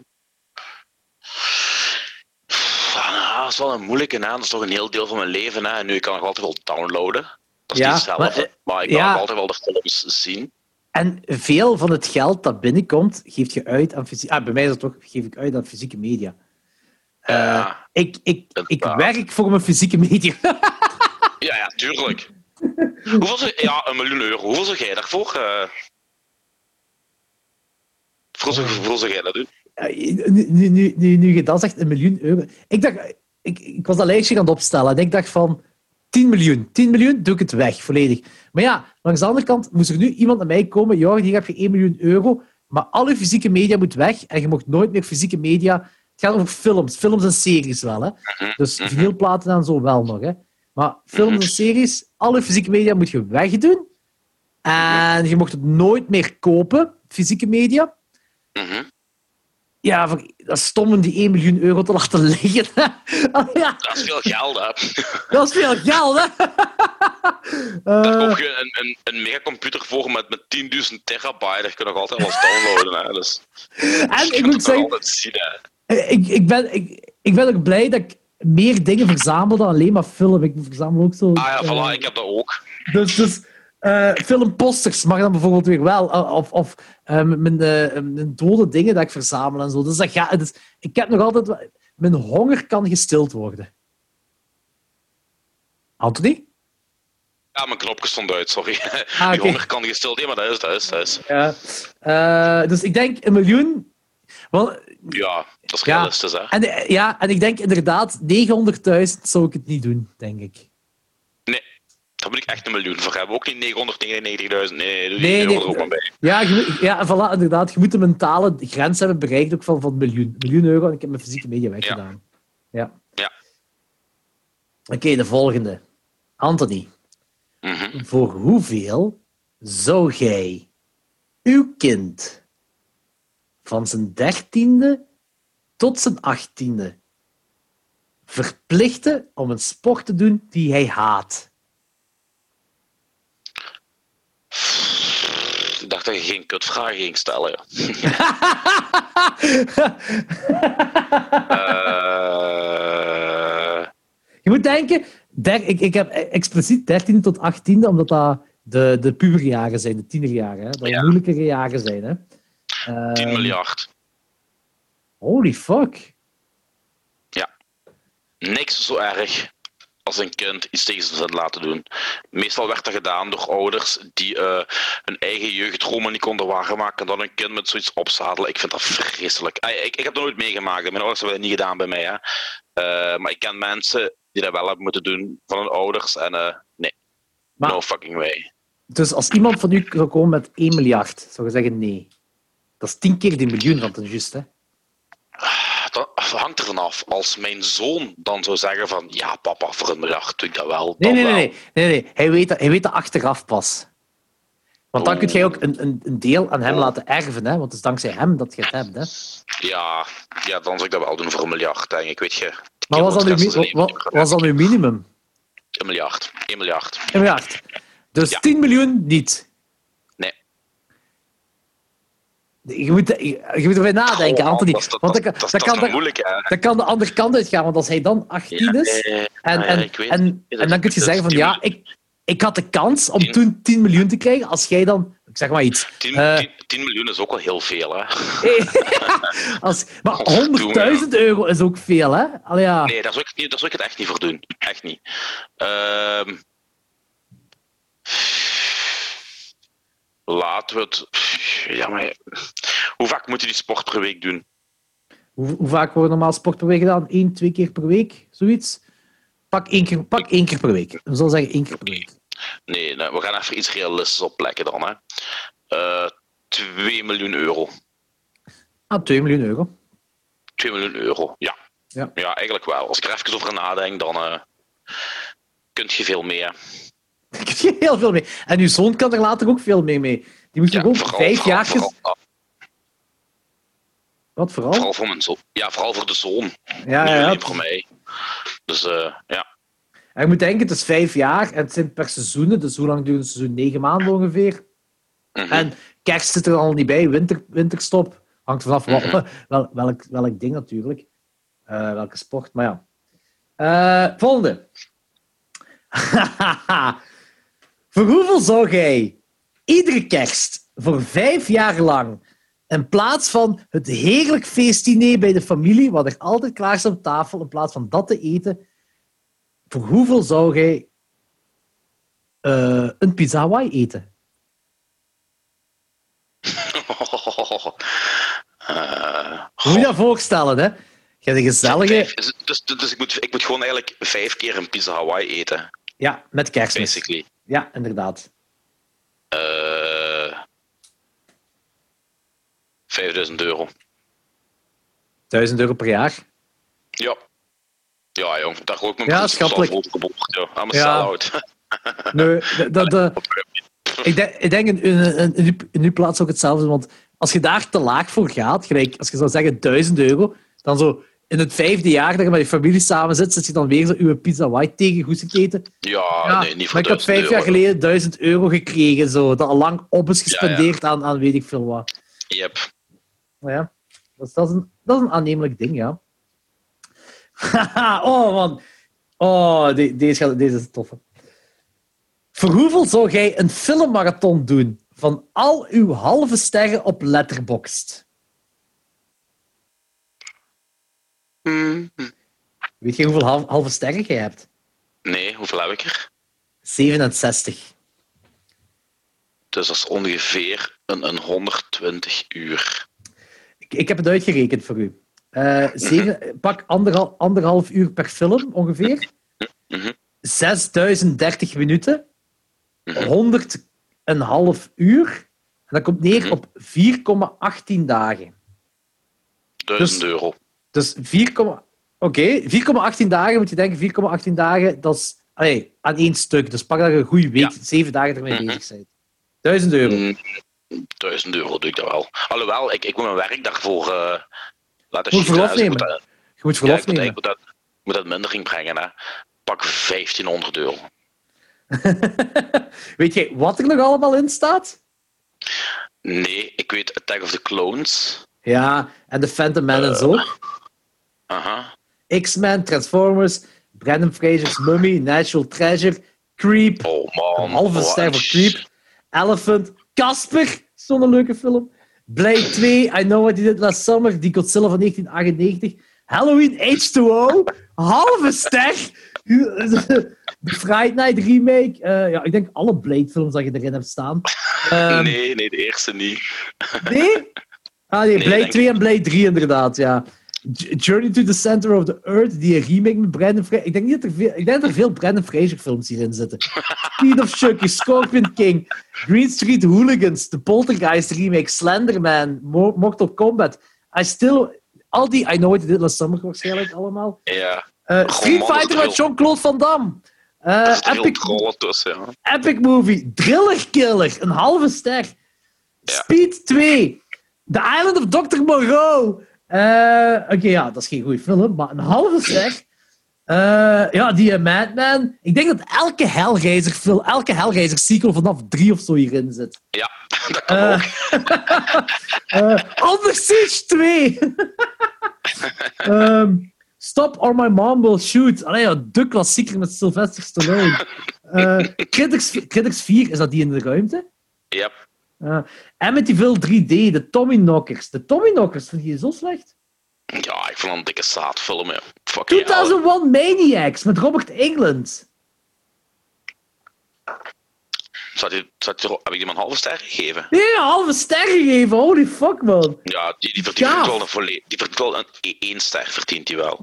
B: Ah, dat is wel een moeilijke naam. Dat is toch een heel deel van mijn leven. Hè. En nu ik kan nog altijd wel downloaden. Dat is
A: Ja,
B: niet hetzelfde.
A: maar,
B: Maar,
A: eh,
B: ik kan
A: ja.
B: nog altijd wel de films zien.
A: En veel van het geld dat binnenkomt, geef je uit aan fysieke... Ah, bij mij is het toch, geef ik uit aan fysieke media. Eh,
B: Ja.
A: ik, ik, ik werk voor mijn fysieke media.
B: Ja, ja, tuurlijk. Hoeveel zou, ja, een miljoen euro. Hoeveel zou jij daarvoor? eh hoeveel, zou- jij dat doen?
A: Nu, nu, nu, nu, nu je dat zegt, een miljoen euro. Ik dacht, ik, ik was dat lijstje aan het opstellen en ik dacht van 10 miljoen. 10 miljoen doe ik het weg, volledig. Maar ja, langs de andere kant moest er nu iemand naar mij komen. Ja, hier heb je 1 miljoen euro, maar alle fysieke media moet weg en je mocht nooit meer fysieke media. Het gaat over films, films en series wel. Hè? Dus vinylplaten en zo wel nog. Hè? Maar films en series, alle fysieke media moet je wegdoen. En je mocht het nooit meer kopen, fysieke media.
B: Mhm.
A: Ja, dat is stom om die 1 miljoen euro te laten liggen. Oh ja,
B: Dat is veel geld, hè.
A: dat is veel geld, hè?
B: Daar
A: Eh,
B: koop je een, een, een megacomputer voor met, met 10.000 terabyte. Dat kun je nog altijd wel downloaden. Hè. Dus,
A: en ik moet zeggen,
B: zien. Hè.
A: ik, ik, ben, ik, ik ben ook blij dat ik meer dingen verzamel dan alleen maar film. Ik verzamel ook zo...
B: Ah ja,
A: eh,
B: voilà, ik heb dat ook.
A: Dus, dus Eh, filmposters mag dan bijvoorbeeld weer wel. Uh, Of, of mijn, uh, mijn dode dingen dat ik verzamel en zo. Dus, dat ga, dus ik heb nog altijd... Mijn honger kan gestild worden. Anthony?
B: Ja, mijn knopje stond uit, sorry.
A: Ah,
B: honger kan gestild. Ja, maar dat is, dat is, dat is.
A: Ja. Eh, dus ik denk een miljoen... Wel,
B: Ja, dat is
A: Ja.
B: realistisch, hè.
A: en, eh, ja, en ik denk inderdaad, 900.000 zou ik het niet doen, denk ik.
B: Nee, daar moet ik echt een miljoen voor hebben. Ook niet 999.000. Nee, nee, doe
A: Nee, nee.
B: er ook maar bij.
A: Ja, je, ja voilà, inderdaad. Je moet de mentale grens hebben bereikt ook van, van miljoen. Miljoen euro en ik heb mijn fysieke media weggedaan. Ja.
B: Ja.
A: Oké, de volgende. Anthony,
B: Mhm.
A: voor hoeveel zou jij uw kind van zijn dertiende tot zijn achttiende verplichten om een sport te doen die hij haat?
B: Ik dacht dat je geen kutvragen ging stellen. Eh,
A: Je moet denken, der, ik, ik heb expliciet 13 tot 18, omdat dat de, de puberjaren zijn, de tienerjaren. Hè? Dat
B: Ja.
A: moeilijkere jaren zijn. Hè?
B: 10
A: Ehm,
B: miljard.
A: Holy fuck.
B: Niks zo erg als een kind iets tegen zijn zin laten doen. Meestal werd dat gedaan door ouders die eh, hun eigen jeugdromen niet konden waarmaken en dan hun kind met zoiets opzadelen. Ik vind dat vreselijk. Ik, ik heb dat nooit meegemaakt. Mijn ouders hebben dat niet gedaan bij mij. Hè. Eh, maar ik ken mensen die dat wel hebben moeten doen van hun ouders. En eh, nee,
A: Maar-
B: no fucking way.
A: Dus als iemand van u zou komen met 1 miljard, zou je zeggen nee. Dat is 10 keer die miljoen van ten juist. Hè?
B: Dat hangt er vanaf. Als mijn zoon dan zou zeggen van ja papa, voor een miljard doe ik dat wel.
A: Nee, nee, nee. nee, nee, nee. Hij, weet dat, hij weet dat achteraf pas. Want dan
B: Oh.
A: kun jij ook een, een, een deel aan hem laten erven. Hè? Want het is dankzij hem dat je het hebt. Hè?
B: Ja, ja, dan zou ik dat wel doen voor een miljard, denk ik. Weet je,
A: Maar was uw, wat, was dan uw minimum?
B: Een miljard. 1 miljard.
A: 1 miljard. Dus
B: Ja.
A: 10 miljoen niet.
B: Nee.
A: Je moet, je, moet erbij nadenken,
B: Oh,
A: Anthony.
B: Dat, dat,
A: want
B: dat,
A: dat,
B: dat,
A: dat,
B: dat
A: kan de,
B: moeilijk, hè.
A: dat kan de andere kant uitgaan. Want als hij dan 18
B: Ja,
A: is,
B: eh,
A: en,
B: ja,
A: en,
B: weet
A: en, dan kun je zeggen van ja, ik, ik had de kans om
B: 10
A: toen 10 miljoen te krijgen. Als jij dan, ik zeg maar iets.
B: 10,
A: eh,
B: 10, 10 miljoen is ook wel heel veel, hè.
A: als, maar
B: Godverdomme,
A: 100.000 euro is ook veel, hè? Allee, ja.
B: Nee, daar zou, ik, daar zou ik het echt niet voor doen. Echt niet. Ehm laten we het... Ja, maar... Hoe vaak moet je die sport per week doen?
A: Hoe, hoe vaak wordt normaal sport per week gedaan? Eén, twee keer per week? Zoiets? Pak één keer, pak één keer per week. We zullen zeggen één keer per week.
B: Nee, nou, we gaan even iets realistisch oplekken dan. Hè. Eh 2 miljoen euro.
A: Ah, 2 miljoen euro.
B: 2 miljoen euro, ja.
A: Ja.
B: Ja, eigenlijk wel. Als ik er even over nadenk, dan eh kun je veel meer.
A: Daar kun je heel veel mee. En uw zoon kan er later ook veel mee mee. Die moet
B: Ja,
A: gewoon
B: vooral,
A: vijf
B: vooral,
A: jaar...
B: vooral,
A: Wat vooral?
B: vooral voor mijn zoon. Ja, vooral voor de zoon.
A: ja,
B: Niet
A: ja,
B: alleen voor mij. Dus eh, ja.
A: En je moet denken, het is vijf jaar en het zijn per seizoenen. Dus hoe lang duurt een seizoen? Negen maanden ongeveer.
B: Mhm.
A: En kerst zit er al niet bij, winter, winterstop. Hangt vanaf wel, welk, welk ding natuurlijk. Eh, welke sport, maar ja. Eh, volgende. voor hoeveel zou jij iedere kerst voor vijf jaar lang in plaats van het heerlijk feestdiner bij de familie, wat er altijd klaar staat op tafel, in plaats van dat te eten, voor hoeveel zou jij eh, een pizza Hawaii eten? Hoe moet je dat voorstellen, hè? Je hebt een gezellige...
B: dus dus, dus ik, moet, ik moet gewoon eigenlijk vijf keer een pizza Hawaii eten,
A: Ja, met kerstmis.
B: basically.
A: Ja, inderdaad.
B: Eh 5000 euro.
A: 1000 euro per jaar.
B: Ja. Ja, jong. Daar gooi ik mijn
A: Ja, schappelijk.
B: geboord, ja. I'm a
A: Ja. Nee, de- ik denk, ik denk in, in, in, in, uw- in uw plaats ook hetzelfde. Want als je daar te laag voor gaat, gelijk als je zou zeggen 1000 euro, dan zo in het vijfde jaar dat je met je familie samen zit, zit je dan weer zo uw pizza white tegen goed eten.
B: Ja,
A: Ja,
B: nee, niet voor
A: maar ik had
B: 1000
A: vijf
B: euro.
A: jaar geleden 1000 euro gekregen, zo, dat al lang op is gespendeerd Aan, aan weet ik veel wat.
B: Yep.
A: Ja, dat is, dat, is een, dat is een aannemelijk ding, ja. Haha, oh man. Oh, de- deze, deze is een toffe. Voor hoeveel zou jij een filmmarathon doen van al uw halve sterren op Letterboxd?
B: Hmm.
A: Weet je hoeveel hal- halve sterren jij hebt?
B: Nee, hoeveel heb ik er?
A: 67.
B: Dus dat is ongeveer een, een 120 uur.
A: Ik, ik heb het uitgerekend voor u. Eh, zeven, pak anderhal, anderhalf uur per film ongeveer.
B: Mhm.
A: 6030 minuten.
B: Mhm.
A: 100 een half uur. En dat komt neer
B: Mhm.
A: op 4,18 dagen.
B: 1000
A: Dus-
B: euro.
A: Dus 4, oké, 4,18 dagen moet je denken, 4,18 dagen, dat is allee, aan één stuk. Dus pak dat je een goede week,
B: Ja.
A: zeven dagen ermee
B: Mhm.
A: bezig bent. 1000 euro.
B: Mm, 1000 euro doe ik dat wel. Alhoewel, ik, ik moet mijn werk daarvoor eh laten
A: Moet verlof
B: hè. Dus
A: nemen.
B: moet dat-
A: Je moet
B: ja,
A: verlof
B: ik moet,
A: nemen.
B: ik moet dat, moet dat minder inbrengen. Hè. Pak 1500 euro.
A: Weet jij wat er nog allemaal in staat?
B: Nee, ik weet Attack of the Clones.
A: Ja, en de Phantom Menace
B: Eh.
A: ook.
B: Aha.
A: X-Men, Transformers, Brandon Fraser's Mummy, Natural Treasure, Creep,
B: Oh man.
A: een halve
B: wat
A: ster voor Creep, Elephant, Casper, zo'n leuke film. Blade 2, I Know What You Did Last Summer, die Godzilla van 1998, Halloween H2O, halve ster, de Friday Night remake, eh, ja, ik denk alle Blade films dat je erin hebt staan. Ehm,
B: Nee, nee, de eerste niet.
A: Nee? Ah nee,
B: Nee,
A: Blade
B: denk
A: 2 en Blade 3 inderdaad, ja. Journey to the Center of the Earth, die remake met Brandon Fraser. Ik denk niet dat er veel, ik denk dat er veel Brandon Fraser films hierin zitten. Speed of Chucky, Scorpion King, Green Street Hooligans, The Poltergeist remake, Slenderman, Mo- Mortal Kombat. I still... Al die I Know What You Did Last Summer waarschijnlijk allemaal.
B: Ja,
A: Eh, Street Fighter
B: er
A: met Jean-Claude Van Damme. Eh, Epic,
B: tussen. Ja.
A: Epic Movie, Driller Killer, een halve ster. Speed 2, The Island of Dr. Moreau. Eh, Oké, ja, dat is geen goede film, maar een halve ster. Eh, ja, die eh, Madman. Ik denk dat elke Hellraiser film, elke Hellraiser sequel vanaf drie of zo hierin zit.
B: ja, dat kan ook.
A: Under Siege 2. Ehm, Stop or My Mom Will Shoot. Allee, ja, de klassieker met Sylvester Stallone. Critics, Critics 4, is dat die in de ruimte?
B: Ja.
A: Uh, Amityville 3D, de Tommyknockers. De Tommyknockers, vind je zo slecht?
B: ja, ik vond het een dikke zaadfilm. Ja. Fucking hell.
A: 2001 Maniacs met Robert England.
B: Zat die, heb ik die maar een halve ster gegeven?
A: Nee, een halve ster gegeven. Holy fuck, man.
B: Ja, die, die verdient
A: Gaaf.
B: wel een volle- Die verdient wel een e- één ster, verdient hij wel.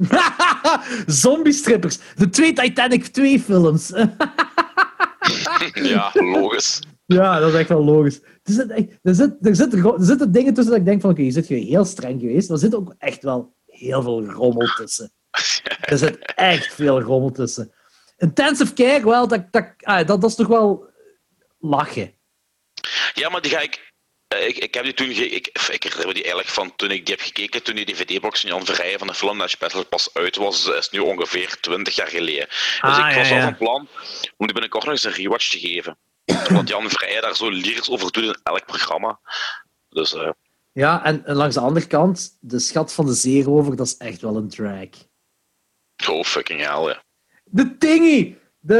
A: Zombie strippers. De twee Titanic 2 films.
B: ja, logisch.
A: Ja, dat is echt wel logisch. Er, zit er, zit, er, zit, er zitten dingen tussen dat ik denk van, oké, je zit hier heel streng geweest, maar er zit ook echt wel heel veel rommel tussen. Er zit echt veel rommel tussen. Intensive care, wel, dat, dat, ah, dat, dat is toch wel lachen.
B: Ja, maar die ga ik. eh, Ik, ik heb die toen. ge- Ik, ik herinner me die eigenlijk van toen ik die heb gekeken. Toen die DVD-box van Jan Verrijen van de film Nash Battle pas uit was. is nu ongeveer 20 jaar geleden. Dus
A: Ah,
B: ik
A: ja,
B: was al
A: ja.
B: van plan om die binnenkort nog eens een rewatch te geven. Want Jan Verrijen daar zo lyrisch over doet in elk programma. Dus eh,
A: Ja, en, en langs de andere kant, de schat van de zeerover, dat is echt wel een drag.
B: oh fucking hell, ja.
A: De Tingy! De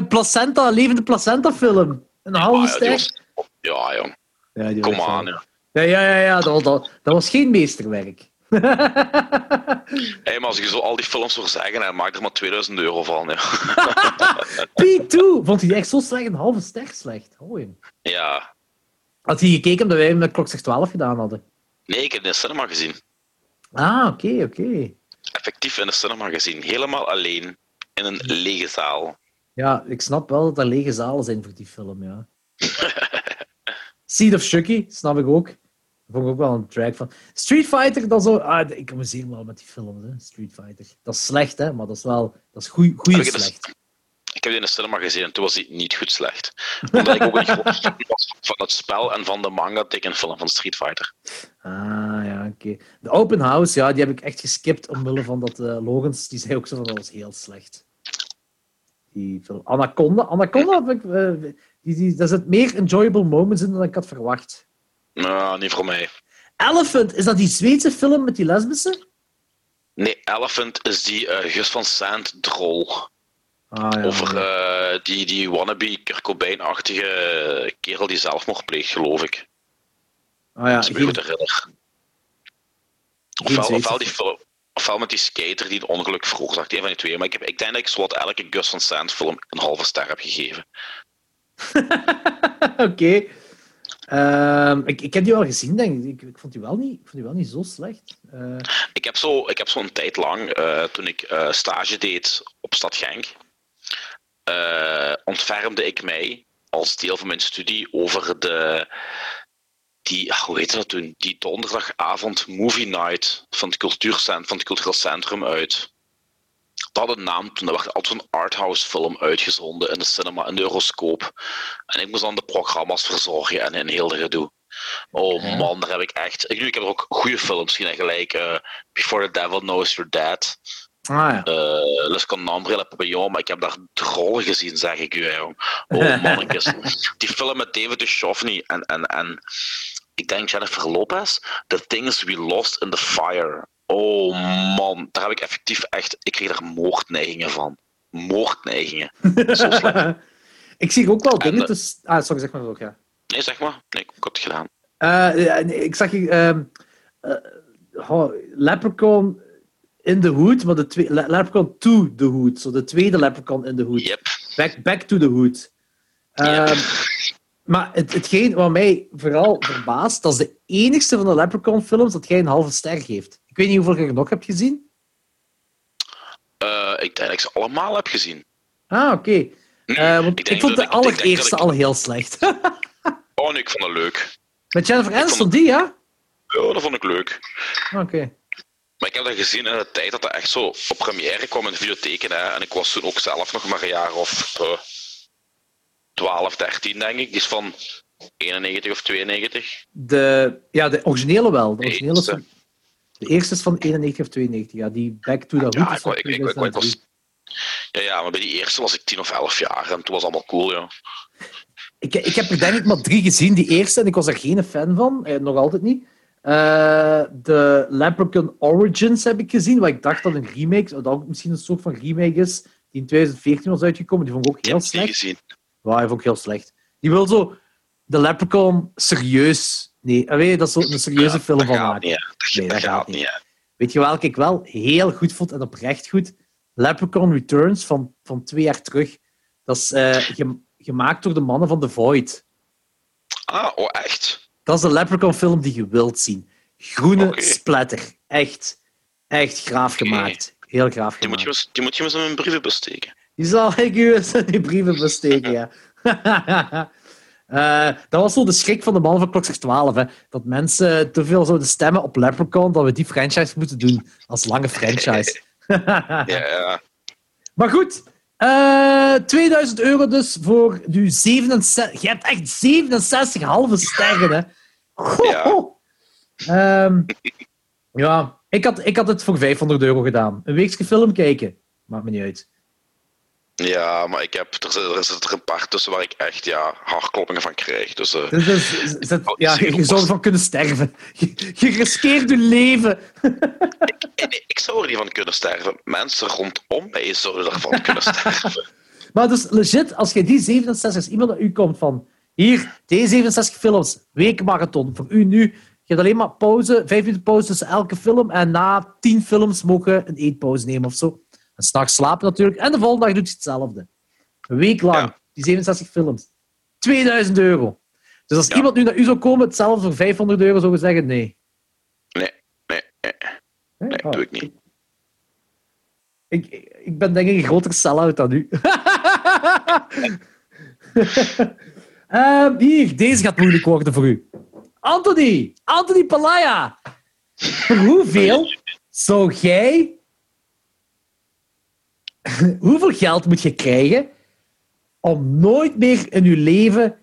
A: eh, placenta, levende placenta film. Een halve
B: Ah, ja,
A: ster.
B: was- ja, jong.
A: Ja, die
B: Kom aan, ja.
A: Ja, ja, ja, ja dat, dat, dat was geen meesterwerk.
B: Hey, maar als je zo al die films wil zeggen, dan maak er maar 2000 euro van. Ja.
A: P2! Vond hij die echt zo slecht? Een halve ster slecht. Jong.
B: ja.
A: Had hij gekeken omdat wij hem met klok 12 gedaan hadden?
B: Nee, ik heb het in de cinema gezien.
A: Ah, oké, oké.
B: Effectief in de cinema gezien. Helemaal alleen. In een lege zaal.
A: Ja, ik snap wel dat er lege zalen zijn voor die film, ja. Seed of Chucky, snap ik ook. Vond ik ook wel een track van. Street Fighter, dat is zo... Ah, ik amuseer me wel met die films, hè. Street Fighter. Dat is slecht, hè, maar dat is wel... Dat is goeie, slecht.
B: Ik heb die in de cinema gezien en toen was die niet goed slecht. Omdat ik ook een groot was van het spel en van de manga tekenfilm van Street Fighter.
A: Ah, ja, oké. De Open House, ja, die heb ik echt geskipt omwille van dat eh Logans, die zei ook zo van, dat was heel slecht. Die film. Anaconda, Anaconda heb ik... eh, die, die, daar zit meer enjoyable moments in dan ik had verwacht.
B: Nou, niet voor mij.
A: Elephant, is dat die Zweedse film met die lesbische?
B: Nee, Elephant is die eh Gus van Sant drol.
A: Ah, ja,
B: Over eh, die, die wannabe Kurt Cobain-achtige kerel die zelfmoord pleegt, geloof ik.
A: Ah, ja,
B: ik me
A: geen-
B: goed herinner. Ofwel, die ofwel met die skater die een ongeluk veroorzaakt. Een van die twee. Maar ik, heb, ik denk dat ik zowat elke Gus Van Sant film een halve ster heb gegeven.
A: Oké. Ehm, ik, ik heb die wel gezien, denk ik. Ik, ik vond die wel niet, ik vond die wel niet zo slecht. Eh,
B: Ik heb zo, ik heb zo een tijd lang, eh, toen ik eh, stage deed op Stad Genk, ontfermde ik mij als deel van mijn studie over de, die, ah, hoe heette dat toen, die donderdagavond movie night van het, cultuurcent, van het cultureel centrum uit. Dat een naam toen, er werd altijd zo'n arthouse film uitgezonden in de cinema, in de Euroscoop. En ik moest dan de programma's verzorgen en in heel de gedoe. Oh man, daar heb ik echt. Ik, nu, ik heb er ook goede films gezien, gelijk eh, Before the Devil Knows You're Dead,
A: ah ja.
B: uh, Les Conambres, Le Papillon, maar ik heb daar drollen gezien, zeg ik u. jong. Oh mannetjes. Die film met David Duchovny en, en, en ik denk Jennifer Lopez, The Things We Lost in the Fire. Oh man, daar heb ik effectief echt, ik kreeg er moordneigingen van. Moordneigingen. Zo slecht.
A: ik zie ook wel
B: En,
A: dingen tussen... Ah, sorry, zeg maar ook, ja.
B: Nee, zeg maar. Nee, ik heb het gedaan.
A: Eh, ik zag je... eh, oh, Leprechaun in the Hood, maar de twee... Le- Leprechaun to the Hood. Zo de tweede Leprechaun in the Hood.
B: Yep.
A: Back, back to the Hood. Ehm,
B: Yep.
A: Maar het, hetgeen wat mij vooral verbaast, dat is de enigste van de Leprechaun-films dat jij een halve ster geeft. Ik weet niet hoeveel je er nog hebt gezien.
B: Eh, ik denk dat ik ze allemaal heb gezien.
A: Ah, oké. Eh, want ik, vond de allereerste
B: ik-
A: al heel slecht.
B: Oh nee, ik vond het leuk.
A: Met Jennifer Aniston, die, ja?
B: Ja, dat vond ik leuk.
A: Oké.
B: Maar ik heb dat gezien in de tijd dat dat echt zo op première kwam in de videotheken. Hè. En ik was toen ook zelf nog maar een jaar of eh 12, 13, denk ik. Die is van 91 of 92.
A: De, ja, de originele wel. De, originele de eerste is van 91 of 92, ja. Die Back to the Hood
B: Ja, ik,
A: van
B: wa- ik, ik, ik, ik
A: 2003.
B: was. Ja, ja, maar bij die eerste was ik 10 of 11 jaar en toen was allemaal cool, ja.
A: Ik, ik heb er denk ik maar drie gezien, die eerste, en ik was er geen fan van. Eh, nog altijd niet. Eh, de Leprechaun Origins heb ik gezien, wat ik dacht dat een remake, dat ook misschien een soort van remake is, die in 2014 was uitgekomen. Die vond ik ook heel
B: die
A: slecht.
B: gezien.
A: Ja, die vond ik heel slecht. Die wil zo de Leprechaun serieus... Nee, weet je, dat is zo een serieuze film
B: dat
A: van maken.
B: niet, hè. Dat,
A: Nee,
B: dat
A: dat
B: gaat niet.
A: Weet je welke ik wel heel goed vond en oprecht goed? Leprechaun Returns van, van twee jaar terug. Dat is eh, gem- gemaakt door de mannen van The Void.
B: Ah, oh, echt?
A: Dat is de Leprechaun-film die je wilt zien. Groene splatter. Echt, echt graaf gemaakt. Heel graaf
B: Die moet, je,
A: gemaakt.
B: die moet je eens in mijn brieven besteken.
A: Die zal ik u eens in die brieven besteken, ja. Eh, dat was zo de schrik van de man van Klokslag 12. Hè. Dat mensen te veel zouden stemmen op Leprechaun, dat we die franchise moeten doen als lange franchise.
B: Ja, ja.
A: Maar goed, eh 2000 euro dus voor uw 67. Je hebt echt 67 halve sterren, hè? Goh. Ehm, ja, ik had, ik had het voor 500 euro gedaan. Een weekje film kijken. Maakt me niet uit.
B: Ja, maar ik heb, er, zit- er zit er een paar tussen waar ik echt ja, hartkloppingen van krijg. Dus eh,
A: Dus, dus- is- is het-
B: Oh,
A: ja, je, je zou ervan kunnen sterven. Je, je riskeert je leven.
B: en ik zou er niet van kunnen sterven. Mensen rondom mij zouden ervan kunnen sterven.
A: Maar dus legit, als je die 67, als iemand naar u komt van hier, deze 67 films, weekmarathon, voor u nu, je hebt alleen maar pauze, vijf minuten pauze tussen elke film en na tien films mogen een eetpauze nemen of zo. En s'nachts slapen natuurlijk. En de volgende dag doet je hetzelfde. Een week lang,
B: Ja.
A: die 67 films. 2000 euro. Dus als
B: Ja.
A: iemand nu naar u zou komen, hetzelfde voor 500 euro, zou je zeggen nee.
B: Nee, nee, nee, nee
A: Oh.
B: doe ik niet.
A: Ik, ik ben denk ik een grotere sell-out dan u. Ehm, hier, deze gaat moeilijk worden voor u. Anthony, Anthony Palaya. Voor hoeveel zou jij... hoeveel geld moet je krijgen om nooit meer in je leven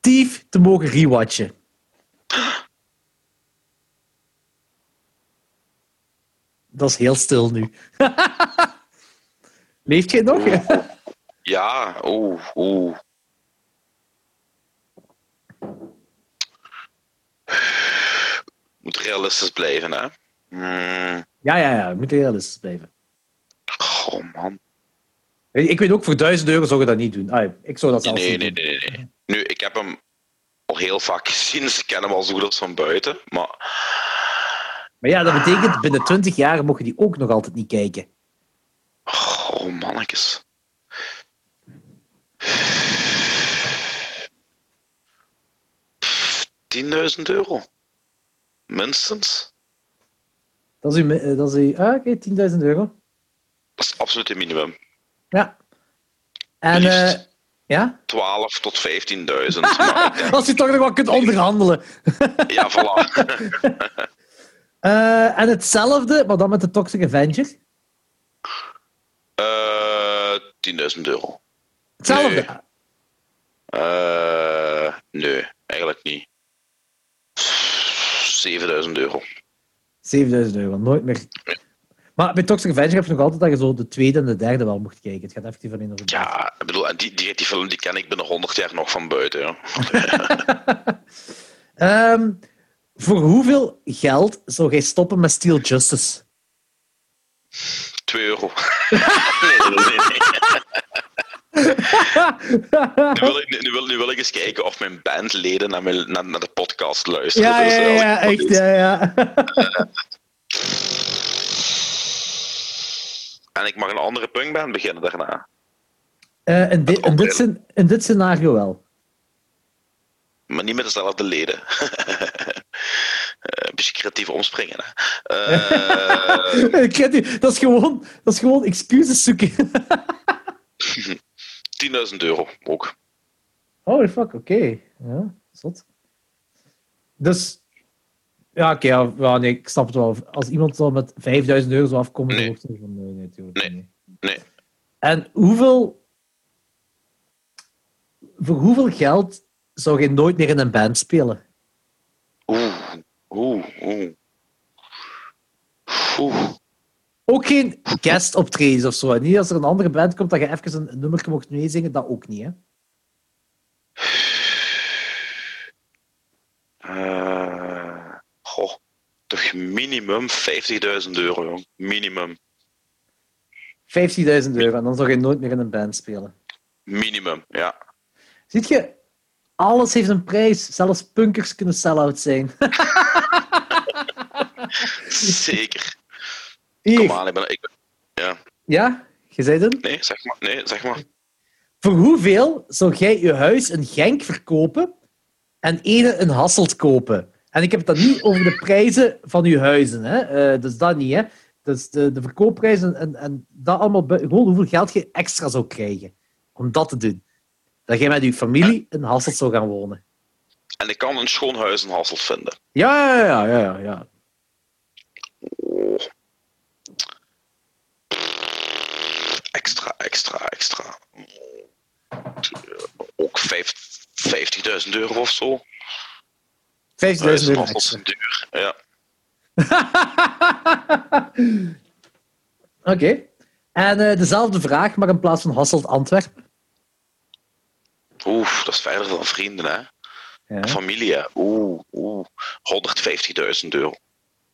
A: Thief te mogen rewatchen? Dat is heel stil nu. Leeft jij nog?
B: Ja, oeh, oeh. Moet realistisch blijven, hè? Hmm,
A: Ja, ja, ja. We moeten realistisch blijven.
B: Oh man.
A: Ik weet ook, voor 1000 euro zou je dat niet doen. Ah, ik zou dat zelfs
B: Nee,
A: niet
B: nee,
A: doen.
B: nee, nee, nee. Nu, ik heb hem al heel vaak gezien. Ze kennen hem al zo goed als van buiten. Maar
A: Maar ja, dat betekent, binnen 20 jaar mocht je die ook nog altijd niet kijken.
B: Oh, mannetjes. Tienduizend euro. Minstens.
A: Dat is uw... eh, Dat is uw ah, oké, 10.000 euro.
B: Dat is absoluut het minimum.
A: Ja. En... Eh ja?
B: 12 tot 15.000. Maar ik denk-
A: Als je toch nog wat kunt onderhandelen.
B: ja, voilà.
A: Eh, en hetzelfde, maar dan met de Toxic Avenger.
B: Eh 10.000 euro.
A: Hetzelfde.
B: Nee. Nee, eigenlijk niet. 7000 euro.
A: 7000 euro, nooit meer. Maar bij Toxic Avenger heb je nog altijd dat je zo de tweede en de derde wel mocht kijken. Het gaat effectief alleen over
B: Ja, ik bedoel, die, die, die film die ken ik binnen 100 jaar nog van buiten. Ja.
A: Ehm, voor hoeveel geld zou jij stoppen met Steel Justice?
B: 2 euro. nee, nee, nee. Nu wil, ik, nu, wil, nu wil ik eens kijken of mijn bandleden naar, mijn, naar, naar de podcast luisteren.
A: Ja,
B: Dus,
A: ja, ja, echt, ja, ja.
B: En ik mag een andere punkband beginnen daarna.
A: Eh, in, dit, in, dit in dit scenario wel.
B: Maar niet met dezelfde leden. Eh, Een beetje creatief omspringen. Hè. Eh,
A: dat, is gewoon, dat is gewoon excuses zoeken.
B: 10.000 euro ook.
A: Holy fuck, oké. Ja, zot. Dus, ja, oké, ja, ja, nee, ik snap het wel. Als iemand zo met 5000 euro zou afkomen, dan
B: Nee.
A: wordt het van, nee, nee, tuurlijk
B: Nee. Nee.
A: En hoeveel... Voor hoeveel geld zou je nooit meer in een band spelen?
B: Oeh, oeh, oeh. Oeh.
A: Ook geen guest optredens of zo. Niet als er een andere band komt dat je even een, nummer mocht meezingen, dat ook niet. Hè?
B: Goh, toch minimum 50.000 euro, jong. Minimum.
A: 15.000 euro en dan zou je nooit meer in een band spelen.
B: Minimum, ja.
A: Ziet je, alles heeft een prijs. Zelfs punkers kunnen sell-out zijn.
B: Zeker.
A: Hier.
B: Kom aan, ik ben... Ik ben ja.
A: Ja, je zei het.
B: Nee, zeg maar. Nee, zeg maar.
A: Voor hoeveel zou jij je huis in Genk verkopen en ene in Hasselt kopen? En ik heb het dan niet over de prijzen van je huizen. Hè? Eh, dus dat niet. Hè? Dus de, de verkoopprijzen en, en dat allemaal. Gewoon hoeveel geld je extra zou krijgen om dat te doen. Dat jij met je familie in Hasselt zou gaan wonen.
B: En ik kan een schoon huis in Hasselt vinden.
A: Ja, ja, ja, ja. ja.
B: Oh. Extra, extra, extra. Ook vijf- 50.000 euro of zo.
A: 50.000
B: Huis in
A: euro
B: Hasselt
A: extra.
B: is duur. Ja.
A: Oké. En eh, dezelfde vraag, maar in plaats van Hasselt Antwerpen.
B: Oeh, dat is verder dan vrienden, hè.
A: Ja.
B: Familie. Oeh, oeh. 150.000 euro.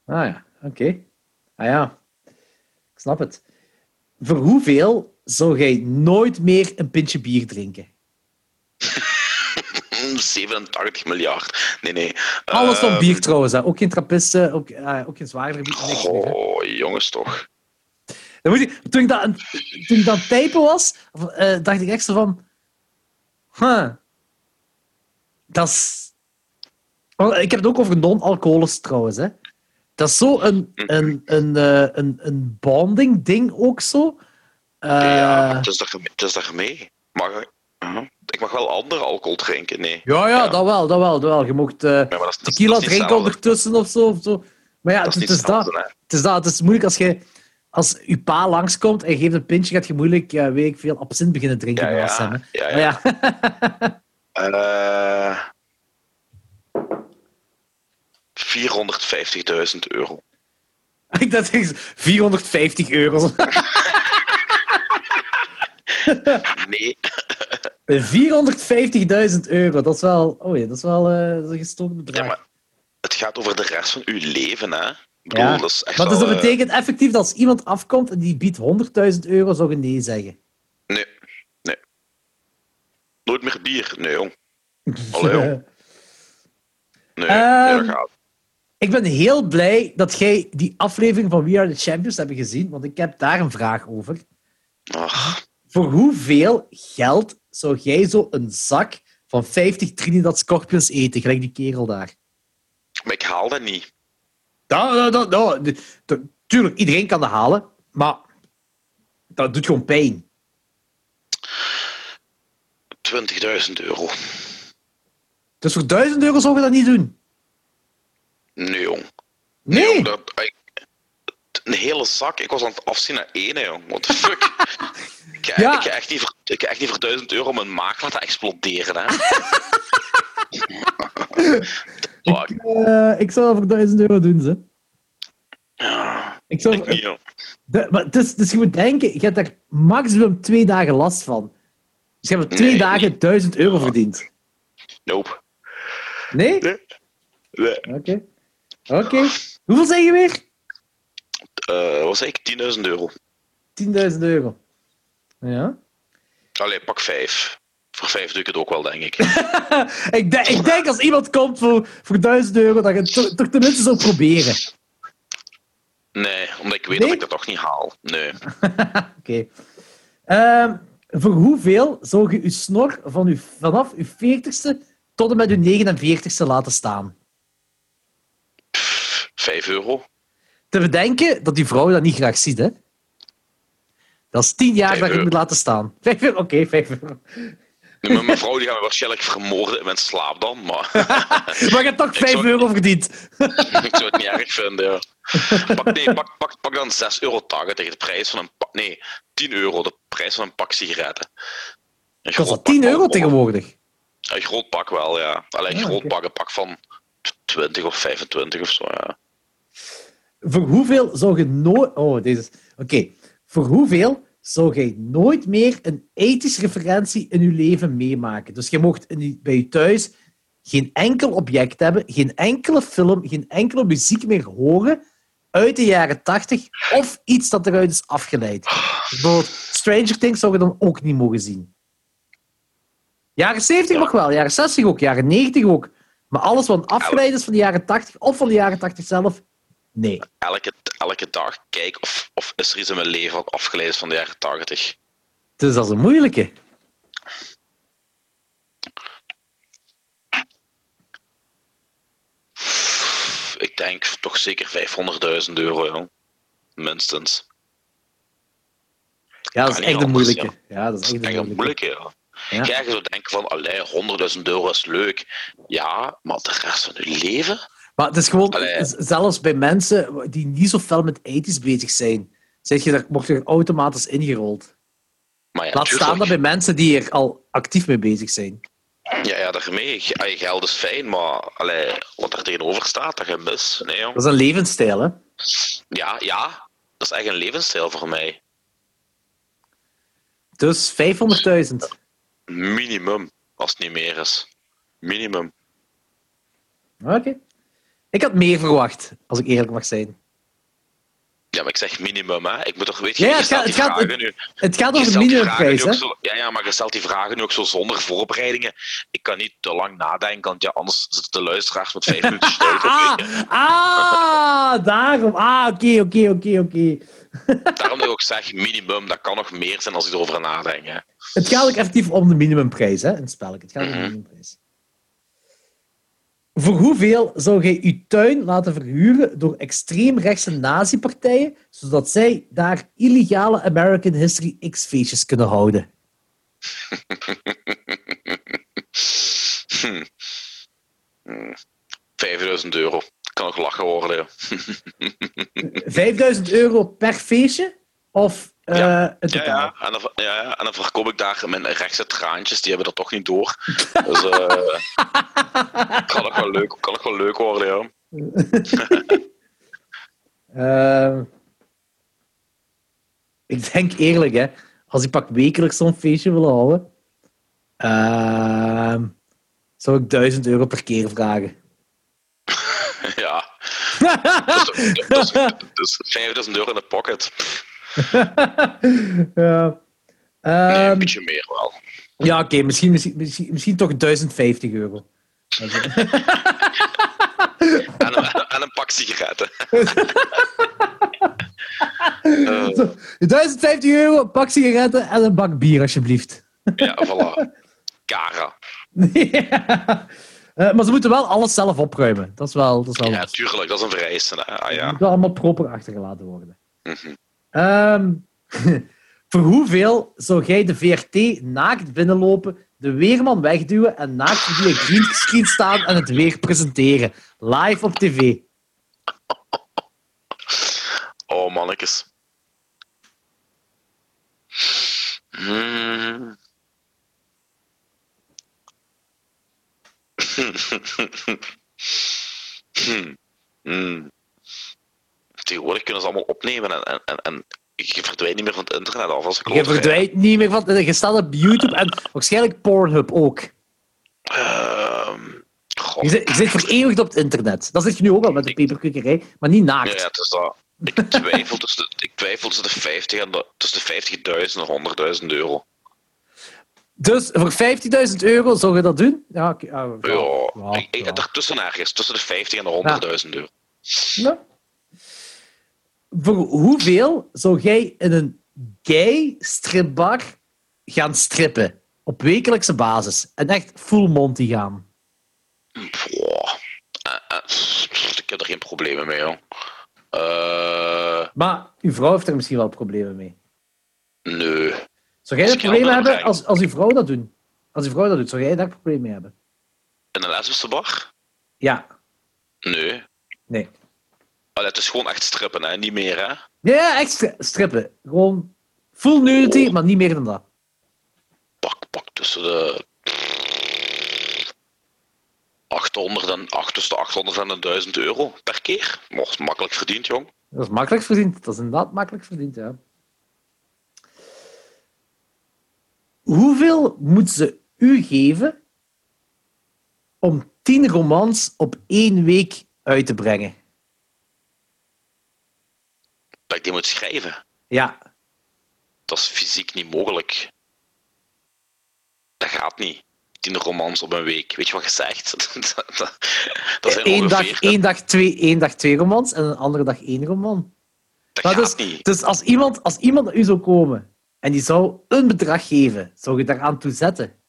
A: Ah ja, oké. Ah ja, ik snap het. Voor hoeveel zou jij nooit meer een pintje bier drinken?
B: Mm, 87 miljard. Nee, nee.
A: Alles
B: Ehm,
A: bier trouwens, hè. ook geen trappisten, ook, ah, ook geen zwaardere bier, meer.
B: Oh, jongens toch.
A: Dan moet je, toen, ik dat, toen ik dat typen was, eh, dacht ik echt zo van... Huh, dat is... Ik heb het ook over non-alcoholisch trouwens. Hè. Dat is zo een, een, een, eh, een, een bonding-ding ook zo. Eh,
B: ja, het is daar, het Mag ik, uh mag wel andere alcohol drinken, nee.
A: Ja, ja, dat wel, dat wel, dat wel. Je mocht eh,
B: Ja, is-
A: tequila drinken
B: hetzelfde.
A: ondertussen of zo, of zo. Maar ja,
B: Dat
A: het,
B: is
A: het
B: niet
A: is dat.
B: hetzelfde.
A: Het is dat. Het is moeilijk als je... Als je pa langskomt en je geeft een pintje, gaat je moeilijk, ja, weet ik veel, absint beginnen drinken.
B: Ja, ja,
A: hem,
B: ja, ja. Eh 450.000 euro.
A: ik dacht echt 450 euro.
B: Nee,
A: 450.000 euro, dat is wel... Oh ja, dat is wel eh, dat is een gestoken bedrag.
B: ja, maar het gaat over de rest van uw leven, hè. Bedoel,
A: Ja.
B: dat is echt
A: Maar dus dat
B: eh,
A: betekent effectief dat als iemand afkomt en die biedt 100.000 euro, zou je nee zeggen.
B: vier. Nee, jong. Allee, jong. Nee,
A: Ehm,
B: nee, dat gaat.
A: Ik ben heel blij dat jij die aflevering van We Are The Champions hebt gezien, want ik heb daar een vraag over.
B: Ach,
A: Voor hoeveel geld zou jij zo een zak van 50 Trinidad Scorpions eten, gelijk die kerel daar?
B: maar ik haal dat niet.
A: Dat, dat, dat, dat- de- de- tuurlijk, iedereen kan dat halen, maar dat doet gewoon pijn.
B: 20.000 euro.
A: Dus voor 1000 euro zou je dat niet doen.
B: Nee, jong.
A: Nee!
B: dat, ik- een hele zak. Ik was aan het afzien naar één, jong. What the fuck? ik,
A: Ja.
B: ik, ga echt niet voor, ik echt niet voor 1000 euro mijn maag laten exploderen, hè. Fuck.
A: Eh, ik zou dat voor 1000 euro doen, ze.
B: Ja,
A: Ik zou,
B: ik niet,
A: de, maar dus je moet denken, je hebt daar maximum twee dagen last van. Dus je hebt er twee
B: Nee.
A: dagen 1000 euro verdiend.
B: Nope.
A: Nee?
B: Nee. Nee.
A: Oké. Oké. Hoeveel zeg je weer?
B: Eh, wat zei ik? 10.000 euro.
A: 10.000 euro. Ja.
B: Allee, pak 5. Voor 5 doe ik het ook wel, denk ik.
A: Ik, de- ik denk als iemand komt voor, voor 1000 euro, dat je het toch, toch tenminste zou proberen.
B: Nee, omdat ik weet
A: Nee?
B: dat ik dat toch niet haal. Nee.
A: Oké. Ehm, voor hoeveel zou je je snor van uw, vanaf uw 40ste tot en met uw 49ste laten staan?
B: 5 euro.
A: Te bedenken dat die vrouw dat niet graag ziet, hè? Dat is 10 jaar
B: Vijf
A: dat
B: euro.
A: moet laten staan. 5 euro? Oké, 5 euro.
B: Nee, maar mijn vrouw die gaat me waarschijnlijk vermoorden in mijn slaap dan, maar
A: Maar je hebt toch 5
B: zou-
A: euro verdiend.
B: ik zou het niet erg vinden. Ja. Pak, nee, pak, pak, pak dan 6,80 euro tegen de prijs van een pak. Nee, 10 euro, de prijs van een pak sigaretten. Een
A: Kost dat
B: pak
A: 10 euro tegenwoordig?
B: Een groot pak wel, ja. Alleen een
A: Ah,
B: groot
A: oké.
B: pak, een pak van 20 of 25 of zo, ja.
A: Voor hoeveel zou je nooit... Oh, deze is... Oké. Voor hoeveel zou jij nooit meer een ethische referentie in je leven meemaken? Dus je mocht in bij je thuis geen enkel object hebben, geen enkele film, geen enkele muziek meer horen uit de jaren 80 of iets dat eruit is afgeleid. Bijvoorbeeld Stranger Things zou je dan ook niet mogen zien. Jaren 70
B: Ja.
A: nog wel, jaren 60 ook, jaren 90 ook. Maar alles wat afgeleid is van de jaren 80 of van de jaren 80 zelf, nee.
B: Elke, elke dag kijk of, of is er iets in mijn leven wat afgeleid is van de jaren 80.
A: Dus dat is een moeilijke.
B: Ik denk toch zeker 500.000 euro. Minstens.
A: Ja, dat is echt een moeilijke. Ja, dat is echt een moeilijke.
B: moeilijk, ja.
A: Ja.
B: Zou denken van, allee, 100.000 euro is leuk. Ja, maar de rest van je leven?
A: Maar het is gewoon,
B: Allee.
A: zelfs bij mensen die niet zo fel met ethisch bezig zijn, zeg je, daar wordt er automatisch ingerold.
B: Maar ja,
A: Laat staan dat bij mensen die er al actief mee bezig zijn.
B: Ja, ja, daarmee. Ge- Je geld is fijn, maar allee, wat er tegenover staat, dat je mis. Nee, jong.
A: Dat is een levensstijl, hè?
B: Ja, ja, dat is echt een levensstijl voor mij.
A: Dus 500.000.
B: Minimum, als het niet meer is. Minimum.
A: Oké. Ik had meer verwacht, als ik eerlijk mag zijn.
B: Ja, maar ik zeg minimum, hè. Ik moet toch, weet je,
A: Ja, het gaat, het gaat,
B: vragen nu...
A: het gaat over de minimumprijs, hè?
B: zo, ja, ja, maar je stelt die vragen nu ook zo zonder voorbereidingen. Ik kan niet te lang nadenken, want ja, anders zitten de luisteraars met vijf minuten stil
A: Ah, ah, daarom. Ah, oké, oké, oké, oké.
B: Daarom dat ik ook zeg minimum, dat kan nog meer zijn als ik erover nadenk. Hè.
A: Het gaat ook effectief om de minimumprijs, hè, in het spel. Het gaat om de
B: Mhm.
A: minimumprijs. Voor hoeveel zou jij je tuin laten verhuren door extreemrechtse nazi-partijen, zodat zij daar illegale American History X-feestjes kunnen houden?
B: Hm. Hm. 5000 euro. Kan nog lachen worden. ja.
A: 5000 euro per feestje? Of
B: Ja.
A: het
B: Ja, ja. En, dan, ja, ja. en dan verkoop ik daar mijn rechtse traantjes, die hebben dat toch niet door. Dus eh kan, nog wel leuk, kan nog wel leuk worden, ja.
A: Ehm, ik denk eerlijk, hè, als ik pak wekelijks zo'n feestje wil houden, ehm, zou ik 1000 euro per keer vragen.
B: ja. Dus, dus, dus 5000 euro in de pocket.
A: ja.
B: Nee,
A: Ehm,
B: een beetje meer wel.
A: ja, oké, misschien, misschien, misschien, misschien toch 1050 euro.
B: En een, en een pak sigaretten. Eh,
A: Zo, 1050 euro, een pak sigaretten en een bak bier, alsjeblieft.
B: ja, voilà. Cara.
A: Ja. Eh, maar ze moeten wel alles zelf opruimen. Dat is wel. Dat is wel
B: Ja, tuurlijk, dat is een vereiste. Hè. Ah,
A: Het
B: ja.
A: moet wel allemaal proper achtergelaten worden.
B: Mhm.
A: Ehm, voor hoeveel zou jij de VRT naakt binnenlopen, de weerman wegduwen en naakt voor die greenscreen staan en het weer presenteren? Live op tv.
B: Oh, mannetjes. Hmm. Hmm. Hmm. Tegenwoordig kunnen ze allemaal opnemen en, en, en, en je verdwijnt niet meer van het internet af als ik
A: Je verdwijnt niet meer van. Je staat op YouTube en waarschijnlijk Pornhub ook.
B: God.
A: Je zit, je zit vereeuwigd op het internet. Dat zit je nu ook al met de peperkukkerij, maar niet
B: Ja,
A: naakt.
B: ja, het is dat. Ik twijfel tussen de, ik twijfel tussen de 50 en de, tussen de 50.000 en 100.000 euro.
A: Dus voor 50.000 euro zou je dat doen? Ja, oké, ah, ja,
B: Ja,
A: ja,
B: ik, ik,
A: ja.
B: daartussen ergens, tussen de 50 en de 100.000 euro.
A: Ja. Voor hoeveel zou jij in een gay stripbar gaan strippen? Op wekelijkse basis. En echt full monty gaan.
B: Boah. Eh, eh, ik heb er geen problemen mee, joh. Eh,
A: Maar uw vrouw heeft er misschien wel problemen mee.
B: nee.
A: Zou jij problemen
B: jou
A: hebben als, als uw vrouw dat doet? Als uw vrouw dat doet, zou jij daar problemen mee hebben?
B: In een lesbische bar?
A: Ja.
B: Nee.
A: Nee.
B: Het is gewoon echt strippen, hè? Niet meer, hè?
A: Ja, echt stri- strippen. Gewoon full nudity, maar niet meer dan dat.
B: Pak, pak tussen de... 800 en, ach, tussen de 800 en de 1000 euro per keer. Mocht makkelijk verdiend, jong.
A: Dat is makkelijk verdiend. Dat is inderdaad makkelijk verdiend, ja. Hoeveel moet ze u geven om tien romans op één week uit te brengen?
B: Dat ik die moet schrijven.
A: Ja,
B: Dat is fysiek niet mogelijk. Dat gaat niet. Tien romans op een week. Weet je wat je zegt? dat, dat, dat zijn
A: Eén
B: ongeveer...
A: dag, één, dag twee, één dag twee romans en een andere dag één roman.
B: dat
A: Maar
B: gaat
A: dus,
B: niet.
A: dus als iemand, als iemand naar u zou komen en die zou een bedrag geven, zou je daaraan toe zetten?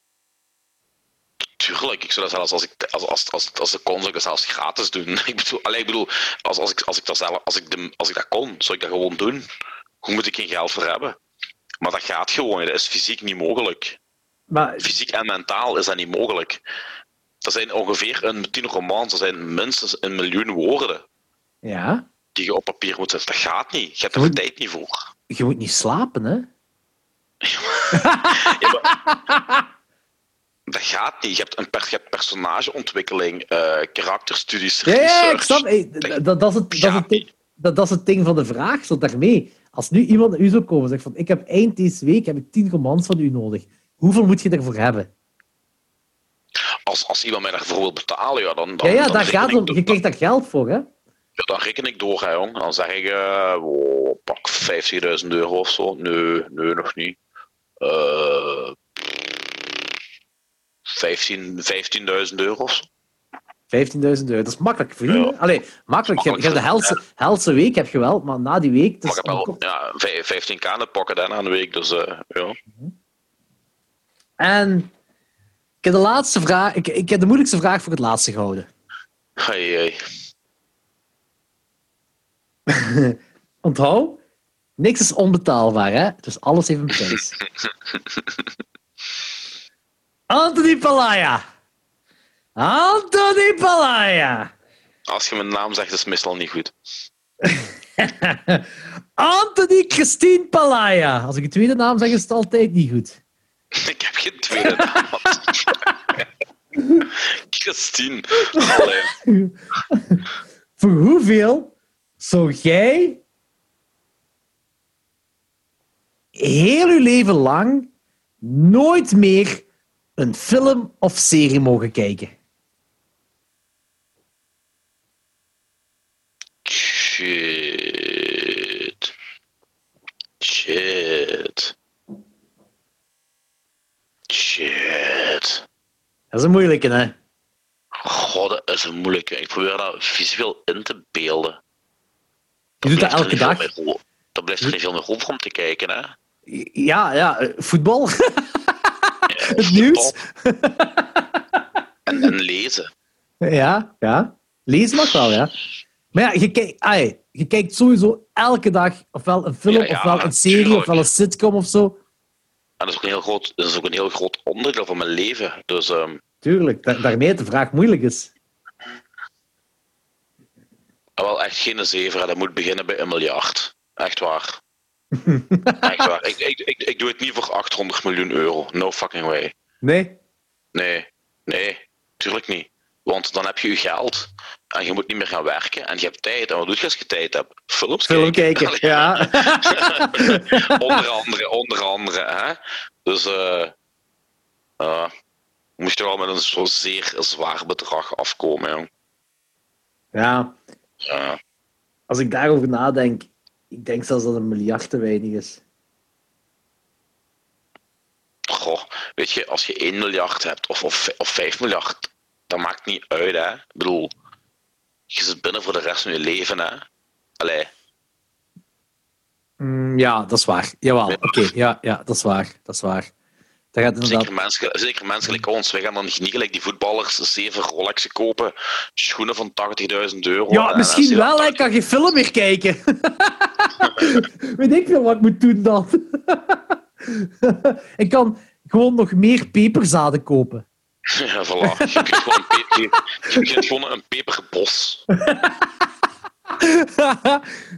B: Tuurlijk, ik zou dat zelfs als ik als, als, als, als ik kon, zou ik dat zelfs gratis doen. Ik bedoel, allee, ik bedoel als, als, ik, als, ik dat zelf, als, ik de, als ik dat kon, zou ik dat gewoon doen. Hoe moet ik geen geld voor hebben? Maar dat gaat gewoon, dat is fysiek niet mogelijk.
A: Maar
B: Fysiek en mentaal is dat niet mogelijk. Dat zijn ongeveer een tien romans, dat zijn minstens een miljoen woorden
A: ja,
B: die je op papier moet zetten. Dat gaat niet. Je hebt er de
A: moet-
B: tijd niet voor.
A: je moet niet slapen, hè?
B: Ja, maar- dat gaat niet. Je hebt, een per, je hebt personageontwikkeling, eh, karakterstudies,
A: Ja, ja, ik
B: research.
A: snap. Hey, dat, dat, is het, dat, is het ding,
B: niet.
A: dat, dat is het ding van de vraag, zo daarmee. Als nu iemand naar u zou komen en zegt van ik heb eind deze week heb ik tien romans van u nodig. Hoeveel moet je ervoor hebben?
B: Als, als iemand mij daarvoor wil betalen, ja, dan, dan,
A: Ja, ja,
B: dan
A: daar gaat om. Je krijgt daar geld voor, hè?
B: Ja, dan reken ik door, hè, jong. Dan zeg ik, eh, oh, pak 50.000 euro of zo. Nee, nee, nog niet. Eh 15 15.000 euro of zo.
A: 15.000 euro. Dat is makkelijk verdienen.
B: Ja.
A: Allee, makkelijk. Je, hebt- je hebt de helse, helse week heb je wel, maar na die week...
B: Maar
A: Dus
B: ik heb wel ja, vij- 15k in pocket hè, aan de week, dus eh, ja.
A: En ik heb de laatste vraag... Ik, ik heb de moeilijkste vraag voor het laatste gehouden.
B: Hey, hey.
A: Onthoud, niks is onbetaalbaar, hè? Dus alles heeft een prijs. Anthony Palaya. Anthony Palaya.
B: Als je mijn naam zegt, is het meestal niet goed.
A: Anthony Christine Palaya. Als ik een tweede naam zeg, is het altijd niet goed.
B: Ik heb geen tweede naam. Christine. Allee.
A: Voor hoeveel zou jij heel je leven lang nooit meer een film of serie mogen kijken?
B: Shit. Shit. Shit.
A: Dat is een moeilijke, hè?
B: God, dat is een moeilijke. Ik probeer dat visueel in te beelden.
A: Je doet dat elke dag.
B: Dan blijft er niet veel meer over om te kijken, hè?
A: Ja, ja, eh, voetbal. Het nieuws.
B: En, en lezen.
A: Ja, ja. Lezen mag wel, ja. Maar ja, je, kijkt, ai, je kijkt sowieso elke dag ofwel een film,
B: Ja, ja,
A: ofwel een serie,
B: tuurlijk.
A: ofwel een sitcom of zo.
B: En dat is ook een heel groot, dat is ook een heel groot onderdeel van mijn leven. Dus ehm,
A: Tuurlijk, da- daarmee de vraag moeilijk is.
B: wel echt geen zeven. Dat moet beginnen bij een miljard. Echt waar. Echt waar. Ik, ik, ik, ik doe het niet voor 800 miljoen euro. No fucking way.
A: Nee?
B: Nee, nee, tuurlijk niet. Want dan heb je je geld en je moet niet meer gaan werken en je hebt tijd. En wat doe je als je tijd hebt? Films
A: Film kijken, ja.
B: onder andere, onder andere. Hè? Dus eh eh, moest je wel met een zo zeer zwaar bedrag afkomen. Jong.
A: Ja,
B: Ja.
A: als ik daarover nadenk, ik denk zelfs dat een miljard te weinig is.
B: Goh, weet je, als je 1 miljard hebt of, of, of 5 miljard, dat maakt niet uit. Hè? Ik bedoel, je zit binnen voor de rest van je leven. Hè? Allee.
A: Mm, ja, dat is waar. Jawel, oké. Ja, ja, dat is waar. Dat is waar. Dat gaat inderdaad...
B: Zeker mensen, zeker mensen ons, wij gaan dan niet gelijk die voetballers zeven Rolexen kopen, schoenen van 80.000 euro.
A: Ja,
B: En- en
A: misschien wel. Ik kan geen film meer kijken. Weet ik veel wat ik moet doen dan. ik kan gewoon nog meer peperzaden kopen.
B: Ja, voilà. Je kunt gewoon een, je, gewoon peperbos.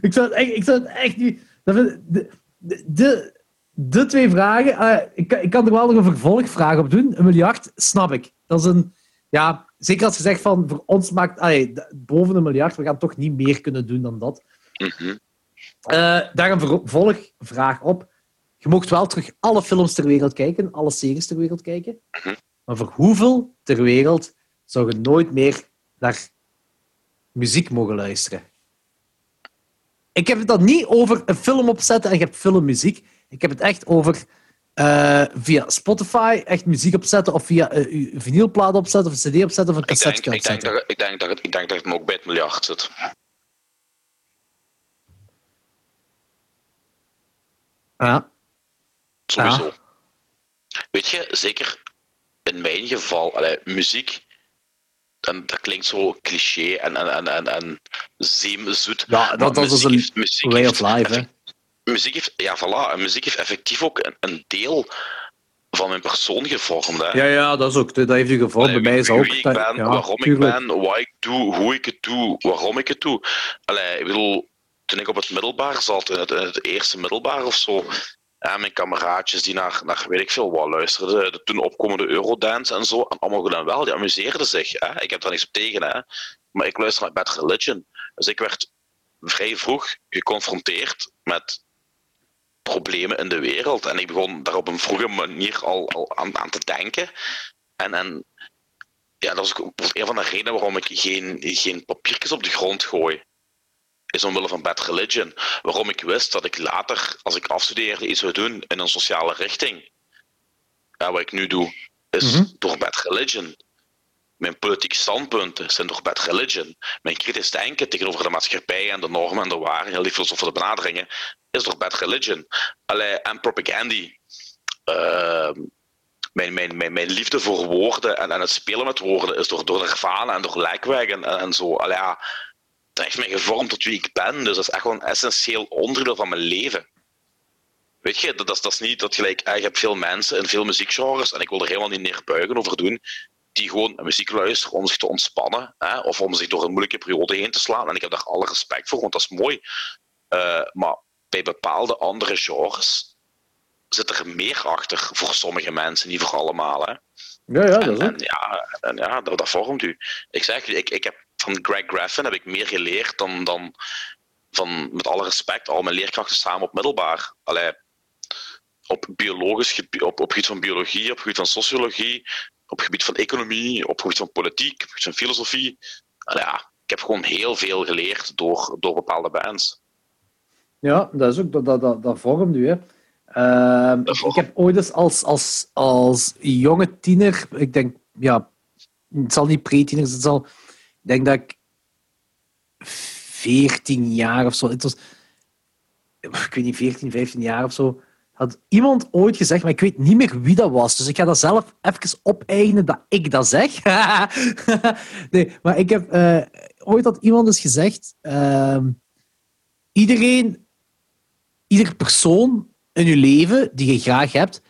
A: ik, zou het echt, ik zou het echt niet... de, de, twee vragen... eh, ik, kan- ik kan er wel nog een vervolgvraag op doen. Een miljard, snap ik. Dat is een... Ja, zeker als je zegt van... Voor ons maakt... allee, boven een miljard, we gaan toch niet meer kunnen doen dan dat.
B: Mhm.
A: Eh, daar een vervolgvraag op. Je mocht wel terug alle films ter wereld kijken, alle series ter wereld kijken.
B: Mhm.
A: Maar voor hoeveel ter wereld zou je nooit meer naar muziek mogen luisteren? Ik heb het dan niet over een film opzetten en je hebt filmmuziek. Ik heb het echt over eh, via Spotify echt muziek opzetten of via je vinylplaat opzetten of een cd opzetten of een
B: Ik, denk,
A: cassette
B: ik, denk
A: opzetten.
B: dat, ik, denk dat het, ik denk dat het ook bij het miljard zit.
A: Ja.
B: Sowieso. Weet je, zeker in mijn geval, allee, muziek, en dat klinkt zo cliché en, en, en, en, en zeemzoet.
A: Ja, dat- dat is een
B: muziek
A: way of life, hè.
B: Muziek heeft, ja, voilà. Muziek heeft effectief ook een, een deel van mijn persoon gevormd. Hè.
A: Ja, ja, dat is ook. Dat heeft u gevormd. Bij mij is ook.
B: wie ik ben,
A: ja,
B: waarom
A: tuurlijk.
B: ik ben, wat ik doe, hoe ik het doe, waarom ik het doe. Allee, ik bedoel, toen ik op het middelbaar zat, in het, in het eerste middelbaar of zo, ja, mijn kameraadjes die naar, naar weet ik veel wat luisterden, de toen opkomende Eurodance en zo, en allemaal goed en wel, die amuseerden zich. Hè? Ik heb daar niks op tegen, hè? maar ik luister naar Bad Religion. Dus ik werd vrij vroeg geconfronteerd met problemen in de wereld. En ik begon daar op een vroege manier al, al aan, aan te denken. En, en ja, dat is ook een van de redenen waarom ik geen, geen papiertjes op de grond gooi. Is omwille van Bad Religion. Waarom ik wist dat ik later, als ik afstudeerde, iets zou doen in een sociale richting. Ja, wat ik nu doe, is
A: Mhm.
B: door Bad Religion. Mijn politieke standpunten zijn door Bad Religion. Mijn kritisch denken tegenover de maatschappij en de normen en de waarden, heel die filosofische benaderingen, is door Bad Religion. Allee, en propaganda. Ehm, mijn, mijn, mijn, mijn liefde voor woorden en, en het spelen met woorden is door, door Nirvana en door Lijkweg en, en, en zo. Allee, ja, dat heeft mij gevormd tot wie ik ben. Dus dat is echt wel een essentieel onderdeel van mijn leven. Weet je, dat, dat, is- niet dat gelijk, eh, je hebt veel mensen in veel muziekgenres, en ik wil er helemaal niet neerbuigen over doen, die gewoon muziek luisteren om zich te ontspannen, hè, of om zich door een moeilijke periode heen te slaan. En ik heb daar alle respect voor, want dat is mooi. Eh, maar bij bepaalde andere genres zit er meer achter voor sommige mensen, niet voor allemaal. Hè.
A: Ja, ja, dat
B: En, en ja, en ja dat, dat vormt u. Ik zeg, ik, ik heb van Greg Graffin heb ik meer geleerd dan, dan van, met alle respect, al mijn leerkrachten samen op middelbaar. Allee, op biologisch gebied, op, op gebied van biologie, op gebied van sociologie, op gebied van economie, op gebied van politiek, op gebied van filosofie. Allee, ja, ik heb gewoon heel veel geleerd door, door bepaalde bands.
A: Ja, dat is ook, dat, dat, dat, vormt u. Hè. Ehm,
B: Dat
A: ik,
B: vormt.
A: ik heb ooit eens als, als, als jonge tiener, ik denk ja, het zal niet pre-tieners, het zal, ik denk dat ik 14 jaar of zo, het was, ik weet niet, 14, 15 jaar of zo, had iemand ooit gezegd, maar ik weet niet meer wie dat was. Dus ik ga dat zelf even opeigenen dat ik dat zeg. nee, maar ik heb uh, ooit had iemand eens gezegd: uh, iedereen, ieder persoon in je leven die je graag hebt,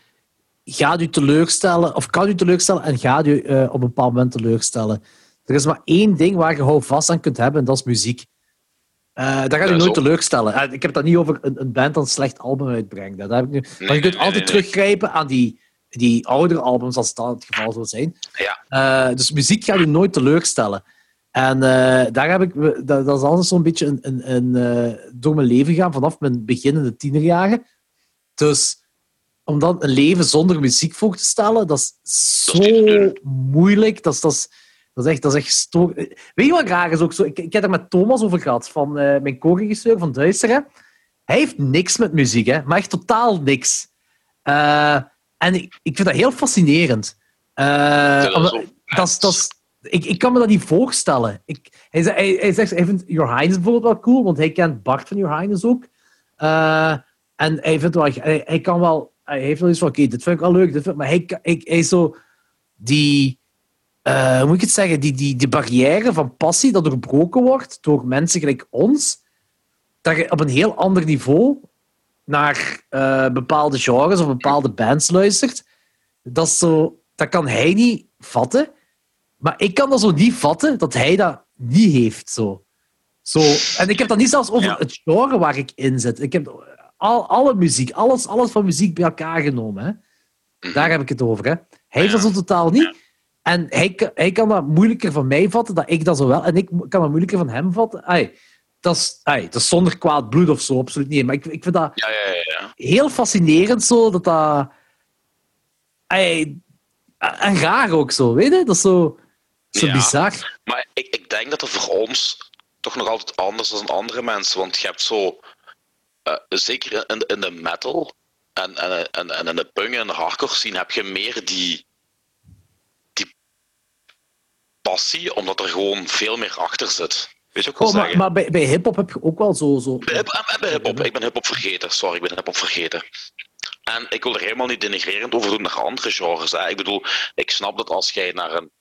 A: gaat u teleurstellen, of kan u teleurstellen en gaat u uh, op een bepaald moment teleurstellen. Er is maar één ding waar je houvast aan kunt hebben, en dat is muziek. Uh, dat gaat je nooit teleurstellen. Uh, ik heb dat niet over een, een, band dat een slecht album uitbrengt. Dat heb ik nu. Nee, maar je kunt nee, altijd nee, teruggrijpen aan die, die oudere albums, als dat het geval zou zijn.
B: Ja.
A: Dus muziek gaat je nooit teleurstellen. En daar heb ik, dat, dat is altijd zo'n beetje een, een, een door mijn leven gaan vanaf mijn beginnende tienerjaren. Dus om dan een leven zonder muziek voor te stellen, dat is zo moeilijk. Dat is, dat is, dat is echt, dat is echt. Weet je wat graag is ook zo? Ik, ik heb er met Thomas over gehad, van uh, mijn co-regisseur van Duisteren. Hij heeft niks met muziek, hè? maar echt totaal niks. En ik, ik vind dat heel fascinerend.
B: Dat
A: is, ik, ik kan me dat niet voorstellen. Ik, hij, zegt, hij vindt Your Highness bijvoorbeeld wel cool, want hij kent Bart van Your Highness ook. en hij, vindt wel, hij, kan wel hij heeft wel iets van, oké, okay, dit vind ik wel leuk, dit vind, maar hij, is zo die, uh, hoe moet ik het zeggen, die, die, die barrière van passie dat doorbroken wordt door mensen gelijk ons, dat je op een heel ander niveau naar uh, bepaalde genres of bepaalde bands luistert, dat, is zo, dat kan hij niet vatten. Maar ik kan dat zo niet vatten dat hij dat niet heeft. Zo. Zo. En ik heb dat niet zelfs over ja. het genre waar ik in zit. Ik heb al, alle muziek, alles, alles van muziek bij elkaar genomen. Hè. Daar heb ik het over. Hè. Hij heeft dat zo totaal niet. En hij, hij kan dat moeilijker van mij vatten, dat ik dat zo wel. En ik kan dat moeilijker van hem vatten. Ay, dat, is, ay, dat is zonder kwaad bloed of zo, absoluut niet. Maar ik, ik vind dat
B: ja, ja, ja.
A: heel fascinerend zo, dat dat... Ay, en graag ook zo, weet je? Dat is zo, zo bizar.
B: Maar ik, ik denk dat het voor ons toch nog altijd anders is dan andere mensen. Want je hebt zo... Uh, zeker in, in de metal en, en, en, en in de punk en de hardcore scene heb je meer die passie, omdat er gewoon veel meer achter zit. Weet je ook
A: oh, maar, maar, bij, bij hip-hop heb je ook wel zo. zo...
B: Bij, bij hip-hop, ik ben hip-hop vergeten. Sorry, ik ben hip-hop vergeten. En ik wil er helemaal niet denigrerend over doen naar andere genres. Hè. Ik bedoel, ik snap dat als jij naar een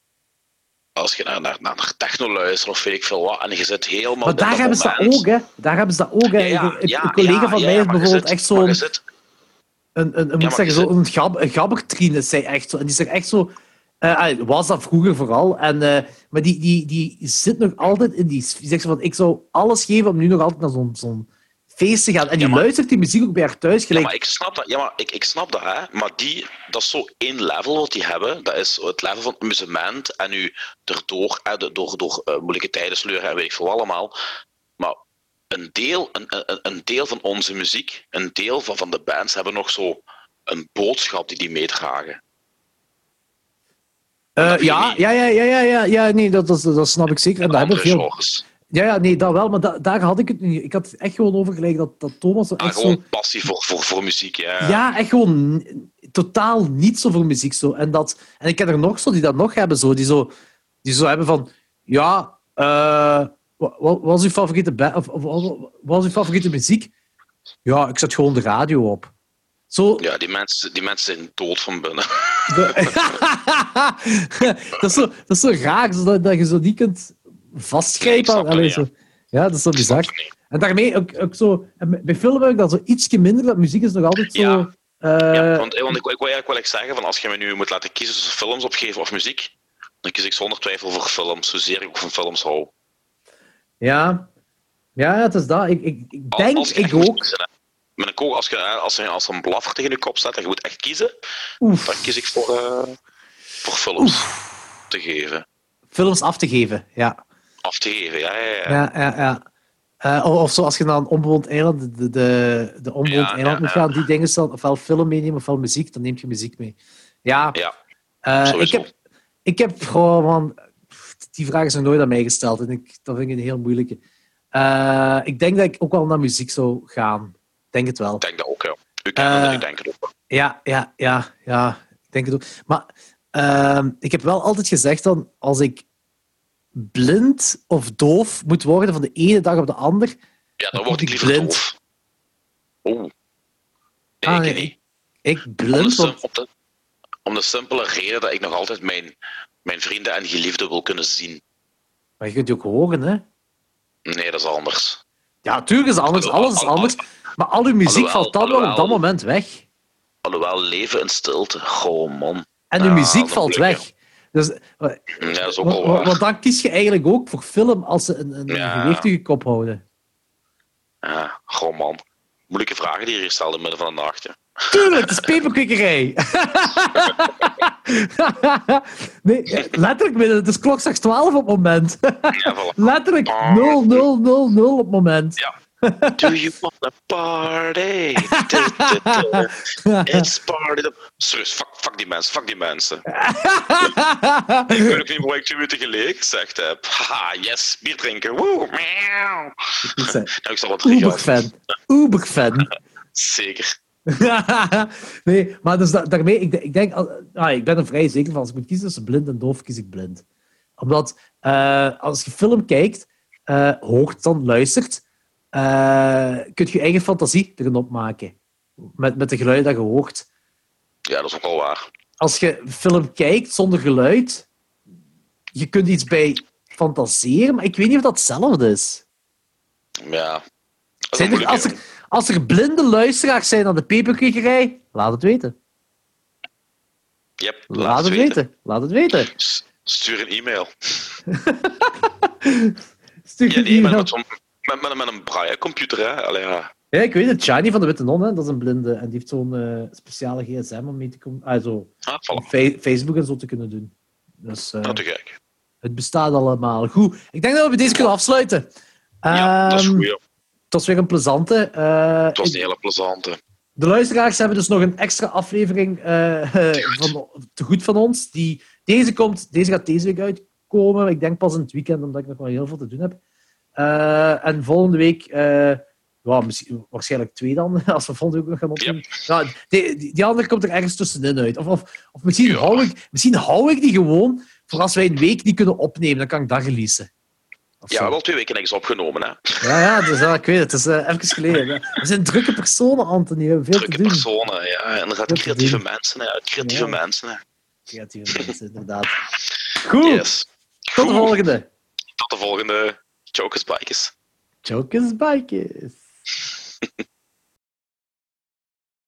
B: als je naar, naar, naar techno luistert of weet ik veel wat, en je zit helemaal.
A: Maar daar hebben ze dat ook, hè? Daar hebben ze dat ook, hè? Ja, ja, een collega ja, van mij is bijvoorbeeld zit, echt zo'n. Een, een, een, moet zeggen, zo, een, gab, een gabbertrine, zei echt zo. En die zegt echt zo uh, was dat vroeger vooral. En, uh, maar die, die, die zit nog altijd in die... Die zegt van, ik zou alles geven om nu nog altijd naar zo'n zo'n feest te gaan. En die ja, maar, luistert die muziek ook bij haar thuis. Gelijk...
B: Ja, maar ik snap dat. Ja, maar ik, ik snap dat, hè. Maar die, dat is zo één level wat die hebben. Dat is het level van amusement. En nu erdoor, hè, door, door uh, moeilijke tijden sleuren en weet ik veel allemaal. Maar een deel, een, een, een deel van onze muziek, een deel van, van de bands hebben nog zo een boodschap die die meedragen.
A: Uh, ja, ja, ja, ja, ja, ja, ja, nee, dat, dat, dat snap ik zeker. En daar hebben veel... Ja, ja, nee, dat wel, maar da, daar had ik het niet. Ik had het echt gewoon over gelijk dat, dat Thomas...
B: Ah,
A: echt
B: gewoon
A: zo...
B: passie voor, voor, voor muziek, ja.
A: Ja, echt gewoon totaal niet zo voor muziek. Zo. En, dat, en ik ken er nog zo die dat nog hebben, zo, die, zo, die zo hebben van... Ja, uh, wat, wat was uw favoriete, of, of, wat was uw favoriete muziek? Ja, ik zet gewoon de radio op. Zo...
B: Ja, die mensen, die mensen zijn dood van binnen.
A: dat, is zo, dat is zo raar, dat, dat je zo niet kunt Allee, zo. Ja, dat is zo bizar. En daarmee ook, ook zo... Bij film heb ik dat zo ietsje minder, dat muziek is nog altijd zo...
B: Ja,
A: uh...
B: ja want, want ik, ik, wil eigenlijk wel eens zeggen, van als je me nu moet laten kiezen tussen films opgeven of muziek, dan kies ik zonder twijfel voor films, zozeer ik ook van films hou.
A: Ja, ja het is dat. Ik, ik, ik denk, als, als ik ook...
B: Met een kogel, als, je, als, er, als er een blaffer tegen je kop staat en je moet echt kiezen, Oef. dan kies ik voor, uh, voor films Oef. te geven.
A: Films af te geven, ja.
B: Af te geven, ja, ja, ja.
A: ja, ja, ja. Uh, of zoals je naar een onbewoond eiland, de, de, de onbewoond eiland moet gaan, die dingen dan ofwel film meenemen ofwel muziek, dan neem je muziek mee. Ja,
B: ja
A: uh, ik, heb, ik heb gewoon van... Die vraag is nog nooit aan mij gesteld en ik, dat vind ik een heel moeilijke. Uh, ik denk dat ik ook wel naar muziek zou gaan denk het wel.
B: Ik denk dat ook, ja. Uh, ik denk het ook.
A: Ja, ja, ja, ja. Ik denk het ook. Maar ik heb wel altijd gezegd dan, als ik blind of doof moet worden van de ene dag op de ander.
B: Ja, dan word ik liever
A: blind.
B: doof. Oeh. Nee,
A: Ah,
B: ik
A: nee,
B: niet.
A: Ik
B: Om
A: blind,
B: de, om, de, om de simpele reden dat ik nog altijd mijn, mijn vrienden en geliefden wil kunnen zien.
A: maar je kunt die ook horen, hè?
B: Nee, dat is anders.
A: Ja, tuurlijk is het anders, alles is anders. Maar al uw muziek
B: Alhoewel-
A: valt dan wel op dat moment weg.
B: Alhoewel leven in stilte. Goh, man.
A: En uw
B: Ja,
A: muziek valt weg. Dus, eh,
B: Ja, dat is ook
A: want,
B: waar.
A: dan kies je eigenlijk ook voor film als ze een, een,
B: Ja.
A: gewichtige kop houden.
B: Ja, goh, man. Moeilijke vragen die je hier stelt in het midden van de nacht. hè.
A: Tuurlijk, het is peperkikkerij. nee, letterlijk, het is klok straks 12 op het moment. Letterlijk 0, 0, 0, 0 op het moment.
B: Ja. Do you wanna party? Du, du, du. It's party. Serieus, fuck, fuck die mensen, fuck die mensen. Ik weet ook niet hoe ik twee minuten geleden gezegd heb. Haha, yes, bier drinken. Woe,
A: zei,
B: Nou, ik zal wat.
A: Uber-fan. Uber-fan.
B: Zeker.
A: nee, maar dus da- daarmee, ik, ik denk, ah, ik ben er vrij zeker van, als ik moet kiezen tussen blind en doof, kies ik blind. Omdat eh, als je film kijkt, eh, hoort dan, luistert, eh kun je eigen fantasie erin opmaken. Met, met de geluiden dat je hoort.
B: Ja, dat is ook wel waar.
A: Als je film kijkt zonder geluid, je kunt iets bij fantaseren, maar ik weet niet of dat hetzelfde is.
B: Ja. Dat is
A: er, als, er, als er blinde luisteraars zijn aan de peperkwekerij, laat het weten.
B: Yep,
A: Laat, het weten. Laat het weten.
B: S- Stuur een e-mail.
A: Stuur
B: Ja,
A: een e-mail.
B: Met, met, met, een braille-computer, hè. Allee, ja.
A: Ja, ik weet het. Shiny van de Witte Non, hè, dat is een blinde. En die heeft zo'n eh, speciale gsm om mee te komen. Ah, zo,
B: Ah, voilà.
A: Facebook en zo te kunnen doen. Dus eh,
B: Dat te gek.
A: het bestaat allemaal. Goed. Ik denk dat we bij deze kunnen afsluiten.
B: Ja, dat is
A: Ehm,
B: goed. ja.
A: Het was weer een plezante. eh,
B: Het was een hele plezante.
A: De luisteraars hebben dus nog een extra aflevering eh, eh, van, te goed van ons. Die, deze, komt, deze gaat deze week uitkomen. Ik denk pas in het weekend, omdat ik nog wel heel veel te doen heb. Eh, en volgende week, eh, misschien, waarschijnlijk twee dan, als we volgende week nog gaan opnemen. Die, die, die andere komt er ergens tussenin uit. Of, of, of misschien,
B: Ja.
A: hou ik, misschien hou ik die gewoon voor als wij een week niet kunnen opnemen. Dan kan ik dat releasen. Of
B: Ja,
A: zo.
B: wel twee weken niks opgenomen, hè.
A: ja, ja, dus, ja, ik weet het. Het is eh, even geleden. We zijn drukke personen, Anthony. We veel
B: Drukke
A: te doen.
B: personen, ja. Inderdaad, creatieve mensen, hè. Creatieve
A: Ja.
B: mensen, hè.
A: creatieve mensen, inderdaad. Goed,
B: Yes.
A: tot de volgende.
B: Tot de volgende Joker's Bike is.
A: Joker's Bike.